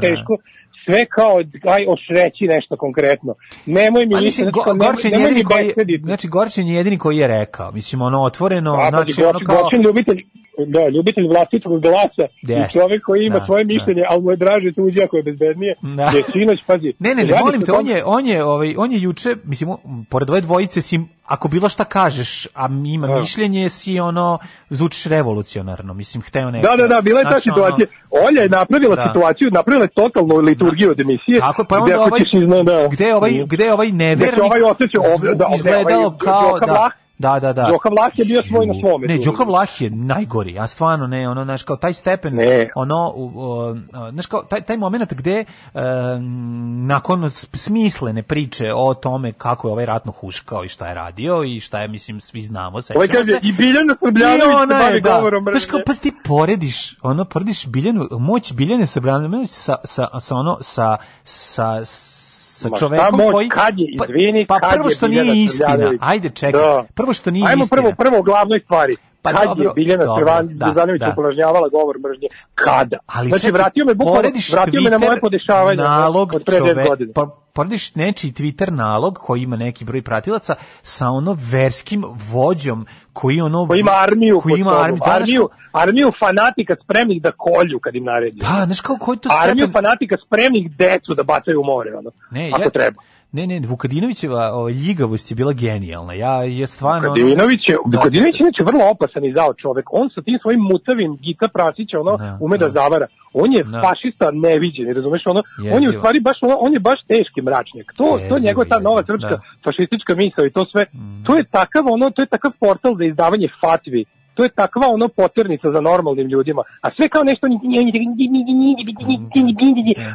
Sve kao, aj, ošreći nešto konkretno. Nemoj mi Pa ništa, mislim, Go- nemoj, Gorčin nemoj jedini koji, znači Gorčin je jedini koji je rekao, mislim, ono, otvoreno, A, znači, znači, ono Gorčin, kao... Gorčin ljubitelj, da, ljubitelj vlastitog glasa Jest. i čovjek koji ima Da, svoje da. mišljenje, ali mu je draže tuđe ako je bezbednije. Da. Je sinoć, pazi. Ne, ne, ne, molim te, on je, on je, ovaj, on je juče, mislim, pored ove dvojice si, ako bilo šta kažeš, a ima Da. mišljenje, si ono, zvučiš revolucionarno, mislim, hteo neko. Da, da, da, bila je ta Znaš, ono, situacija. Olja je napravila Da. situaciju, napravila je totalnu liturgiju od emisije. Tako, pa gde onda ovaj, ćeš izna- da, gde je ovaj, gde je ovaj nevernik Gde ovaj osjeća ovde, da, ovde, izgledao ovaj kao, da, da, da, da. Đoka Vlah je bio svoj na svome. Ne. Đoka Vlah je najgori, ja stvarno ne, ono, znaš, kao taj stepen, Ne. ono, znaš, kao taj, taj moment gde e, nakon smislene priče o tome kako je ovaj ratno huškao i šta je radio i šta je, mislim, svi znamo, sećamo Ovaj kaže, se. i Biljana I Srbljanović se bavi je, da. govorom Znaš kao, pa ti porediš, ono, porediš Biljanu, moć Biljane Srbljanović sa, sa, sa ono, sa, sa, sa Ma šta čovekom moć, koji... kad je, Pa- izvini, pa kad prvo je što nije istina, ajde čekaj, Da. prvo što nije Ajmo istina. prvo, prvo o glavnoj stvari. Pa kad dobro, je Biljana Srbljanović da, da. uporažnjavala govor mržnje? Kada? Ali znači, čekaj, vratio me bukvalno, vratio me na moje podešavanje nalog od pre 10 čove- godina. po- porediš nečiji Twitter nalog koji ima neki broj pratilaca sa ono verskim vođom koji ono Koji ima armiju, koji ima sobom. armiju, da, armiju, armiju fanatika spremnih da kolju kad im naredi. Da, znaš kao koji to Armiju stepen- fanatika spremnih decu da bacaju u more, ono. Ne, ako ja- treba. Ne, ne, Vukadinovićeva ovaj, ljigavost je bila genijalna. Ja je stvarno... Vukadinović je, Da. Vukadinović je vrlo opasan i zao čovek. On sa tim svojim mutavim Gita Prasića, ono, Da, ume da, da. zavara. On je Da. fašista neviđen, razumeš, ono, on je u Jezivo. stvari baš, ono, on je baš teški mračnjak. To, to Jezivo, njegova ta nova jezivo, srpska da. Mm. fašistička misao i to sve, to je takav, ono, to je takav portal za izdavanje fatvi. To je takva ono poternica za normalnim ljudima. A sve kao nešto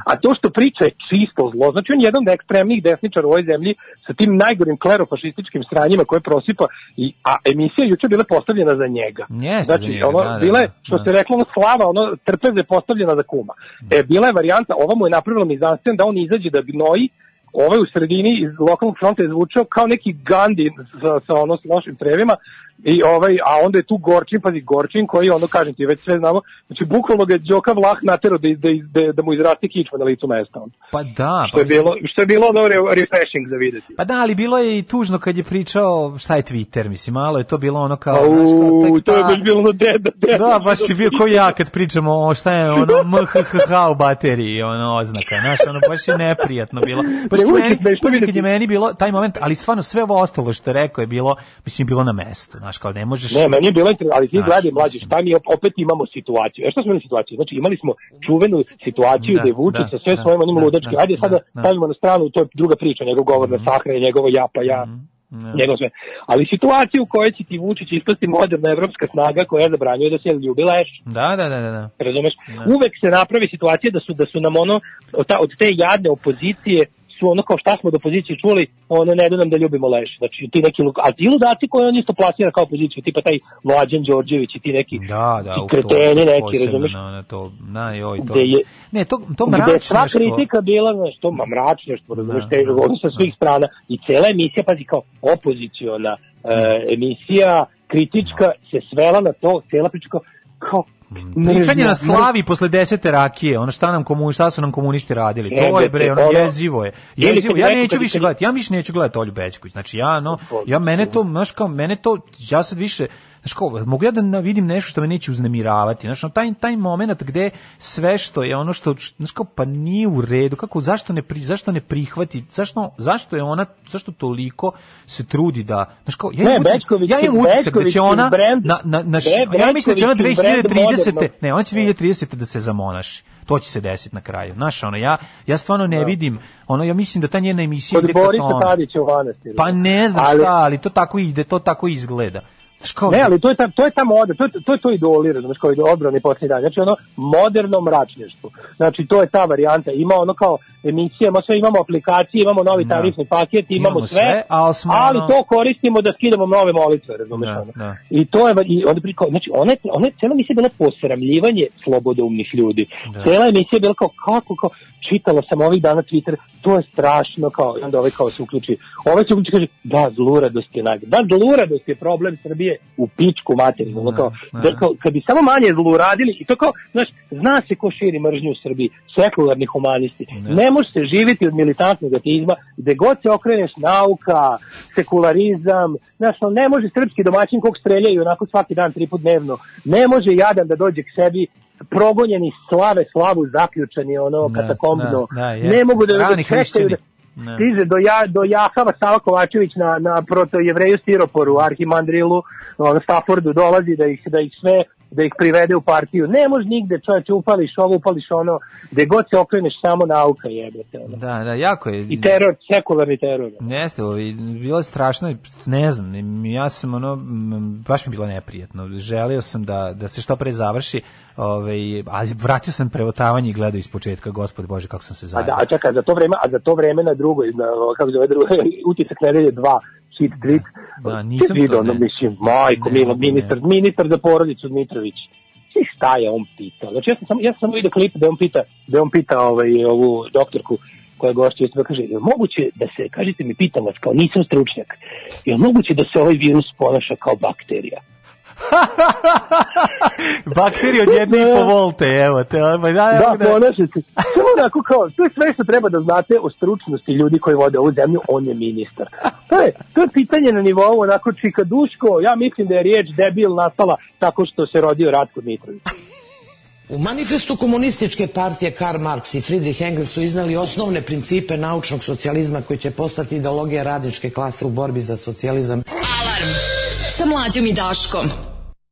a to što priča je čisto zlo. Znači on je jedan od ekstremnih desničara u ovoj zemlji sa tim najgorim klerofašističkim sranjima koje prosipa i a emisija je juče bila postavljena za njega. Jeste znači njega, ono da, da, bila je da, što da. se reklo ono slava, ono trpeze postavljena za kuma. E bila je varijanta, ova mu je napravila mizansen da on izađe da gnoji ovaj u sredini iz lokalnog fronta je zvučao kao neki Gandhi sa, sa ono s lošim crevima I ovaj, a onda je tu Gorčin, pazi, Gorčin koji ono, kažem ti, već sve znamo, znači bukvalno ga je Đoka Vlah natero da, da, da, da mu izrasti kičma na licu mesta. ono. Pa da, Što je bilo, što je bilo ono re- refreshing za videti. Pa da, ali bilo je i tužno kad je pričao šta je Twitter, mislim, malo je to bilo ono kao... Au, znaš, kao, tek to je baš bilo ono deda, deda. Da, baš si bio ko ja kad pričamo o šta je ono MHH u bateriji, ono oznaka, znaš, ono baš je neprijatno bilo. Baš Ne, je meni, je pazi, kad je meni bilo taj moment, ali stvarno sve ovo ostalo što je rekao je bilo, mislim, bilo na mestu, znaš, kao ne možeš... Ne, meni je bilo ali ti Znaš, gledaj mlađi, šta mi op- opet imamo situaciju. E što smo imali situaciju? Znači imali smo čuvenu situaciju Da, da, je Vučić da, sa sve da, svojim onim da, ludačkim. da, Ajde sada da, da. stavimo na stranu, to je druga priča, njegov govor na sahrane, njegovo ja pa ja. Njegov sve. Ali situaciju u kojoj će ti Vučić ispasti moderna evropska snaga koja zabranjuje da se ljubi leš. Da, da, da, da. da. Razumeš? Uvek se napravi situacija da su da su nam ono od, ta, od te jadne opozicije su ono kao šta smo od opozicije čuli, ono ne da nam da ljubimo leš. Znači ti neki a ti ludaci koje on isto plasira kao opoziciju, tipa taj Mlađan Đorđević i ti neki Da, da, ti u to, kreteni neki, razumeš? Na, na to, na, joj, to. Gde je, Ne, to, to gde je sva mračneštvo. kritika bila, znaš, to ma mračneštvo, razumeš, Da, te, da, ono sa svih strana i cela emisija, pazi, kao opoziciona e, emisija, kritička, se svela na to, cela priča kao, kao Pričanje na slavi posle desete rakije, ono šta nam komun, šta su nam komunisti radili. To je bre, ono jezivo je. Jezivo. Ja neću više gledati. Ja više neću gledati Olju Bećković. Znači ja no, ja mene to, znaš kao, mene to ja sad više Znaš kao, mogu ja da vidim nešto što me neće uznemiravati. Znaš, ono, taj, taj moment gde sve što je ono što, znaš kao, pa nije u redu, kako, zašto ne, pri, zašto ne prihvati, zašto, zašto je ona, zašto toliko se trudi da, znaš kao, ja Ne, imam utisak, ja imam utisak da će ona, brand- na, na, na, Be- ja mislim da će ona Bećković je brand 2030. modernog- Ne, on će 2030. da se zamonaši. To će se desiti na kraju. Znaš, ono, ja, ja stvarno ne vidim, ono, ja mislim da ta njena emisija Kod Borisa. Tadića u. Pa ne znam Ali- šta, ali to tako ide, to tako izgleda. Kao, Ne, ali to je ta, to je ta moda, to je, to je to idoli, razumeš, kao ide odbrani posljednji dan. Znači ono moderno mračnještvo. Znači to je ta varijanta. Ima ono kao emisije, ima sve, imamo aplikacije, imamo novi Da. tarifni paket, imamo, Imamo sve, sve, ali smo ali to koristimo da skidamo nove molitve, razumeš Da, ono. da. I to je, i onda priko, znači ona je, ona je, cijela emisija bila posramljivanje slobodoumnih ljudi. Da. Cijela emisija je bila kao, kako, kao, čitala sam ovih dana Twitter, to je strašno, kao, i onda ovaj kao se uključi, ovaj se uključi kaže, da, zluradost je najgore. Da, zluradost je problem Srbije u pičku materinu, ono kao, da. da, kao, kad bi samo manje zluradili, i to kao, znaš, zna se ko širi mržnju u Srbiji, sekularni humanisti. Ne može se živjeti od militantnog ateizma, gde god se okreneš nauka, sekularizam, znaš, ne može srpski domaćin kog streljaju onako svaki dan, tri put dnevno, ne može jadan da dođe k sebi, progonjeni slave slavu zaključani ono Da, katakombno da, da, jeste. ne mogu da, Rani hrišćani. Da. stiže do, ja, do Jahava Sava Kovačević na, na proto jevreju Stiroporu, Arhimandrilu, ono, Staffordu dolazi da ih, da ih sve da ih privede u partiju. Ne može nigde, čovječe, upališ ovo, upališ ono, gde god se okreneš, samo nauka jebete. Ono. Da, da, jako je. I teror, sekularni teror. Jeste, ovi, bilo je strašno, ne znam, ja sam ono, baš mi bilo neprijatno. Želio sam da, da se što pre završi, ovaj, ali vratio sam prevotavanje i gledao iz početka, gospod Bože, kako sam se A da, a čekaj, za to vreme, a za to vreme na drugoj, na, kako zove drugo, utisak nedelje dva, hit tweet. Da, nisam vidio, to, ono, ne. mislim, majko, Ne, milo, ne. ministar, ministar za porodicu Dmitrović. Svi šta je on pitao? Znači, ja sam, ja sam vidio klip da on pita, da on pita ovaj, ovu doktorku koja gošće, isto da kaže, je moguće da se, kažite mi, pitam vas, kao nisam stručnjak, je moguće da se ovaj virus ponaša kao bakterija? Bakterije od jedne i po volte, evo te. ovaj, Da, Da, da, ponaša se. Samo onako kao, to je sve što treba da znate o stručnosti ljudi koji vode ovu zemlju, on je ministar. To je, to je pitanje na nivou onako čikaduško, ja mislim da je riječ debil nastala tako što se rodio Ratko Mitrović. U manifestu komunističke partije Karl Marx i Friedrich Engels su iznali osnovne principe naučnog socijalizma koji će postati ideologija radničke klase u borbi za socijalizam. Alarm sa mlađom i Daškom.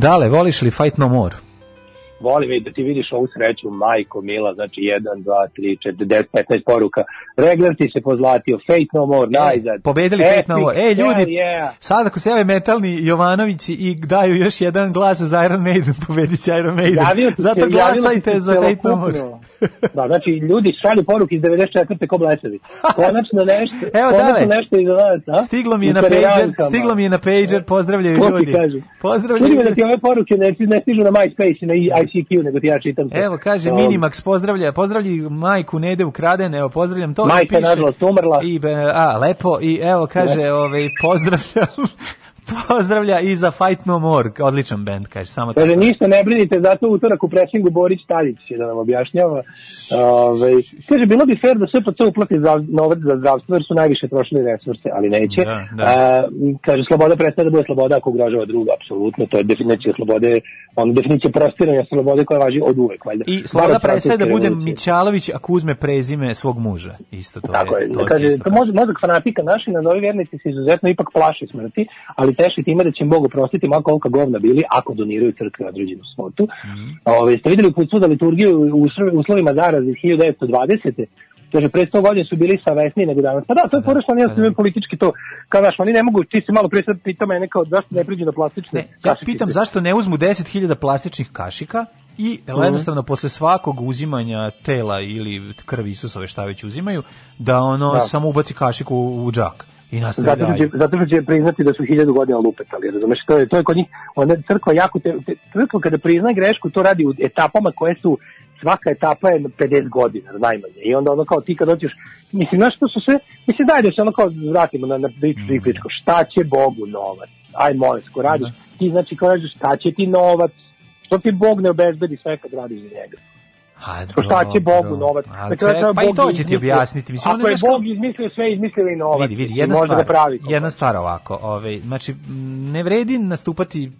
Dale, voliš li Fight No More? Volim i da ti vidiš ovu sreću, majko, mila, znači 1, 2, 3, 4, 10, 15 poruka. Regler ti se pozlatio, Fate No More, najzad. Pobedili Epic, Fate No More. Ej, ljudi, yeah. sad ako se jave metalni Jovanovići i daju još jedan glas za Iron Maiden, pobedit će Iron Maiden. Javio se- Zato ti glasajte se za Fate No More. Da, znači, ljudi šalju poruke iz 94. ko blesavi. Konačno nešto, Evo, konačno dale. nešto iza nas, a? Stiglo mi je na pager, stiglo mi je na pager, pozdravljaju ljudi. Pozdravljaju da ljudi. ti ove poruke ne, ne stižu na MySpace i na ICQ, nego ti ja čitam to. Evo, kaže Minimax, pozdravlja, pozdravlji majku Nede Ukraden, evo, pozdravljam to. Majka je nažalost umrla. I, a, lepo, i evo, kaže, ovaj, pozdravljam, pozdravlja i za Fight No More, odličan band, kaže, samo Kaže, tako. ništa ne brinite, zato utorak u presingu Borić Tadić će da nam objašnjava. Ove, kaže, bilo bi fair da SPC uplati za, novac za zdravstvo, jer su najviše trošili resurse, ali neće. Da, da. A, kaže, sloboda prestaje da bude sloboda ako ugrožava druga, apsolutno. To je definicija slobode, on definicija prostiranja slobode koja važi od uvek, valjda. I sloboda od prestaje da bude. Mićalović ako uzme prezime svog muža. Isto to Tako je. je, to kaže, to mozak, mozak fanatika naši na novi vjernici se izuzetno ipak plaši smrti, ali teši time da će im Bog oprostiti mako kolika govna bili ako doniraju crkve određenu svotu. Mhm. Ove, ste vidjeli put suda liturgiju u uslo- uslovima zaraze iz 1920. Kaže, pre 100 godina su bili savesniji nego danas. Pa da, to je porešno, ja sam politički to, kao znaš, oni ne mogu, ti si malo pre sad pitao mene kao, zašto ne priđu na plastične Ja pitam zašto ne uzmu 10.000 plastičnih kašika i Mhm. jednostavno posle svakog uzimanja tela ili krvi Isusove šta već uzimaju, da ono Da. samo ubaci kašik u, u džak i nastavi Zato dalje. će, zato što će priznati da su hiljadu godina lupetali, razumeš, to je, to je kod njih, ona crkva jako, te, te, crkva kada prizna grešku, to radi u etapama koje su, svaka etapa je 50 godina, najmanje, i onda ono kao ti kad dođeš, mislim, znaš što su sve, mislim, daj da se ono kao vratimo na, na priču, mm. priču, šta će Bogu novac, aj molim, ko radiš, ti znači ko radiš, šta će ti novac, što ti Bog ne obezbedi sve kad radiš za njega. A, Pa šta će. Bogu novac? A, krajeva pa i Bog to je će ti objasniti. Mislim, Ako je znaš kao- Bog izmislio sve, izmislio i novac. Vidi, vidi, I jedna može stvar, da pravi. jedna stvar ovako, ovaj, znači, ne vredi nastupati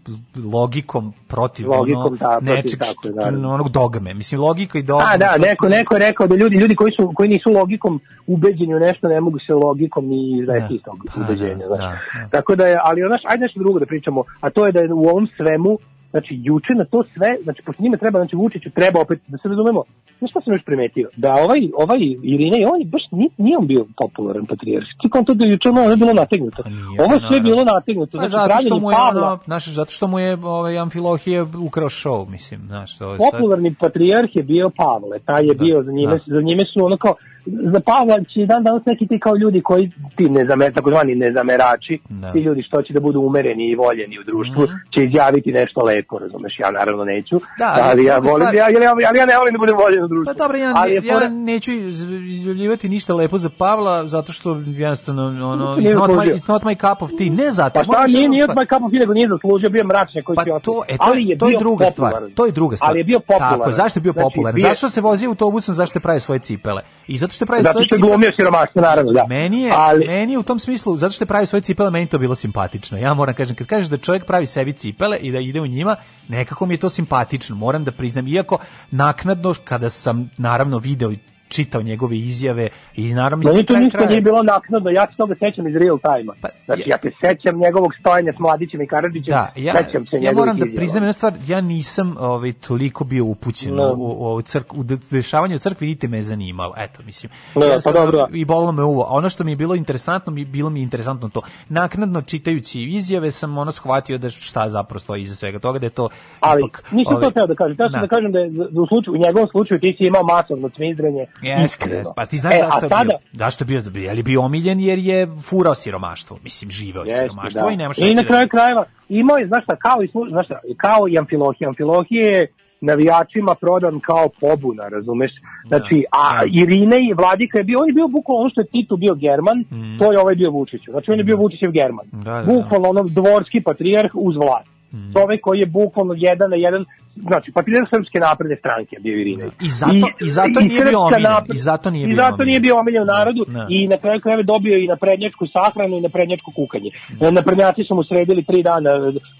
logikom protiv Logikom, ono, da, protiv, nečeg, tako što- naravno. onog dogme. Mislim, logika i dogma. A da, to- neko, neko je rekao da ljudi, ljudi koji, su, koji nisu logikom ubeđeni u nešto, ne mogu se logikom ni izvesti iz tog Pa, ubeđenja. da, da, da. Tako da je, ali znaš, ajde nešto drugo da pričamo, a to je da je u ovom svemu, znači juče na to sve, znači pošto njima treba, znači Vučiću treba opet, da se razumemo, znaš šta sam još primetio? Da ovaj, ovaj Irina i on je baš nije, nije on bio popularan patrijarh. Ti kao to da je juče ono ono je bilo nategnuto. Ovo je sve naravno. bilo nategnuto. Pa Znači, zato što mu je Pavla, ono, znaš, zato što mu je ovaj Amfilohije ukrao show, mislim, znaš, to je sad- popularni patrijarh je bio Pavle, taj je bio za njime, da. za njime su ono kao za Pavla će dan danas neki ti kao ljudi koji ti nezamer, takozvani nezamerači, Da. ti ljudi što će da budu umereni i voljeni u društvu, Mhm. će izjaviti nešto lepo, razumeš, ja naravno neću, Da, ali ali, ja volim, stvar- ja, ali, ja, ali ja ne volim da budem voljen u društvu. Pa dobro, ja, ali ja fora- neću iz- izjavljivati ništa lepo za Pavla, zato što jednostavno, ono, it's not, my, it's not my cup of tea. Ne zato. Pa šta, nije, nije stvar- my cup of tea, nego nije zaslužio, bio mračnjak koji Pa će to, e, to, ali je to je druga stvar. To je druga stvar. Ali je bio popularan. Tako, zašto je bio Znači, popularan? Zašto se vozio autobusom, zašto je pravi svoje cipele? I zato što pravi Zato svoje što je cipele. glumio siromaštvo, naravno, da. Meni je, Ali- meni je u tom smislu, zato što pravi svoje cipele, meni to bilo simpatično. Ja moram kažem, kad kažeš da čovjek pravi sebi cipele i da ide u njima, nekako mi je to simpatično, moram da priznam. Iako naknadno, kada sam naravno video čitao njegove izjave i naravno mislim, Meni to ništa kraja- nije bilo naknadno, ja se toga sećam iz real time Znači, ja se sećam njegovog stojanja s Mladićem i Karadžićem, Da, ja, sećam se ja moram da priznam jednu stvar, ja nisam ovaj, toliko bio upućen No. u, u, crk, u de- dešavanje u crkvi, niti me je zanimalo, eto, mislim. No, pa Jednostavno, dobro. I bolilo me uvo. A Ono što mi je bilo interesantno, mi, bilo mi je interesantno to. Naknadno, čitajući izjave, sam ono shvatio da šta zapravo stoji iza svega toga, da je to Ali ipak... nisam ovaj, to teo da kažem, teo sam da. da kažem da je za- u, slučaju, u njegovom slučaju ti si imao masovno cmizdrenje. Jeste, jeste. Pa ti znaš E, zašto je sada, bio? Zašto je bio? Je li bio omiljen jer je furao siromaštvo? Mislim, živeo je Jeste, siromaštvo da. i nemaš I reći na da- kraju krajeva imao je, znaš šta, kao i, znaš šta, kao i Amfilohije. Amfilohije je navijačima prodan kao pobuna, razumeš? Znači, a Irine i Vladika je bio, on je bio bukvalno ono što je Titu bio German, to je ovaj bio Vučiću. Znači, on je bio Vučićev German. Mm. Da, da, da. Bukvalno ono dvorski patrijarh uz vlast. Čovek koji je bukvalno jedan na jedan znači partizer srpske napredne stranke je bio Irina. I zato- i zato nije bio omiljen, napred- i zato nije i bio zato omiljen. nije bio omiljen narodu Da. i na kraju krajeva dobio i na prednjačku sahranu i na prednjačko kukanje. Na prednjaci su mu sredili tri dana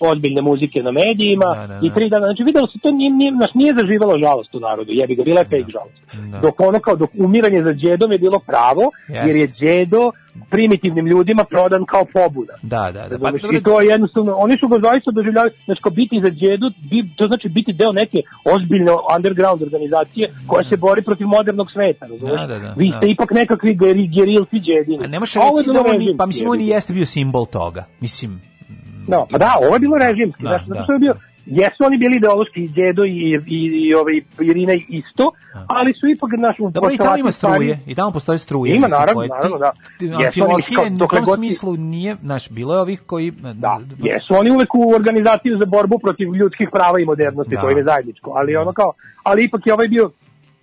ozbiljne muzike na medijima Da, da, i da. tri dana, znači videlo se to nije, nije, znaš, nije zaživalo žalost u narodu, jebi ga, bila je fake žalost. Da. Dok ono kao, dok umiranje za džedom je bilo pravo, jer je džedo primitivnim ljudima prodan kao pobuda. Da, da, da. Pa, I to je jednostavno, oni su ga zaista doživljavali, znači kao biti za džedu, bi, to znači biti deo neke ozbiljne underground organizacije koja se bori protiv modernog sveta, razumeš? Da, da, da, Vi da. ste ipak nekakvi geri, gerilci džedini. A ne možeš A ovo je reći da on, pa mislim on i jeste bio simbol toga. Mislim, No, pa da, ovo je bilo režimski, Da, znači, da. što je bio, jesu oni bili ideološki i Đedo i, i, i, ovaj, Irina isto, ali su ipak naš Dobro, i tamo ima struje, i tamo postoji struje. Ima, naravno, koje naravno, da. kao, u tom smislu nije, znaš, bilo je ovih koji... Da, Jesu oni uvek u organizaciju za borbu protiv ljudskih prava i modernosti, Da. to je zajedničko, ali ono kao, ali ipak je ovaj bio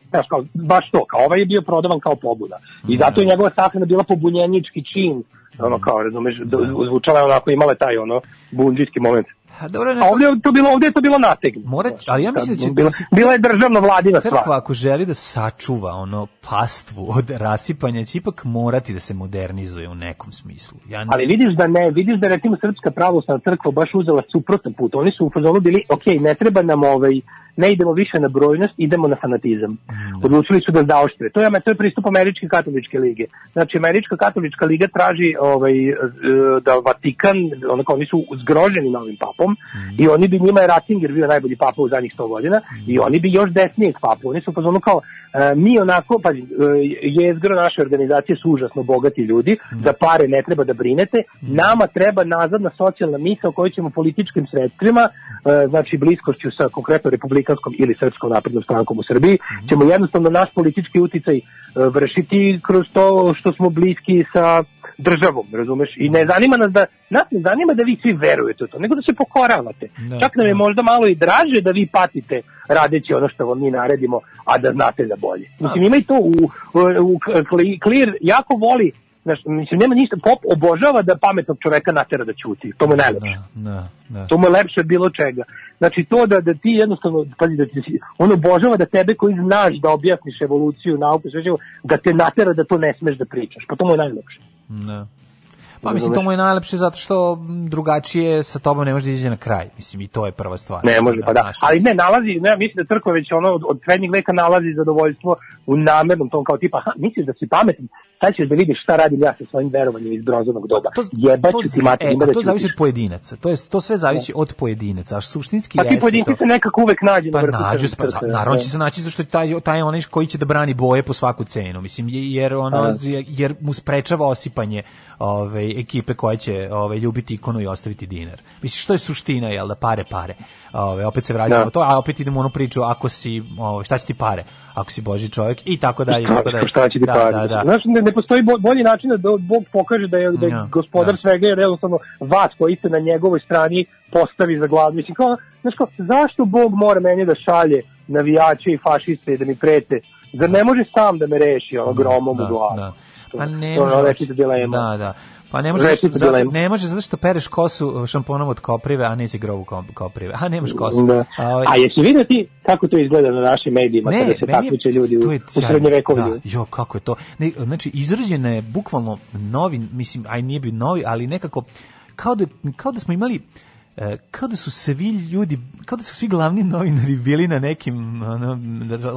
znaš, kao, baš to, kao ovaj je bio prodavan kao pobuda. I zato je njegova sahrana bila pobunjenički čin, ono kao, razumeš, da. zvučala je onako, imala je taj ono, bundžijski moment. Dobro, A ovdje je to bilo, ovdje je to bilo nategnuto. Mora, ali ja mislim da će... Bila, bila je državno vladina stvar. Crkva ako želi da sačuva ono pastvu od rasipanja, će ipak morati da se modernizuje u nekom smislu. Ja ne- Ali vidiš da ne, vidiš da recimo Srpska pravoslavna crkva baš uzela suprotan put. Oni su u fazonu bili, ok, ne treba nam ovaj, ne idemo više na brojnost, idemo na fanatizam. Odlučili su da zaoštre. To je, to je pristup Američke katoličke lige. Znači, Američka katolička liga traži ovaj, e, da Vatikan, onako, oni su zgroženi novim papom i oni bi njima je Ratzinger bio najbolji papa u zadnjih 100 godina i oni bi još desnijeg papu. Oni su fazonu kao, e, mi onako, pa jezgro naše organizacije su užasno bogati ljudi, za pare ne treba da brinete, nama treba nazadna socijalna misa o kojoj ćemo političkim sredstvima, znači bliskošću sa konkretno republikanskom ili srpskom naprednom strankom u Srbiji, ćemo jednostavno naš politički uticaj e, vršiti kroz to što smo bliski sa državom, razumeš? I ne zanima nas da, nas ne zanima da vi svi verujete u to, nego da se pokoravate. Da, Čak nam je možda malo i draže da vi patite radeći ono što vam mi naredimo, a da znate da bolje. Mislim, ima i to u, u, u Clear jako voli Znaš, mislim, nema ništa, pop obožava da pametnog čoveka natera da ćuti. To mu je najlepše. Da, da. To mu je lepše bilo čega. Znači to da, da ti jednostavno, pazi, da ti, on obožava da tebe koji znaš da objasniš evoluciju, nauku, sve živo, da te natera da to ne smeš da pričaš. Pa to mu je najlepše. Da. Pa mislim, to mu je najlepše zato što m, drugačije sa tobom ne može da izađe na kraj. Mislim, i to je prva stvar. Ne može, pa da. znaš. Ali ne, nalazi, ne, mislim da crkva već ono od, od srednjeg veka nalazi zadovoljstvo u namernom tom kao tipa, misliš da si pametan, sad ćeš da vidiš šta radim ja sa svojim verovanjem iz brozonog doba. Jebaću ti mater, e, ima a da to zavisi od pojedinaca. To je to sve zavisi od pojedinaca. A suštinski Pa ti pojedinci to- se nekako uvek nađu na Pa vrhu nađu pa, naravno da. će se naći zašto taj, taj onaj koji će da brani boje po svaku cenu. Mislim, je- jer, ono, A. jer mu sprečava osipanje ove, ekipe koja će ove, ljubiti ikonu i ostaviti dinar. Mislim, što je suština, jel da pare, pare. Ove, opet se vraćamo Da. to, a opet idemo u onu priču, ako si, ove, šta će ti pare? Ako si Boži čovjek i tako dalje. i tako dalje. Šta će ti da, pare? Da, da. Znaš, ne, ne postoji bo- bolji način da Bog pokaže da je, da je Ja, gospodar da. svega, jer jednostavno vas koji ste na njegovoj strani postavi za glavu. Mislim, kao, znaš kao, zašto Bog mora meni da šalje navijače i fašiste da mi prete? Zar ne može sam da me reši ono gromom da, u glavu? da. Pa ne ono može. dilema. Da, da. Pa ne može, zato dilema. ne može zato što pereš kosu šamponom od koprive, a neće grobu ko- koprive. A nemaš kosu. Da. A, ovaj- A jesi vidio ti kako to izgleda na našim medijima kada se takmiče ljudi u, u srednjevekovlju? Da, jo, kako je to. Ne, znači, izrađena je bukvalno novi, mislim, aj nije bio novi, ali nekako, kao da, kao da smo imali kao da su svi ljudi, kao da su svi glavni novinari bili na nekim ono,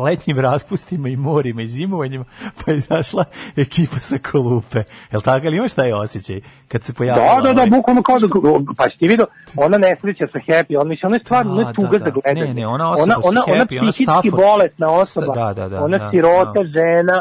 letnjim raspustima i morima i zimovanjima, pa je izašla ekipa sa kolupe. Jel tako, ali imaš taj osjećaj kad se pojavila? Da, da, da, ovaj- bukvalno kao da, pa si ti vidio, ona nesreća sa Happy, on mislim, ona je stvarno, ona je Da, tuga da, za da. gledanje. Ne, ne, ona osoba ona, ona, ona Happy, ona psihički Stafford. bolesna osoba, Da, da, da, ona da, sirota da. žena,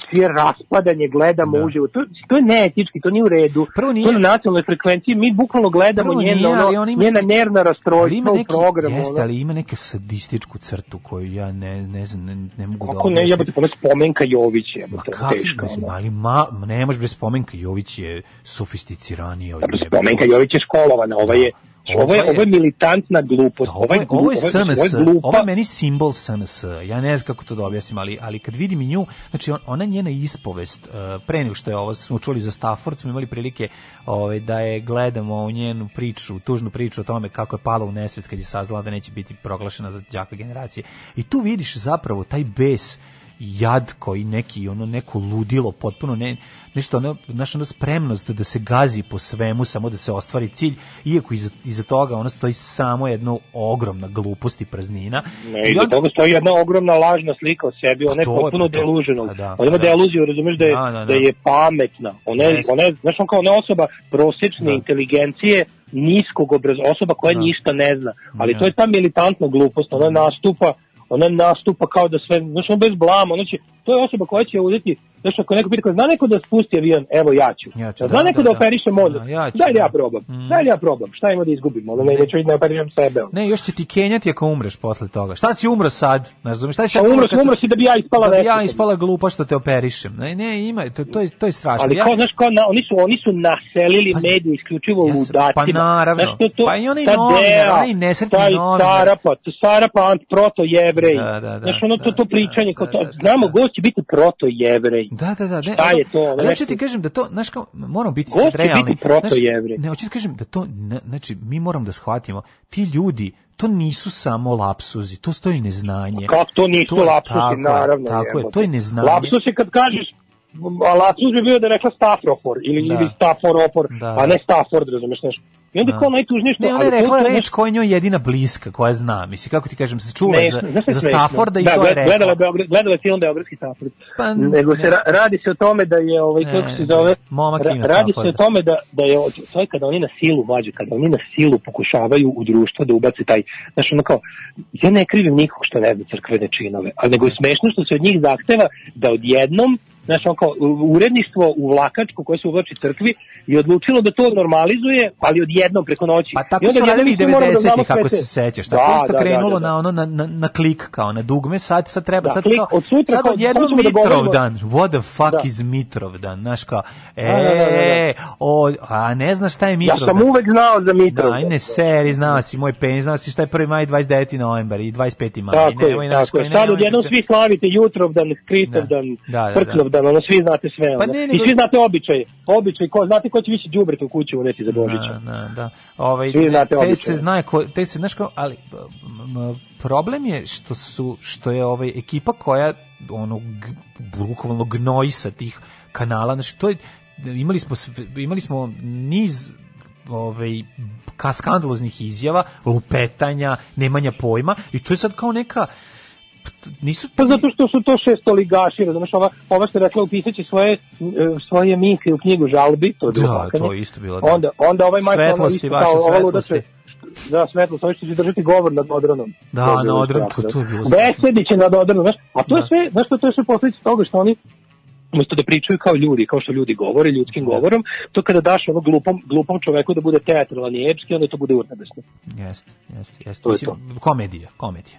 čije raspadanje gledamo Da. uživo. To, to je neetički, to nije u redu. Prvo nije- To je na nacionalnoj frekvenciji, mi bukvalno gledamo Prvo njeno, nije, ali ono, on ima- njena nervna rastrojstva u programu. jeste, ono. ali ima neku sadističku crtu koju ja ne, ne znam, ne, ne mogu da Kako ne, objasnim. jebate, pa ona spomenka Jović je, Ma to kako, teško. mislim, ono. ali ma, ne može bez spomenka, Jović je sofisticiraniji od Dobro, spomenka Jović je školovana, ova je Ovo je, ovo je militantna glupost. Ovo je, ovo je SNS, ovo je ovo je meni simbol SNS. Ja ne znam kako to da objasnim, ali, ali kad vidim i nju, znači on, ona njena ispovest, uh, pre nego što je ovo, smo čuli za Stafford, smo imali prilike ovaj, da je gledamo u njenu priču, tužnu priču o tome kako je pala u nesvest kad je saznala da neće biti proglašena za đaka generacije. I tu vidiš zapravo taj bes jad koji neki ono neko ludilo potpuno ne nešto ono naša ono spremnost da se gazi po svemu samo da se ostvari cilj iako iza, iza toga ono stoji samo jedno ogromna glupost i praznina Ne, I i do onda- toga stoji jedna ogromna lažna slika o sebi, ona je to potpuno to. delusional. Pa da, ona ima pa da. deluziju, razumeš da je, Da, da, da. da je pametna. Ona je, ona je, znaš, on kao ona osoba prosječne inteligencije, niskog obrazovanja, osoba koja Da. ništa ne zna. Ali Da. to je ta militantna glupost, ona nastupa ona nastupa kao da sve, znaš, on bez blama, ona će, to je osoba koja će uzeti, znaš, ako neko pita, zna neko da spusti avion, evo ja ću. Ja ću, zna da, neko da, da, da. operiše mozak, Da, ja ću, daj da ja da. probam, Mm. daj da ja probam, šta ima da izgubim, ono, ne, neću da operišem sebe. Ne, još će ti kenjati ako umreš posle toga. Šta si umro sad? Ne razumiješ, šta sad? Pa umro si, sam- umro si da bi ja ispala da bi ja ispala glupa što te operišem. Ne, ne, ima, to, to, je, to je strašno. Ali ja, kao, znaš, kao, na, oni su, oni su naselili Pa, medije isključivo ja ludacima. pa naravno. Znaš, to, to, Pa i ta novinar, onaj nesretni taj novinar. Sarapa, to Sarapa ant proto jevrej. Da, da, da, znaš, ono, to, da, to pričanje, znamo, gost će biti proto jevrej. Da, da, da. Ne, Šta je to? Ali hoću ti kažem da to, znaš kao, moramo biti sad realni. Ne, hoću ti kažem da to, ne, znači, mi moramo da shvatimo, ti ljudi, to nisu samo lapsuzi, to stoji neznanje. Kako to nisu je- lapsusi, tako naravno. Tako je, to je neznanje. Lapsus je kad kažeš, lapsus bi bio da je rekla Stafrofor ili, Da. ili Staforopor, Da, a da. ne Stafford, razumeš nešto. I onda Da. kao najtužnije što... Ne, ona je rekla reč koja je njoj jedina bliska, koja zna. Mislim, kako ti kažem, se čuva Ne, za, znaš za? Stafforda i da, to je Gledala, rekla. je Beograd, gledala je film Beogradski Stafford. Pa, Nego se ra- radi se o tome da je ovaj Ne, kako se zove momak ra- radi se o tome da da je to je kada oni na silu mlađe kada oni na silu pokušavaju u društvo da ubace taj znači ono kao ja ne krivim nikog što ne zna crkvene činove ali nego je smešno što se od njih zahteva da odjednom Znaš, on kao, uredništvo u Vlakačku koje se uvlači crkvi je odlučilo da to normalizuje, ali odjednom preko noći. Pa tako I onda su radili i odjednom svi moramo da znamo 90-ih, ako sve se sećaš. Tako Da, isto da, da, krenulo da, da. na ono na, na, na klik kao na dugme, sad sad treba Da, sad klik, kao, od sutra sad odjednom da Mitrovdan. What the fuck Da. is Mitrovdan? Znaš kao, e, Da, da, da, da, o, a ne znaš šta je Ja Mitrovdan? sam uvek znao za Mitrov. Da, ne seri, znao si moj penis, znao si šta je 1. maj, 29. novembar i 25. maj. Tako je, tako je. Sad odjednom svi slavite Jutrovdan, Kritovdan, Da, da, da. Prklovdan, ono svi znate sve. Pa ne, I nego- svi znate običaje. Običaj, ko, znate ko će više đubreta u kući uneti za Božića. Da, da, da. Ovaj, Svi znate te običaje. se zna ko, te se znaš kao, ali problem je što su što je ovaj ekipa koja ono bukvalno gnoji sa tih kanala, znači to je imali smo imali smo niz ovaj ka skandaloznih izjava, lupetanja, nemanja pojma i to je sad kao neka nisu Pa zato što su to šestoligaši, razumeš, ova, ova što je rekla upisaće svoje, e, svoje misli u knjigu žalbi, to je Da, to je isto bilo, da. Onda, onda ovaj majka, ono isto kao, luda svetlosti. će- Da, svetlost, ovaj što će držati govor nad Odranom. Da, To je na Odran, to- to je bilo Besedi će nad Odranom, znaš, a to je Da. sve, znaš što to je sve posljedica toga što oni umesto da pričaju kao ljudi, kao što ljudi govore, ljudskim govorom, to kada daš ono glupom, glupom čoveku da bude teatralan i epski, onda to bude urnebesno. Jeste, jeste, jeste. To je Mislim, komedija, komedija.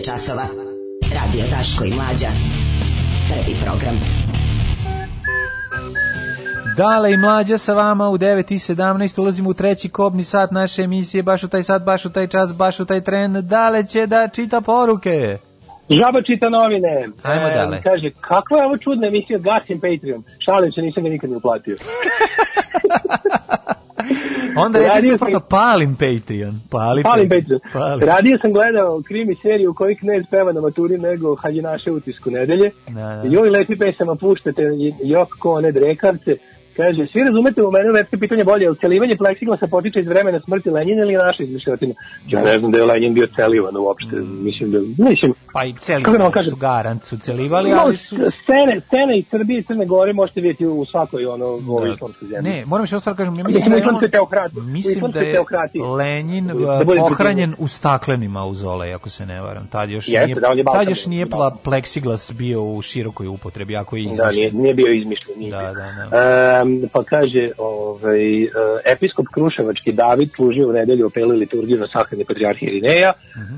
Je časova. Radio Daško i Mlađa. Prvi program. Dale i mlađa sa vama u 9 i 17 ulazimo u treći kobni sat naše emisije, baš u taj sat, baš u taj čas, baš u taj tren. Dale će da čita poruke. Žaba čita novine. Ajmo E, dale. Kaže, kakva je ovo čudna emisija, gasim Patreon. Šalim se, nisam ga nikad ne uplatio. Onda Radio suprotno, palim Patreon. Pali Palim Patreon. Pali. Radio sam gledao krimi seriju u kojoj knez peva na maturi nego Haljinaše utisku nedelje. Da, da. Joj, lepi pesama puštate, jok ko one drekavce. Kaže, svi razumete u mene lepše pitanje bolje, je li celivanje pleksiglasa potiče iz vremena smrti Lenjina ili naša izmišljotina? Ja ne znam da je Lenjin bio celivan uopšte, mislim da, mislim, Pa i celi Kako da kažem? su garant su celivali, no, ali su... scene, scene iz Srbije i Crne Gore možete vidjeti u svakoj ono, ovoj islamskoj zemlji. Ne, moram što stvar kažem, ja mislim Mislim, da je on. U mislim da je. Lenin Da budem pohranjen u staklenim mauzolej, ako se ne varam. Tad još Jeste, nije, da, on je tad još nije je pla, pleksiglas bio u širokoj upotrebi, ako je Da, izmišljen. nije, nije bio izmišljen. Nije Da, bio. da, da. Em, pa kaže, ovaj, e, episkop Kruševački David služio u nedelju opelu liturgiju na sahrani patrijarhije Irineja, Mhm.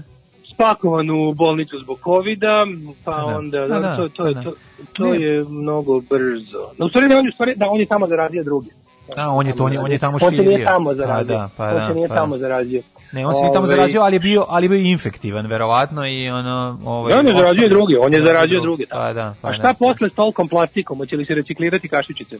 spakovan u bolnicu zbog covida, pa Da. onda, Da, da, da, to, to, da, je- da. to, to je mnogo brzo. No, u stvari, ne, on u stvari, da, on je tamo zarazio drugi. A, on je to, on je, on je tamo On se širio. nije tamo Pa da, pa on da, se nije pa tamo da. zarazio. Ne, on se nije tamo Ovaj, zarazio, ali je bio, ali je bio infektivan, verovatno, i ono... Ovaj, Da, on je zarađuje druge, on je Da, zarađuje drugi. druge. Pa da, pa A šta da. posle s tolkom plastikom? Hoće li se reciklirati kašičice?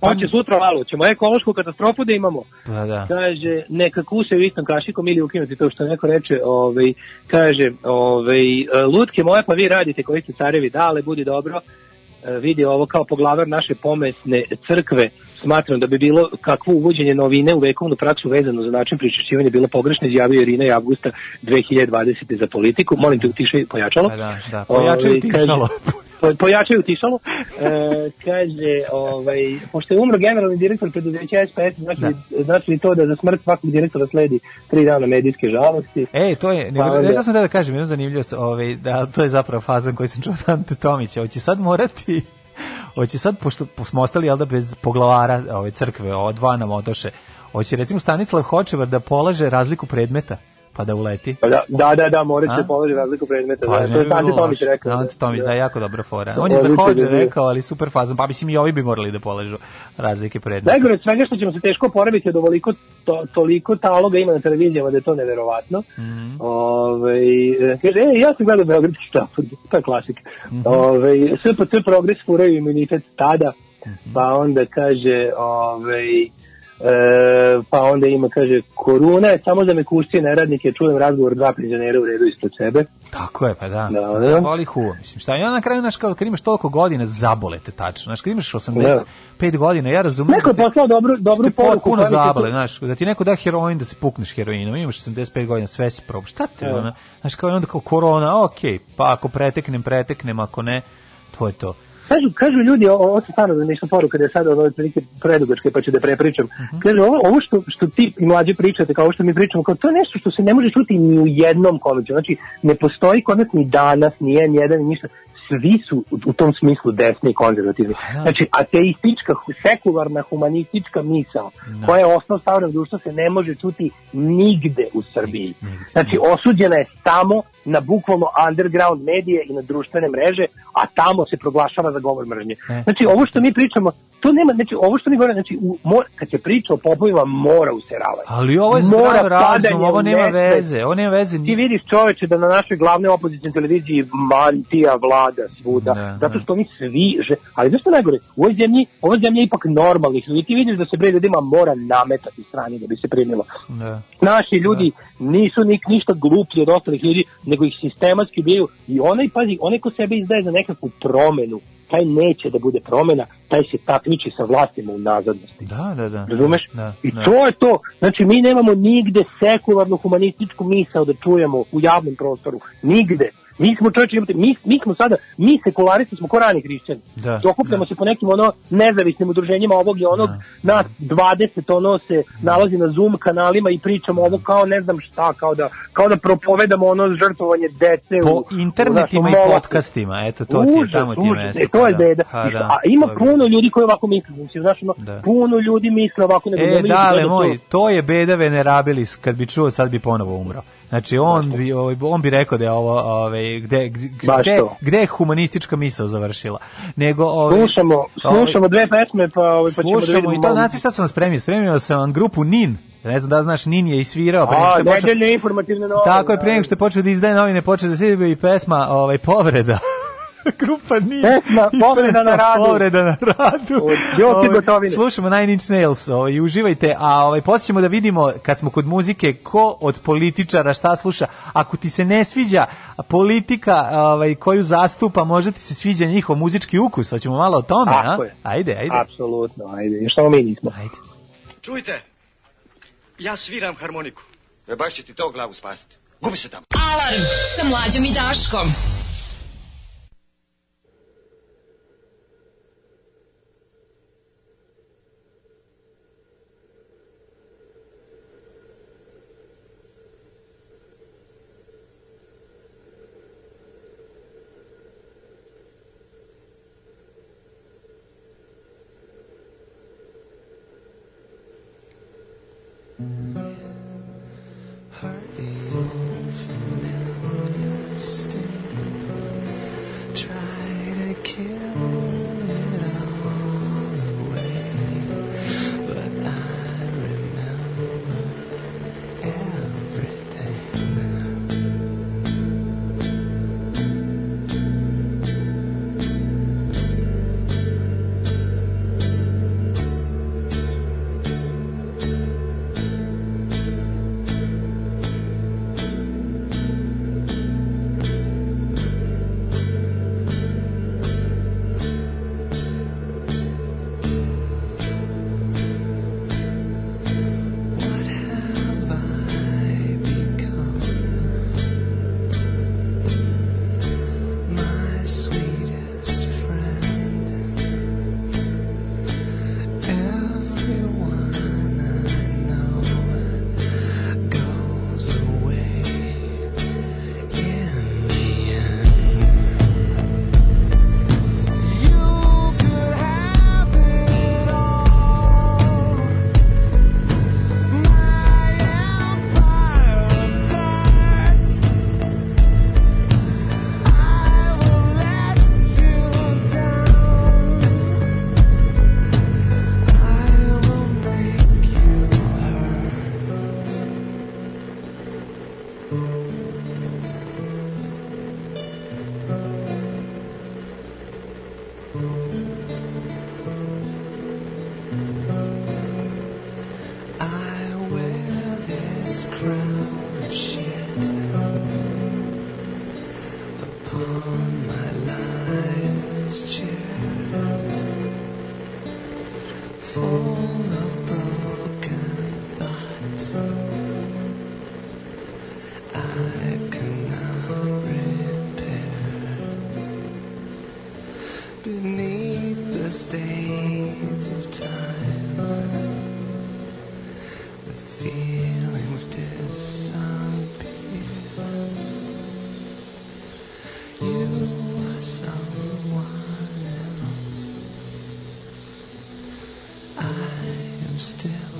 Pa- Hoće sutra malo, ćemo ekološku katastrofu da imamo. Pa da. Kaže, neka kusaju istom kašikom ili ukinuti to što neko reče, ovaj, kaže, ovaj, lutke moje pa vi radite koji ste carevi, dale, budi dobro, E, vidi ovo kao poglavar naše pomesne crkve, smatram da bi bilo kakvo uvođenje novine u vekovnu praksu vezano za način pričešćivanja bilo pogrešno, izjavio Irina i Avgusta 2020. za politiku. Molim te, utišaj pojačalo. Pa da, da, pojačaju Ovaj, tišalo. Pojačaju tišalo. E, kaže, ovaj, pošto je umro generalni direktor preduzeća SPS, znači, znači li to da za smrt svakog direktora sledi tri dana medijske žalosti? E, to je, Pa nego, onda- nešto sam da da kažem, jedno zanimljivo, ovaj, da to je zapravo fazan koji sam čuo od Ante Tomića. Hoće sad morati, hoće sad, pošto smo ostali, jel da, bez poglavara ove crkve, ova dva nam odoše, hoće recimo Stanislav Hočevar da polaže razliku predmeta, pa da uleti. Pa Da, da, da, da morat će položiti razliku predmeta. Pa, da, to je Ante Tomić rekao. Ante Tomić, da. da, jako dobra fora. On je za Hođe rekao, ali super fazan, pa mislim i ovi bi morali da polažu razlike predmeta. Najgore od svega što ćemo se teško poraviti od ovoliko to, toliko taloga ima na televizijama da je to neverovatno. Mhm. Ovaj, e, kaže, e, ja sam gledao Beogradski štapor, to je klasik. Mhm. Ovaj, SPC progres furaju imunitet tada, Mhm. pa onda kaže, ovaj, e, pa onda ima, kaže, koruna je samo za mekušcije neradnike, čujem razgovor dva penzionera u redu ispred sebe. Tako je, pa da. Da, da. da. Boli huo. Mislim, šta, ja na kraju, znaš, kad imaš toliko godina, zabolete tačno. Znaš, kad imaš 85 godina, ja razumem... Neko je da poslao dobru, dobru te poruku. se tu- zabole, znaš, da ti neko da heroin, da se pukneš heroinom, imaš 85 godina, sve si probao, šta te, Evo. ono, znaš, kao i onda kao korona, okej, pa ako preteknem, preteknem, ako ne, to je to. Kažu, kažu ljudi, o- ovo se stvarno nešto poruka da je sada ono otprilike predugačke pa ću da prepričam. Kaže, ovo, ovo što, što ti i mlađi pričate, kao ovo što mi pričamo, kao to je nešto što se ne može čuti ni u jednom komiču. Znači, ne postoji kod nas ni danas, ni jedan, jedan, ni ništa. Svi su u, tom smislu desni i konzervativni. Znači, ateistička, sekularna, humanistička misao, koja je osnov savremenog društva, se ne može čuti nigde u Srbiji. Znači, osuđena je samo na bukvalno underground medije i na društvene mreže, a tamo se proglašava za govor mržnje. E. Znači, ovo što mi pričamo, to nema, znači, ovo što mi govorimo, znači, u, mora, kad se priča o popovima, mora useravati. Ali ovo je Mora zdrav razum, ovo nema veze, ovo nema veze. Ti vidiš čoveče da na našoj glavnoj opozicijnoj televiziji mantija vlada svuda, Da, zato da. što oni svi, že, ali znaš što je najgore, u ovoj zemlji, ovo zemlja je ipak normalnih ljudi, ti vidiš da se bre ljudima mora nametati stranje da bi se primilo. Da. Naši ljudi nisu nik, ništa gluplji od ostalih ljudi, nego ih sistematski bijaju i onaj, pazi, onaj ko sebe izdaje za nekakvu promenu, taj neće da bude promena, taj se takmiči sa vlastima u nazadnosti. Da, da, da. Razumeš? Da, I da. to je to. Znači, mi nemamo nigde sekularnu humanističku misao da čujemo u javnom prostoru. Nigde. Mi smo čovječe, imate- mi, mi smo sada, mi sekularisti smo ko rani hrišćani. Da, Dokupljamo se po nekim ono nezavisnim udruženjima ovog i onog, nas 20 ono se nalazi na Zoom kanalima i pričamo ovo kao ne znam šta, kao da, kao da propovedamo ono žrtvovanje dece Po u, internetima u i podcastima, eto, to ti je, tamo ti užas. mesto. E, to je pa da. beda. Pa I da, A ima je puno ljudi koji ovako misle. Mislim, znaš, ono, Da. puno ljudi misle ovako. Nego E, dale moj, to- to je beda venerabilis, kad bi čuo, sad bi ponovo umro. Znači on bi ovaj, on bi rekao da je ovo ovaj gde gde gde, je humanistička misao završila. Nego ovaj Slušamo, slušamo dve pesme, pa, ovaj, pa ćemo da vidimo i to, znate šta sam spremio? Spremio sam vam grupu NIN. Ne znam da znaš, NIN je i svirao. pre A, je počeo- nedeljne informativne novine. Tako je, da. pre nego što je počeo da izdaje novine, počeo da se i pesma ovaj, povreda. Grupa NIN. Pesma I Povreda na radu. Povreda na radu. Od Joke Ovaj, Gotovine. Slušamo Nine Inch Nails ovaj, i uživajte. A ovaj, poslije ćemo da vidimo, kad smo kod muzike, ko od političara šta sluša. Ako ti se ne sviđa politika ovaj, koju zastupa, možda ti se sviđa njihov muzički ukus. Hoćemo malo o tome, Tako a? je. Ajde, ajde. Apsolutno, ajde. Što mi nismo? Ajde. Čujte, ja sviram harmoniku. E baš će ti to glavu spasiti. Gubi se tamo. Alarm sa mlađom i Daškom. Try beneath the stains of time. The feelings disappear. You are someone else. I am still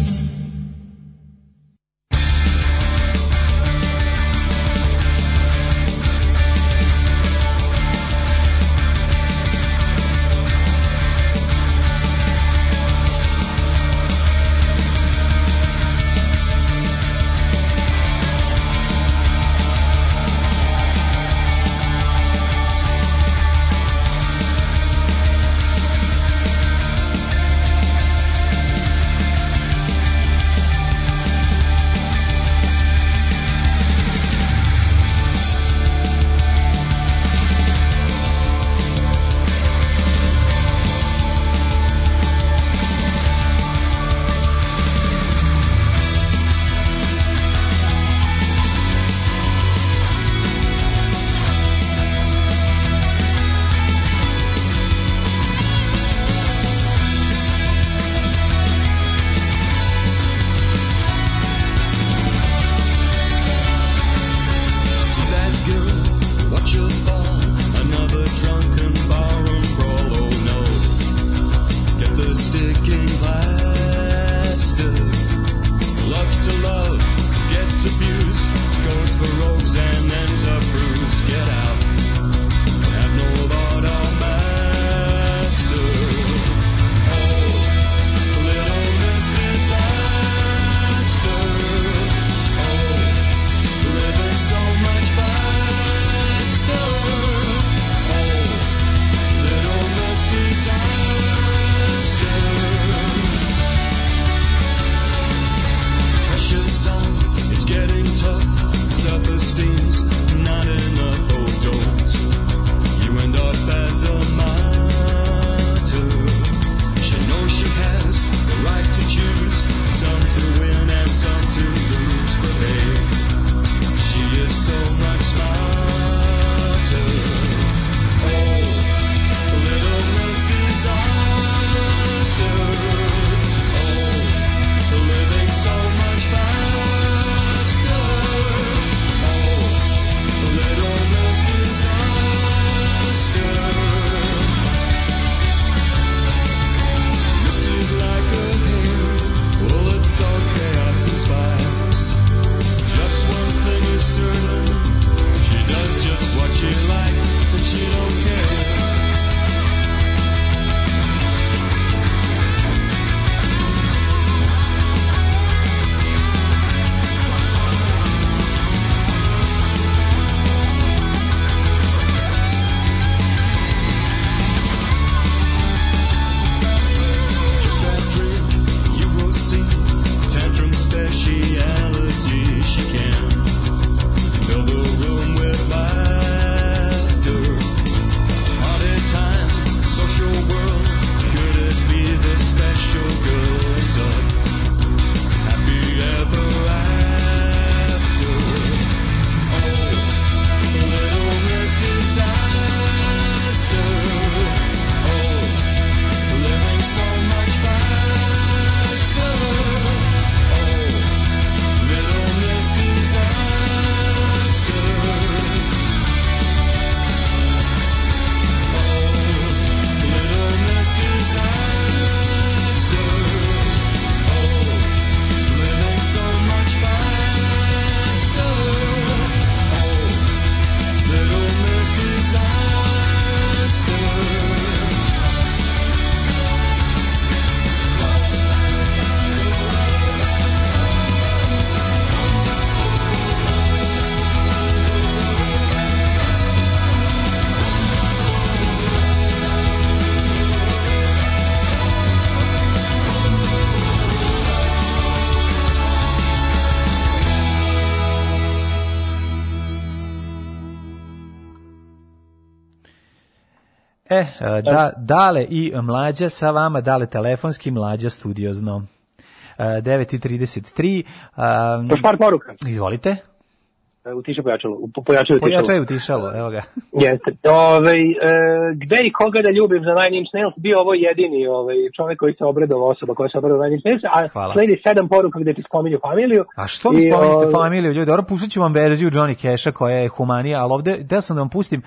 sooner E, da, dale i mlađa sa vama, dale telefonski, mlađa studiozno. E, 9.33. Um, Još par poruka. Izvolite. E, Utiša pojačalo. Pojačalo je utišalo, evo ga. Jeste. Ove, e, gde i koga da ljubim za Nine Inch Nails? Bio ovo jedini ovaj, čovek koji se obredova osoba koja se obredova Nine Inch Nails, a Hvala. sledi sedam poruka gde ti spominju familiju. A što mi spominjete ovaj, familiju, ljudi? Dobro, pušat ću vam verziju Johnny Casha koja je humanija, ali ovde, da sam da vam pustim,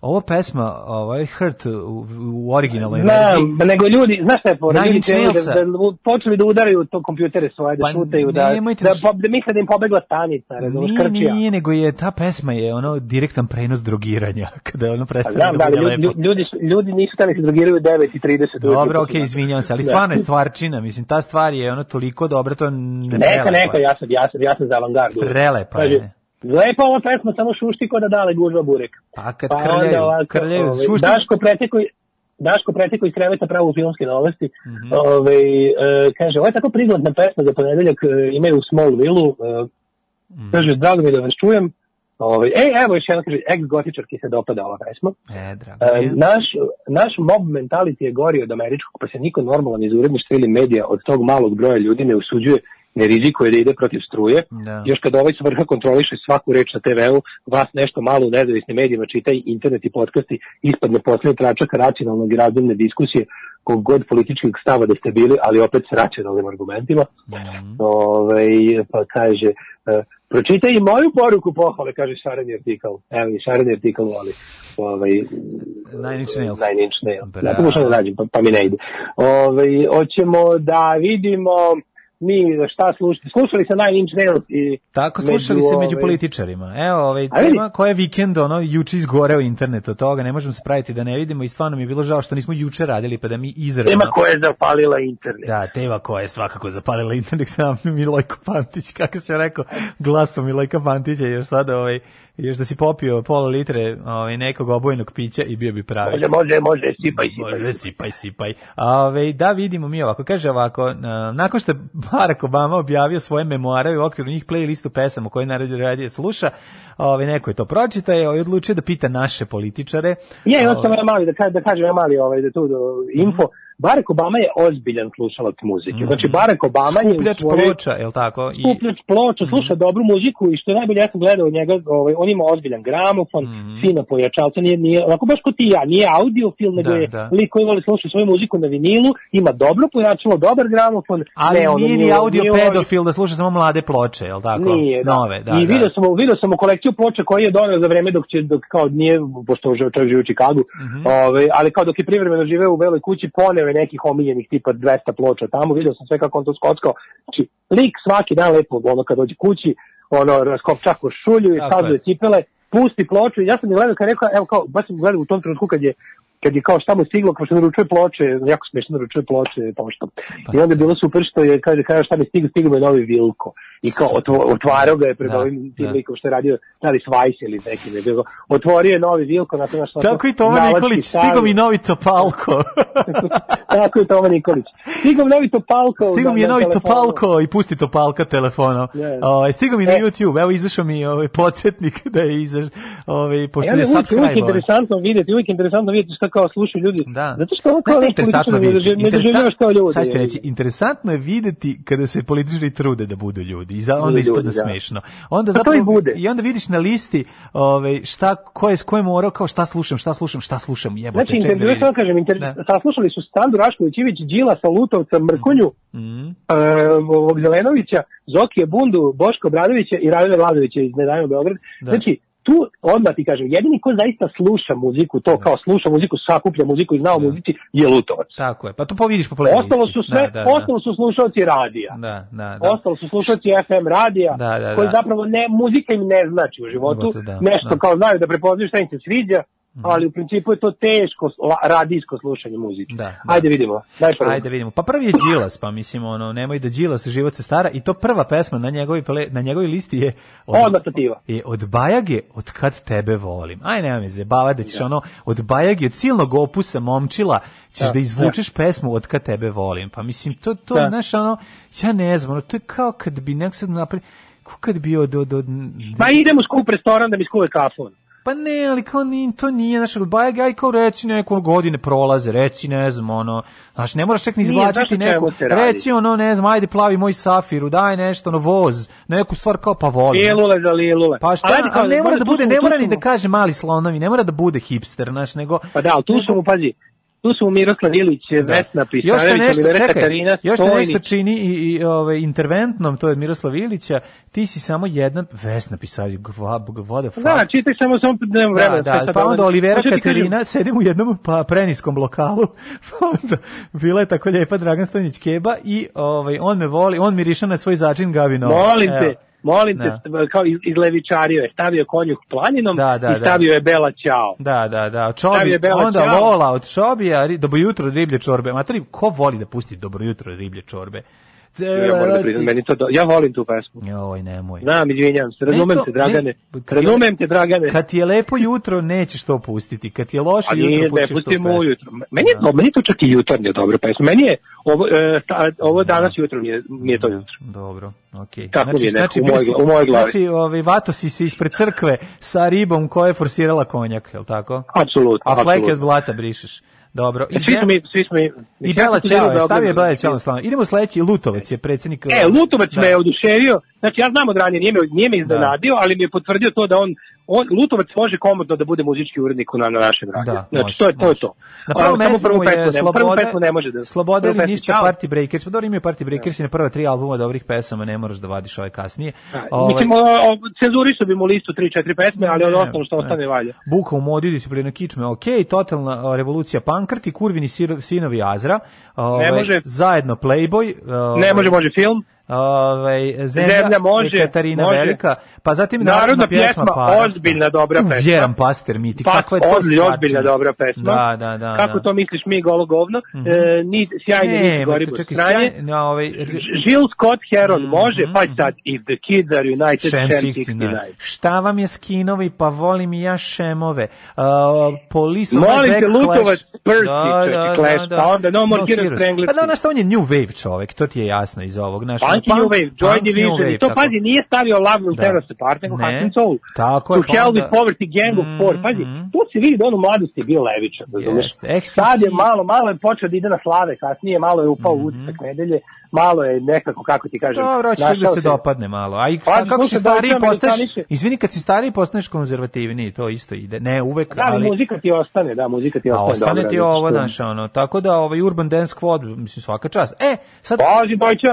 ovo pesma, ovaj Hurt u, u originalnoj verziji. Znam, nego ljudi, znaš šta je? Nine Ljudi Nailsa. da, da, počeli da udaraju to kompjutere svoje, da Pa šutaju, da, nemojte da, da da misle da im pobegla stanica, razumiješ, Nije, krčija. nije, nego je ta pesma je ono direktan prenos drogiranja, kada ono A prestane znam, da da, bude lepo. ljudi, ljudi, su- ljudi nisu hteli se drogiraju u 9 i 30. Dobro, okej, izvinjavam se, ali Da. stvarno je stvarčina, mislim, ta stvar je ono toliko dobra, to ne Neka, neka, ja sam, ja sam, ja sam za avangardu. Prelepa je. Lepa ova pesma, samo šušti ko da dale gužva burek. Pa kad Pa krljaju, ovako, krljaju, ovaj, šuštiš- Daško preteko, Daško preteko iz kreveta pravo u filmske novosti. Mhm. Ovaj, e, kaže, ovo je tako prigledna pesma za ponedeljak, e, imaju u Smallville-u. E, Mhm. Kaže, drago mi da vas čujem. Ovaj, ej, evo još jedan, kaže, ex-gotičarki se dopada ova pesma. E, drago E, naš, naš mob mentality je gori od američkog, pa se niko normalan iz uredništva ili medija od tog malog broja ljudi ne usuđuje, ne rizikuje da ide protiv struje. Da. Još kad ovaj s vrha kontroliše svaku reč na TV-u, vas nešto malo u nezavisnim medijima čita i internet i podcasti, ispadne posljednji tračak racionalnog i razumne diskusije, kog god političkog stava da ste bili, ali opet s racionalnim argumentima. Mhm. Ovaj, pa kaže, e, pročitaj i moju poruku pohvale, kaže šareni artikal. Evo i šareni artikal voli. Ovaj, Nine Inch Nails. Nine Inch Nails. Ja pokušam da nađem, pa, pa mi ne ide. Ovaj, hoćemo da vidimo mi šta slušati. Slušali se Nine Inch Nails i Tako slušali se među političarima. Evo, ovaj, tema koja je vikend, ono, juče izgoreo internet od toga, ne možemo se praviti da ne vidimo i stvarno mi je bilo žao što nismo juče radili, pa da mi izravno... Tema koja je zapalila internet. Da, tema koja je svakako zapalila internet, sam Milojko Pantić, kako se rekao, glasom Milojka Pantića, još sada, ovaj, još da si popio pola litre ovaj, nekog obojenog pića i bio bi pravi. Može, može, može, sipaj, sipaj. Može, sipaj, sipaj. Ove, da vidimo mi ovako, kaže ovako, na- nakon što je Barack Obama objavio svoje memoare i u okviru njih playlistu pesama koje naradi radije sluša, ove, neko je to pročita i odlučio da pita naše političare. Je, Ove, ja mali, da, kažem, da kažem ja mali ovaj, da tu do, info. Barack Obama je ozbiljan slušalac muzike. Znači, Barack Obama je... u Skupljač svojoj- ploča, je li tako? I, skupljač ploča, sluša dobru muziku i što je najbolje, ja sam gledao njega, ovaj, on ima ozbiljan gramofon, fina pojačalca, nije, nije, onako baš ko ti ja, nije audiofil, nego Da, je da. lik koji voli slušati svoju muziku na vinilu, ima dobro pojačalo, dobar gramofon. ali ne, ono, nije ni audio nije ovaj- pedofil da sluša samo mlade ploče, je li tako? Nije, da. Nove, da, I da. video sam, video sam mu kolekciju ploča koji je doneo za vreme dok će, dok kao nije, pošto čovjek živi u Čikagu, Mhm. ovaj, ali kao dok je privremeno živeo u Beloj kući, poneo je nekih omiljenih tipa 200 ploča tamo, video sam sve kako on to skockao. Znači, lik svaki dan lepo, ono kad dođe kući, ono, raskopča šulju i Tako stavlja je. cipele, pusti ploču i ja sam je gledao kad je rekao, evo kao, baš sam gledao u tom trenutku kad je kad je kao šta mu stiglo, kao što naručuje ploče, jako smiješno naručuje ploče poštom. Pa I onda je bilo super što je, kaže, kaže šta mi stiglo, stiglo je novi Vilko. I kao otvarao ga je pred Da, ovim tim da. likom što je radio, da li Svajs ili neki, ne bilo. Otvorio je novi Vilko, na to naš Tako i Toma Nikolić, stigo mi novi Topalko. Tako je Toma Nikolić. Stigo mi novi Topalko. Stigo mi je novi telefonu. Topalko i pusti Topalka telefonom. Ne. Ovaj stigo mi na E. YouTube, evo izašao mi ovaj podsjetnik da je izaš, ovaj pošto ja je ne uvijek, subscribe. interesantno vidjeti, uvijek interesantno vidjeti šta kao slušaju ljudi. Da. Zato što ono kao Znaš interesantno ne vidjeti? ne doživljavaš kao ljudi. Sad ćete reći, interesantno je videti kada se političari trude da budu ljudi. I za, onda Budu ispadne ljudi, da. smešno. Onda Pa to zapravo, i bude. I onda vidiš na listi ovaj, šta, ko je, ko je morao, kao šta slušam, šta slušam, šta slušam, jebote, Znači, da intervju, samo kažem, inter... Da. saslušali su Standu Rašković, Ivić, Đilasa, Lutovca, Mrkonju, Mhm. e, ovog Zelenovića, Zokije Bundu, Boško Bradovića i Radove Vladovića iz Nedajmo Beograd. Da. Znači, tu odmah ti kažem, jedini ko zaista sluša muziku, to kao sluša muziku, sakuplja muziku i zna o muzici, je Lutovac. Tako je, pa to povidiš po playlisti. Ostalo su sve, Da, da, da. ostalo su slušalci radija. Da, da, da. Ostalo su slušalci FM radija, Da, da, koji da. zapravo ne, muzika im ne znači u životu, Životu, da, nešto da. Kao znaju da prepoznaju šta im se sviđa, ali u principu je to teško radijsko slušanje muzike. Da, da. Ajde vidimo, daj prvo. Ajde vidimo. Pa prvi je Đilas, pa mislim ono nemoj da Đilas život se stara i to prva pesma na njegovoj na njegovoj listi je Odmah sativa. je od Bajage od kad tebe volim. Aj nema me zebava da ćeš ono od Bajage od silnog opusa momčila ćeš da, Da, izvučeš pesmu od kad tebe volim. Pa mislim to to Da. znaš ono ja ne znam, ono, to je kao kad bi nek sad napravi kao kad bi od, od, od Ma idem u skup restoran da mi skuje kafon. Pa ne, ali kao ni, to nije, znaš, bajag, aj kao reci neko godine prolaze, reci, ne znam, ono, znaš, ne moraš čak ni izvlačiti neku, reci ono, ne znam, ajde plavi moj safiru, daj nešto, ono, voz, neku stvar kao pa volim. Lilule za lilule. Pa šta, Ali ali ne mora da bude, ne mora ni da kaže mali slonovi, ne mora da bude hipster, znaš, nego... Pa da, ali tu su mu, pazi, tu su Miroslav Ilić, Vesna Još te Pisarević, Olivera Katarina još te nešto Stojnić. čini i, i ovaj, interventnom, to je Miroslav Ilića, ti si samo jedna Vesna Pisarij, voda Da, čitaj samo, samo nema vremena. Da, da, pa onda Olivera Katarina, sedim u jednom pa preniskom lokalu, pa onda bila je tako lijepa Dragan Stojnić Keba i ovaj, on me voli, on miriša na svoj začin Gavi Novak. Molim te. Molim Da. te, kao iz, izlevičario je, stavio konjuh planinom Da, da, i da. stavio je Bela Ćao. Da, da, da. Čobi, je Bela onda Ćao. vola od Čobija, dobro jutro riblje čorbe. Matri, ko voli da pusti dobro jutro riblje čorbe? Ja moram da priznam, meni to do... ja volim tu pesmu. Joj, nemoj. Znam, izvinjam se, razumem Ne, to- te, Dragane. ne, razumem te, Dragane. Kad ti je lepo jutro, nećeš to pustiti. Kad ti je loše jutro, ne pustiš pustimo pesmu. ujutro. Meni je, do, meni to čak i jutarnje dobra pesma. Meni je ovo, e, ta, ovo danas jutro mi je, mi je to jutro. Dobro, okej. Tako mi je nekako u bili mojoj si- gla- u mojoj glavi. Znači, ovaj, vato si se ispred crkve sa ribom koja je forsirala konjak, je li tako? Apsolutno, A fleke od blata brišeš. Dobro. E, svi smo mi, svi smo mi. I Bela Ćao je, da stavio je Bela Ćao na slavu. Idemo sledeći, Lutovac je predsjednik... E, Lutovac Da. me je oduševio, znači ja znam od ranije, nije me, nije me iznenadio, ali mi je potvrdio to da on, on Lutovac može komodno da bude muzički urednik na, na našem radiju. Da, znači, može, to je to. Je može. to. Na prvom mestu prvu je ne- Sloboda, prvu pesmu ne može da... Sloboda ili ništa Ćao. Party Breakers. Pa dobro imaju Party Breakers i na prva tri albuma dobrih pesama, ne moraš da vadiš ove kasnije. Da, Ovaj, Mislim, cenzurisu bi mu listu 3-4 pesme, ali ono Ne, ostalo što ne. ostane valja. Buka u modi, disciplina kičme, ok, totalna revolucija pankrti, kurvini sinovi Azra, ovaj, može. zajedno Playboy, ovaj, Ne može, može film. Ovaj, zemlja, Zemlja može, Katarina može. Velika, pa zatim Narodna pjesma, Para. ozbiljna dobra pesma. Vjeran Paster Miti, Pa, kakva je to ozbiljna, stvarčina. ozbiljna dobra pesma. Da, da, da. Kako da. to misliš mi, golo govno? Mhm. E, ni, sjajni Ne, čekaj, stranje. sjaj- na, ovaj, Jill Scott Heron Mhm, može, pa sad, if the kids are united, Sham 69. 69. Šta vam je skinovi, pa volim i ja šemove. Uh, police on Molim te, Lutovac. Percy, čekaj, Clash, pa onda No More Heroes, Strangler. Pa da, znaš šta, on je new wave čovek, to ti je jasno iz ovog. Znaš, Punk i punk- New Wave, Joy Division, wave, i to tako. pazi, nije stavio Love Will Da. Tear Us Apart, nego Ne. Heart and Soul. Tako To je, pa Hell with Poverty, Gang of Four, pazi, tu se vidi da on u mladosti je bio levičan, razumeš? Sad je malo, malo je počeo da ide na slave, kasnije malo je upao u utisak nedelje, malo je nekako, kako ti kažem. Dobro, hoćeš da se dopadne malo. A i Pa, kako si stariji Amerikaniše. izvini, kad si stariji postaneš konzervativniji, to isto ide. Ne, uvek, Da, ali muzika ti ostane, da, muzika ti A ostane. ostane dobra, ti ovo, znaš, ono, tako da ovaj Urban Dance Squad, mislim, svaka čast. E, sad Pazi, Deutsche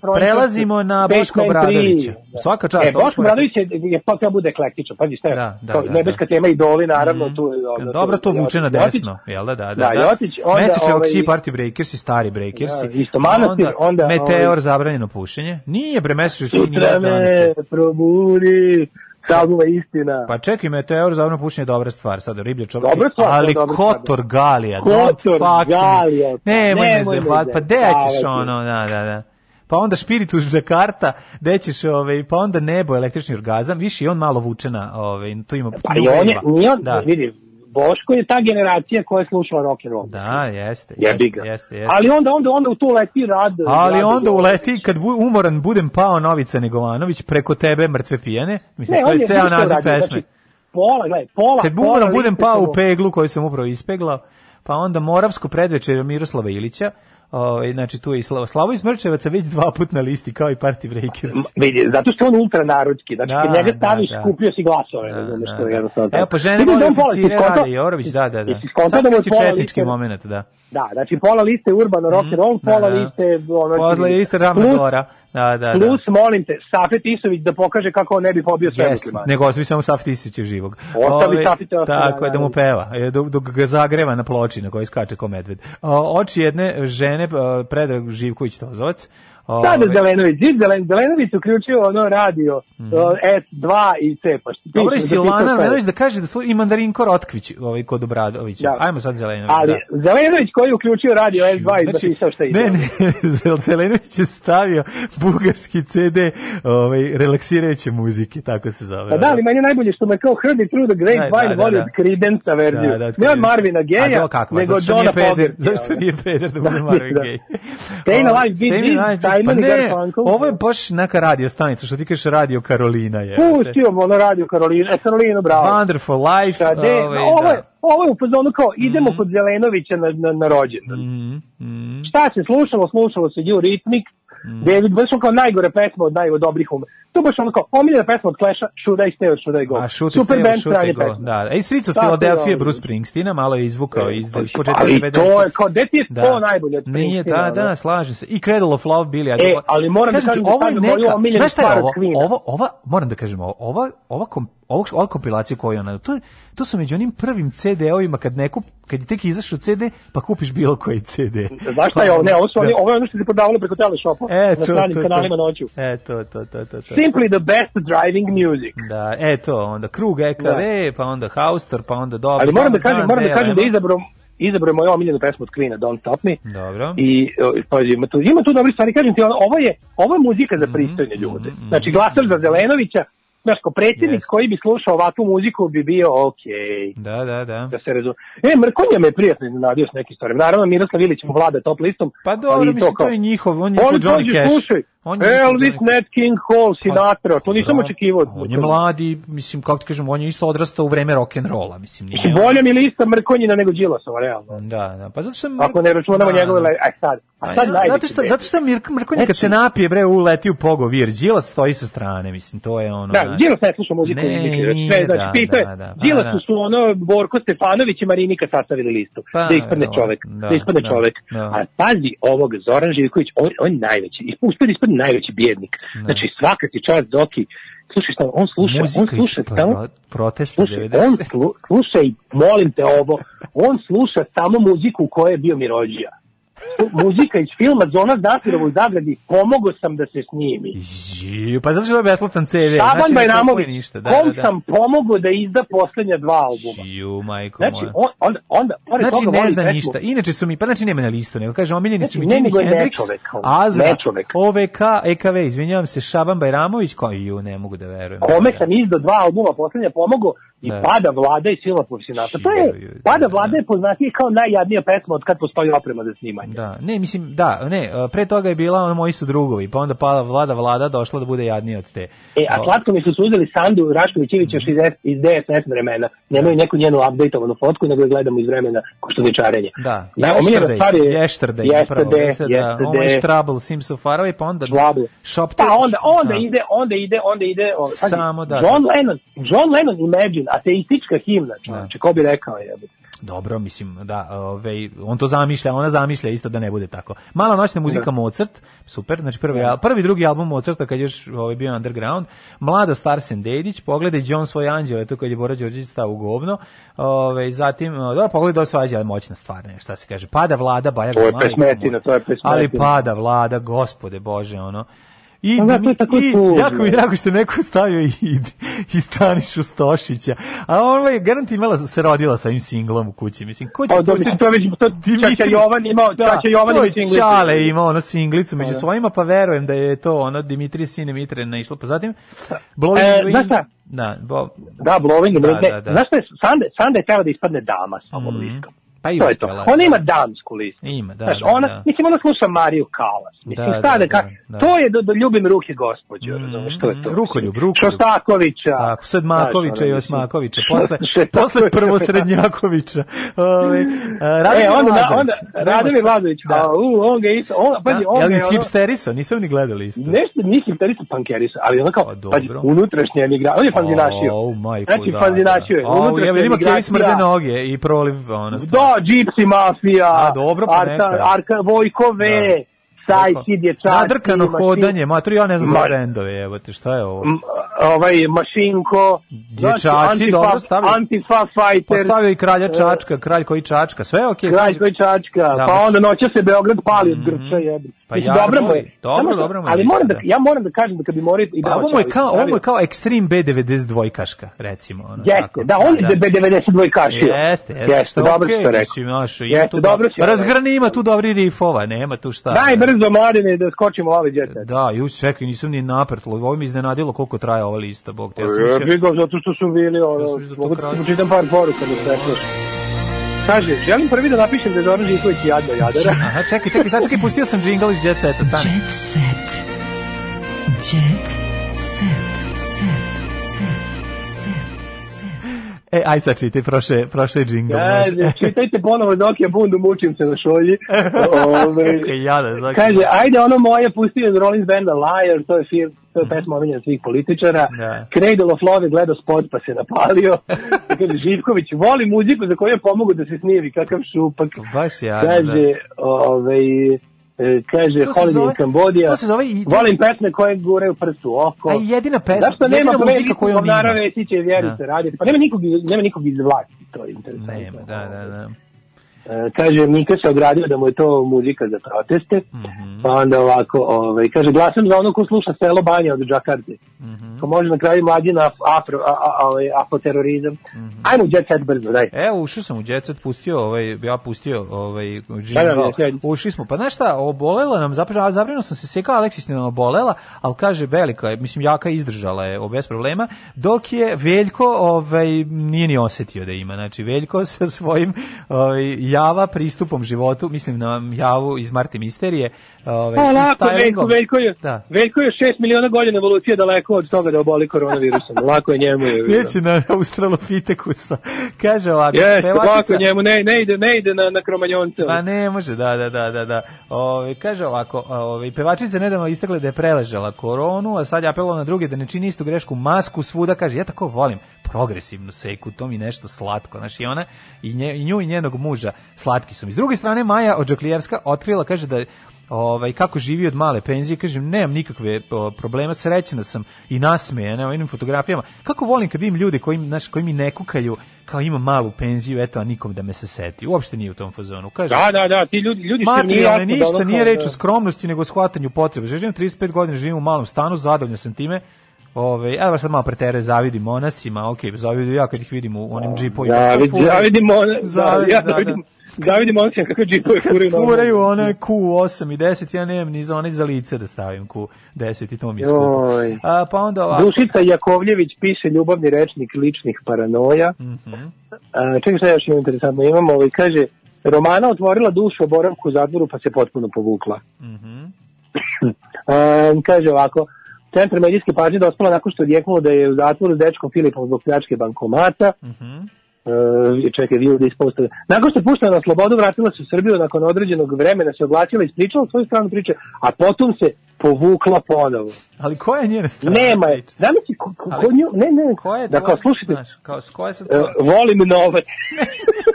Freundschaft. prelazimo na Boško 3. Obradovića. Svaka čast. E, Boško smo Obradović je, je pa treba bude eklektičan, pazi šta je. Da, da, kao da, nebeska tema idoli, naravno, tu je dobro. Dobro, to vuče na desno, jel da, da, da. Da, Jotić, onda, Mesečevog ovaj- Sea Party Breakers i stari Breakers. Da, isto Manastir, onda, Meteor, ovaj- zabranjeno pušenje. Nije bre, Mesečev Sea nije me 12. probudi, salbuva istina. Pa čekaj, Meteor, zabranjeno pušenje je dobra stvar, sad riblje čovjek. Dobra stvar, ali to je dobra stvar, da. Kotor Galija, Kotor. Galija, pa Nemoj me zebat, pa gde ćeš ono, da, da, da. Pa onda Spiritus Jakarta, gde ćeš, ovaj, pa onda nebo, električni orgazam, više i on malo vuče na, ovaj, tu ima Pa i on je, nije on, Da. vidi, Boško je ta generacija koja je slušala rock and roll. Da, jeste. Jebi jeste, ga. Jeste, jeste. Ali onda, onda, onda u to leti rad. Ali rad- onda uleti, kad bu, umoran budem pao Novica Negovanović, preko tebe mrtve pijane, mislim, Ne, to je ceo naziv pesme. znači, Pola, gledaj, pola, Kad umoran budem pao u peglu koju sam upravo ispeglao, pa onda Moravsko predvečer Miroslava Ilića, ovaj, znači tu je i Slavo, Slavo iz Mrčevaca već dva put na listi, kao i Party Breakers. Vidi, zato što on ultranarodski, znači Da, kad njega da, staviš, da. skupio si glasove, razumeš, to je jednostavno Evo, pa žene da pola, oficire, Rade Jorović, da, da, da. Sad da je pola četnički liste- moment, da. Da, znači pola liste urbano rock and roll, pola Da, da. liste ono Ravna plus, Gora. Da, da, da. plus molim te, Safet Isović da pokaže kako on ne bi pobio sve muslimane. nego ostavi samo Saf Tisića živog. Ostavi Ove, Safita, ostavi, Tako je, da mu peva, e, dok, ga zagreva na ploči na kojoj skače ko medved. Oči jedne žene, e, Predrag Živković Tozovac. Da, da, Zelenović, Zid Zelen, Zelenović uključio ono radio uh, S2 i C, pa što Mhm. Dobro je Silvana sve. Armenović da kaže da slu, i Mandarinko Rotkvić ovaj, kod Obradovića. Da. Ajmo sad Zelenović. Ali da. Zelenović koji je uključio radio S2 i zapisao šta ide. Ne, ne, Zelenović je stavio bugarski CD ovaj, relaksirajuće muzike, tako se zove. Pa da, ali meni je najbolje što me kao Heard It Through the Grapevine Da, da, voli da. Creedence verziju. Da, da, ne od. Marvina Geja, nego Johna Fogerty. zašto nije peder da bude Marvin Da. Gaye? Staying Ovaj, Alive, Beat Simon i ne, ovo je baš neka radio stanica, što ti kažeš radio Karolina je. Pustio ono radio Karolina, e, Karolina, bravo. Wonderful Life. Sad, e, ovaj, ovo, je, da. ovo je u fazonu kao, idemo kod Zelenovića na, na, na rođendan. Mhm, Šta se slušalo? Slušalo se Eurythmic, David, baš ono kao najgore pesma od najgore dobrih ume. To baš ono kao, omiljena pesma od Clash-a, Should I Stay or Should I Go? A šuti Super Steve, band, šuti stranje go. pesma. Da, e, Streets of Philadelphia. Bruce Springsteena, malo je izvukao iz iz početka ali 90. to je kao, gde ti je to najbolje od Nije, da, da, slažem se. I Cradle of Love Billy. E, ali moram da kažem da ovo je neka, znaš šta je ovo? Ovo, ova, moram da kažem ovo, ova, ova, kom, ovo, ova kompilacija koju ona, to, to su među onim prvim CD-ovima kad neko, kad je tek izašao CD, pa kupiš bilo koji CD. Znaš šta je ovo? Ne, ovo, su oni, Da. ovo je ono što se prodavalo preko teleshopa E, na to, stranim to, kanalima to. noću. E, to, to, to, to, to. Simply the best driving music. Da, e to, onda krug EKV, pa onda Hauster, pa onda dobro. Ali moram da kažem, moram da kažem da Delema. izabrao moju omiljenu pesmu od Queena, Don't Stop Me. Dobro. I pazi, ima tu, ima tu dobri stvari, kažem ti, ovo je, ovo je muzika Mhm, za pristojne ljude. Znači, glasar za Zelenovića, znaš, ko predsjednik koji bi slušao ovakvu muziku bi bio okej. Da, da, da. Da se razume. E, Mrkonja me prijatno iznenadio s nekim stvarima. Naravno, Miroslav Ilić mu vlada top listom. Pa dobro, mislim, to je njihov, on je On njihov Johnny Cash. slušaj, On je Elvis, Cash. Nat King Cole, Sinatra, to nisam Da. očekivao. On je mladi, mislim, kako ti kažem, on je isto odrastao u vreme rock'n'rolla, mislim. Nije Mislim, bolja mi lista Mrkonjina nego Đilasova, realno. Da, da, pa zato što... Ako ne računamo Da, njegove... da. Aj sad, a A sad ja, najveći zato što, zato što Mirko Mrkonja kad se napije, bre, uleti u pogovir, Đilas stoji sa strane, mislim, to je ono... Da, znaš. Đilas ne sluša muziku. Ne, Ne, nije, sve, znači, da, pitao je, da, da, pa Đilasu da. su ono, Borko Stefanović i Marinika sastavili listu. Pa, da ispadne da, čovek. da, Da, ispadne da, čovek. da. A pazi ovog, Zoran Živković, on, on najveći. Uspio da ispadne najveći bjednik. Znači, svaka ti čast Doki. Slušaj šta, on sluša, on Muzika iz sluša samo... pro- protesta Slušaj, 90. on slu, slušaj, molim te ovo, on sluša samo muziku u kojoj je bio Mirođija. Muzika iz filma Zona Zatirovo u zagradi, pomogao sam da se snimi. Žiju, pa zato što je besplatan CV. Saban znači, ništa, da, kom da, da. sam pomogao da izda poslednja dva albuma. Žiju, majko Znači, on, onda, onda, pored Znači toga ne zna pesmu- ništa. Inače su mi, pa znači nema na listu, nego kaže omiljeni su mi Znači, Jimi Hendrix, Azra, nečovek. OVK, EKV, izvinjavam se, Šaban Bajramović, koji ju ne mogu da verujem. Kome sam izdao dva albuma poslednja pomogao i Da. pada vlada i sila profesionalta. To je, pada vlada je poznatije kao najjadnija pesma od kad postoji oprema za snimanje. Da, ne, mislim, da, ne, e, pre toga je bila ono moji su drugovi, pa onda pala vlada vlada došla da bude jadnija od te. E, a slatko mi su uzeli Sandu Rašković Ivić još iz, S- iz DSS vremena. Nemaju neku njenu updateovanu fotku, nego je gledamo iz vremena koštuničarenja. Da, Da, Yesterday, stvar je- Yesterday, Yesterday, da se da, Yesterday. Always Trouble, Seems So Far Away, pa onda Shop Pa onda, onda Da. ide, onda ide, onda ide, o, pazi, Samo da- John Lennon, John Lennon Imagine, ateistička himna, čovječe, ko bi rekao je. Dobro, mislim, da, ovaj, on to zamišlja, ona zamišlja isto da ne bude tako. Mala noćna muzika Da. Mozart, super, znači prvi, al- prvi drugi album Mozarta kad je još ovaj, bio underground, Mlado Starsen Dedić, pogledaj John svoj anđeo, to kad je Bora Đorđević stao u govno, ovaj, zatim, o, dobro, pogledaj do svađa, ali moćna stvar, ne, šta se kaže, pada vlada, baja To je pesmetina, to je pesmetina. Ali pada vlada, gospode Bože, ono, I, Pa da, to je tako i tužno. jako mi drago što neko stavio i, i Stanišu Stošića. A ona je garant imala, se rodila sa ovim singlom u kući. Mislim, ko će da, mislim, to je već, to Ćaća Jovan imao, Ćaća Jovan to ima singlicu. Ćale imao ono singlicu među da. svojima, pa verujem da je to ono Dimitri Sine Mitre naišlo. Pa zatim, Blowing E, znaš šta? Da, bo, Da, Blowing Da, da, da. znaš šta je, Sanda, Sanda je teo da ispadne dama sa ovom Mhm. listom. Pa i to je to. Ona da. ima damsku listu. Ima, da, Znaš, da, ona, da. mislim, ona sluša Mariju Kalas. Mislim, Da, šta da, da, ka, da, da. to je da, da ljubim ruke gospođo, razumeš, to je to. Rukoljub, rukoljub. Šostakovića. Tako, Sedmakovića Znaš, i Osmakovića, posle, posle prvosrednjakovića. Ovaj, a, Radomir E, onda, Lazović. onda, Radomir Lazović, Da. a, u, on ga isto, on, pazi, on Jel ga je ono, hipsteriso? Nisam ni gledali isto. nešto nisi terisa pankerisa, ali ono kao, pazi, dobro. unutrašnja emigra, on je fanzinašio. O, majku, Znači, da, fanzinašio je. unutrašnja jel ima emigracija. smrde noge i proliv, ono, Gypsy Mafija, A, dobro, pa Arka, neka. Arka, Vojko V, Sajci, dječaci, Nadrkano hodanje, mater, ja ne znam za brendove, evo te, šta je ovo? M, ovaj Mašinko, Dječaci, znači, dobro, stavio. Antifa Fighter, Postavio i kralja e, Čačka, kralj koji Čačka, sve je okej. Kralj kaže- koji čačka, Da, pa onda noća se Beograd pali od Grča jebi. Pa ja, dobro mu je. dobro, dobro mu je, Ali moram da, da. ja moram da kažem da kad bi morao i Pa da ovo mu je kao, ovo je kao Extreme B92 kaška, recimo. Ono, Jeste, da, on je B92 kašio. Jeste, jeste, Jeste, što dobro znaš, ima Jeste, tu dobro si to Razgrani ima tu dobri rifova, nema tu šta. Brzo, mladine, da skočimo ovaj set. Da, ju čekaj, nisam ni naprtlo. Ovo mi iznenadilo koliko traje ova lista, bog te. Ja sam Ja mislio- ga zato što su bili, ono, da mogu da čitam par poruka da se kaže, želim prvi da napišem da je Zoran Živković jadno jadara. Aha, čekaj, čekaj, sad čekaj, pustio sam džingl iz Jet Seta, stani. Jet set. Jet set. Set. E, aj sad čitaj, prošle, prošle džingl. Kaže, čitajte ponovo dok ja bundu mučim se na šolji. Ove, jada, znači. kaže, ajde ono moje, pusti iz Rollins banda Liar, to je film, to je pesma omiljena svih političara. Da. Cradle of Love je gledao spot pa se napalio. Kaže, Živković, voli muziku za koju je pomogu da se snimi, kakav šupak. Baš jada, Kaže, ovaj, e, kaže, To se Holiday zove- in Cambodia. to se zove i- Volim pesme koje prst u oko. A jedina pesma, Zašto nema muzika koju on ima. Govnara Vesića i Vjerice Da. Radice? Pa nema nikog, nema nikog iz vlasti, to je interesantno. Nema, da, da, da. E, kaže, Mika se ogradio da mu je to muzika za proteste, Mhm. pa onda ovako, ovaj, kaže, glasam za ono ko sluša selo banja od Džakarte. Mhm. Ko može na kraju mlađi na afro, a, a, a, ovaj, apoterorizam. Mhm. Ajmo jet set brzo, daj. Evo, ušao sam u Jet Set, pustio, ovaj, ja pustio ovaj, Da, da, da, sjedi. Ušli smo, pa znaš šta, obolela nam, zapravo, zapravo sam se sekao, Aleksis nam obolela, ali kaže, velika je, mislim, jaka izdržala je, bez problema, dok je Veljko, ovaj, nije ni osetio da ima, znači, Veljko sa svojim ovaj, java pristupom životu, mislim na javu iz Marti Misterije, ovaj, Pa lako, Veljko. Veljko je, Da. Veljko je šest miliona godina evolucije daleko od toga da oboli koronavirusom. Lako je njemu. Je, Neće na Australopithekusa. Kaže ovako, Jeste, pevačica- lako je njemu, ne, ne ide, ne ide na, na kromanjonce. Pa ne može, da, da, da, da, da. Ove, kaže ovako, ove, pevačica nedavno istakla da je preležala koronu, a sad je apelovala na druge da ne čini istu grešku, masku svuda, kaže, ja tako volim progresivnu seku, to mi nešto slatko, znaš, i ona, i, nje, i nju i njenog muža slatki su mi. S druge strane, Maja Odžaklijevska otkrila, kaže da ovaj kako živi od male penzije kažem nemam nikakve o, problema srećna sam i nasmejana na ovim fotografijama kako volim kad vidim ljude koji znaš koji mi ne kukaju kao ima malu penziju eto a nikom da me se seti uopšte nije u tom fazonu kaže Da, da, da, ti ljudi, ljudi Materijalne jasno da ništa, ono nije reč da- o skromnosti, nego o shvatanju potreba. Živim 35 godina, živim u malom stanu, zadovoljan sam time. Ove, evo sad malo pretere, zavidim monasima, ok, zavidim ja kad ih vidim u onim džipovima. Zavid, Furaju. zavidimo, Zavidim, da, ja da, da. on se kako džipove furaju. Kad furaju one Q8 i 10, ja nemam ni za one za lice da stavim Q10 i to mi je skupo. A, pa onda ovako. Dušica Jakovljević piše ljubavni rečnik ličnih paranoja. Mhm. A, čekaj šta još ima interesantno, imamo ovaj, kaže, Romana otvorila dušu o boravku u zatvoru pa se potpuno povukla. Mhm. A, kaže ovako, Centar medijske pažnje dospala nakon što je odjeknulo da je u zatvoru s dečkom Filipom zbog pljačke bankomata. Mhm. E, čekaj, vi ovdje ispostave. Nakon što je puštena na slobodu, vratila se u Srbiju nakon određenog vremena, se oglasila i ispričala svoju stranu priče, a potom se povukla ponovo. Ali koja je njena strana? Nema je. Zamisli, ko, ko, ko nju, ne, ne, Koja je da kao, slušajte, znaš, kao, s koje sad e, volim novac.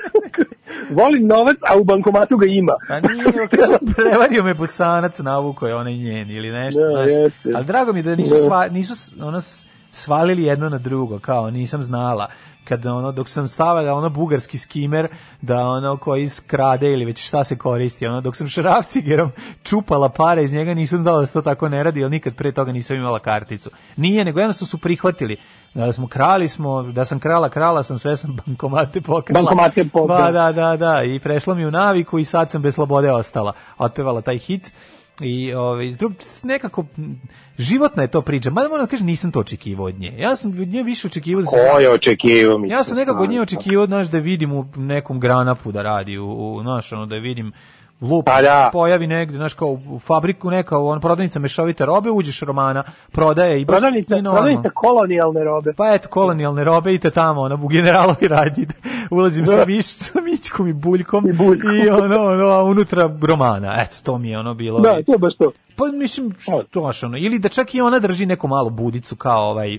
volim novac, a u bankomatu ga ima. Pa nije, prevario me busanac, navuko je onaj njen ili nešto, Da, znaš. jeste. Ali drago mi da nisu, Da. sva, nisu ono, svalili jedno na drugo, kao nisam znala kad ono dok sam stavila ono bugarski skimer da ono koji skrade ili već šta se koristi ono dok sam šarafcigerom čupala pare iz njega nisam znala da se to tako ne radi jer nikad pre toga nisam imala karticu. Nije nego jednostavno su prihvatili. Da smo krali smo da sam krala krala sam sve sam bankomate pokrala. Bankomate pokrala. Ba, da da da i prešla mi u naviku i sad sam bez slobode ostala. Otpevala taj hit i ovaj nekako životna je to priča. Mada moram da kažem nisam to očekivao od nje. Ja sam od nje više očekivao da se Ko je očekivao mi? Ja sam nekako od nje očekivao znaš da vidim u nekom granapu da radi u, u znaš, ono da vidim lup Pa da. pojavi negde, znaš, kao u fabriku neka, on prodavnica mešovite robe, uđeš romana, prodaje i baš Prodavnica, i prodavnica kolonijalne robe. Pa eto, kolonijalne robe, idete tamo, ono, u generalovi radi, ulazim sa, Da. miš, sa mićkom i buljkom, i, ono, ono, a unutra romana, eto, to mi je ono bilo. Da, to je baš to. Pa mislim, to baš ono, ili da čak i ona drži neku malu budicu kao ovaj,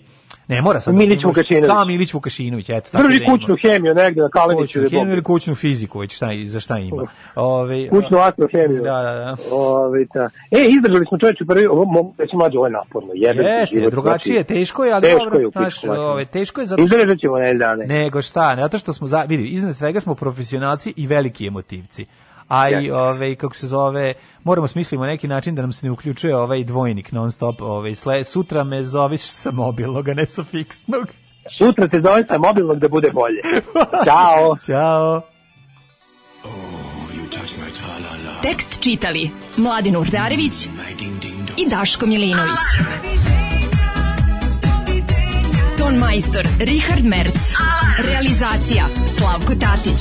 ne mora sad. Milić Vukašinović. Da, Milić Vukašinović, eto. tako Drži da kućnu hemiju negde na Kaleniću. Kućnu hemiju ili kućnu fiziku, već šta, za šta ima. Ove, Kućnu astrohemiju. Da, da, da. Ove, da. E, izdržali smo čovječe prvi, ovo reći mlađe, ovo je naporno. Jeste, drugačije, znači, teško je, ali teško dobro, je ove, teško je zato što... Izdržat ćemo ne dane. Nego šta, zato što smo, za, vidi, iznad svega smo profesionalci i veliki emotivci. A i, ovaj, kako se zove, moramo smislimo neki način da nam se ne uključuje ovaj dvojnik non stop, ovaj, sle, sutra me zoveš sa mobilnog, a ne sa fiksnog. Sutra te zove sa mobilnog da bude bolje. Ćao. Ćao. Tekst čitali Mladin Urdarević i Daško Milinović. Ton majstor Richard Merc. Realizacija Slavko Tatić.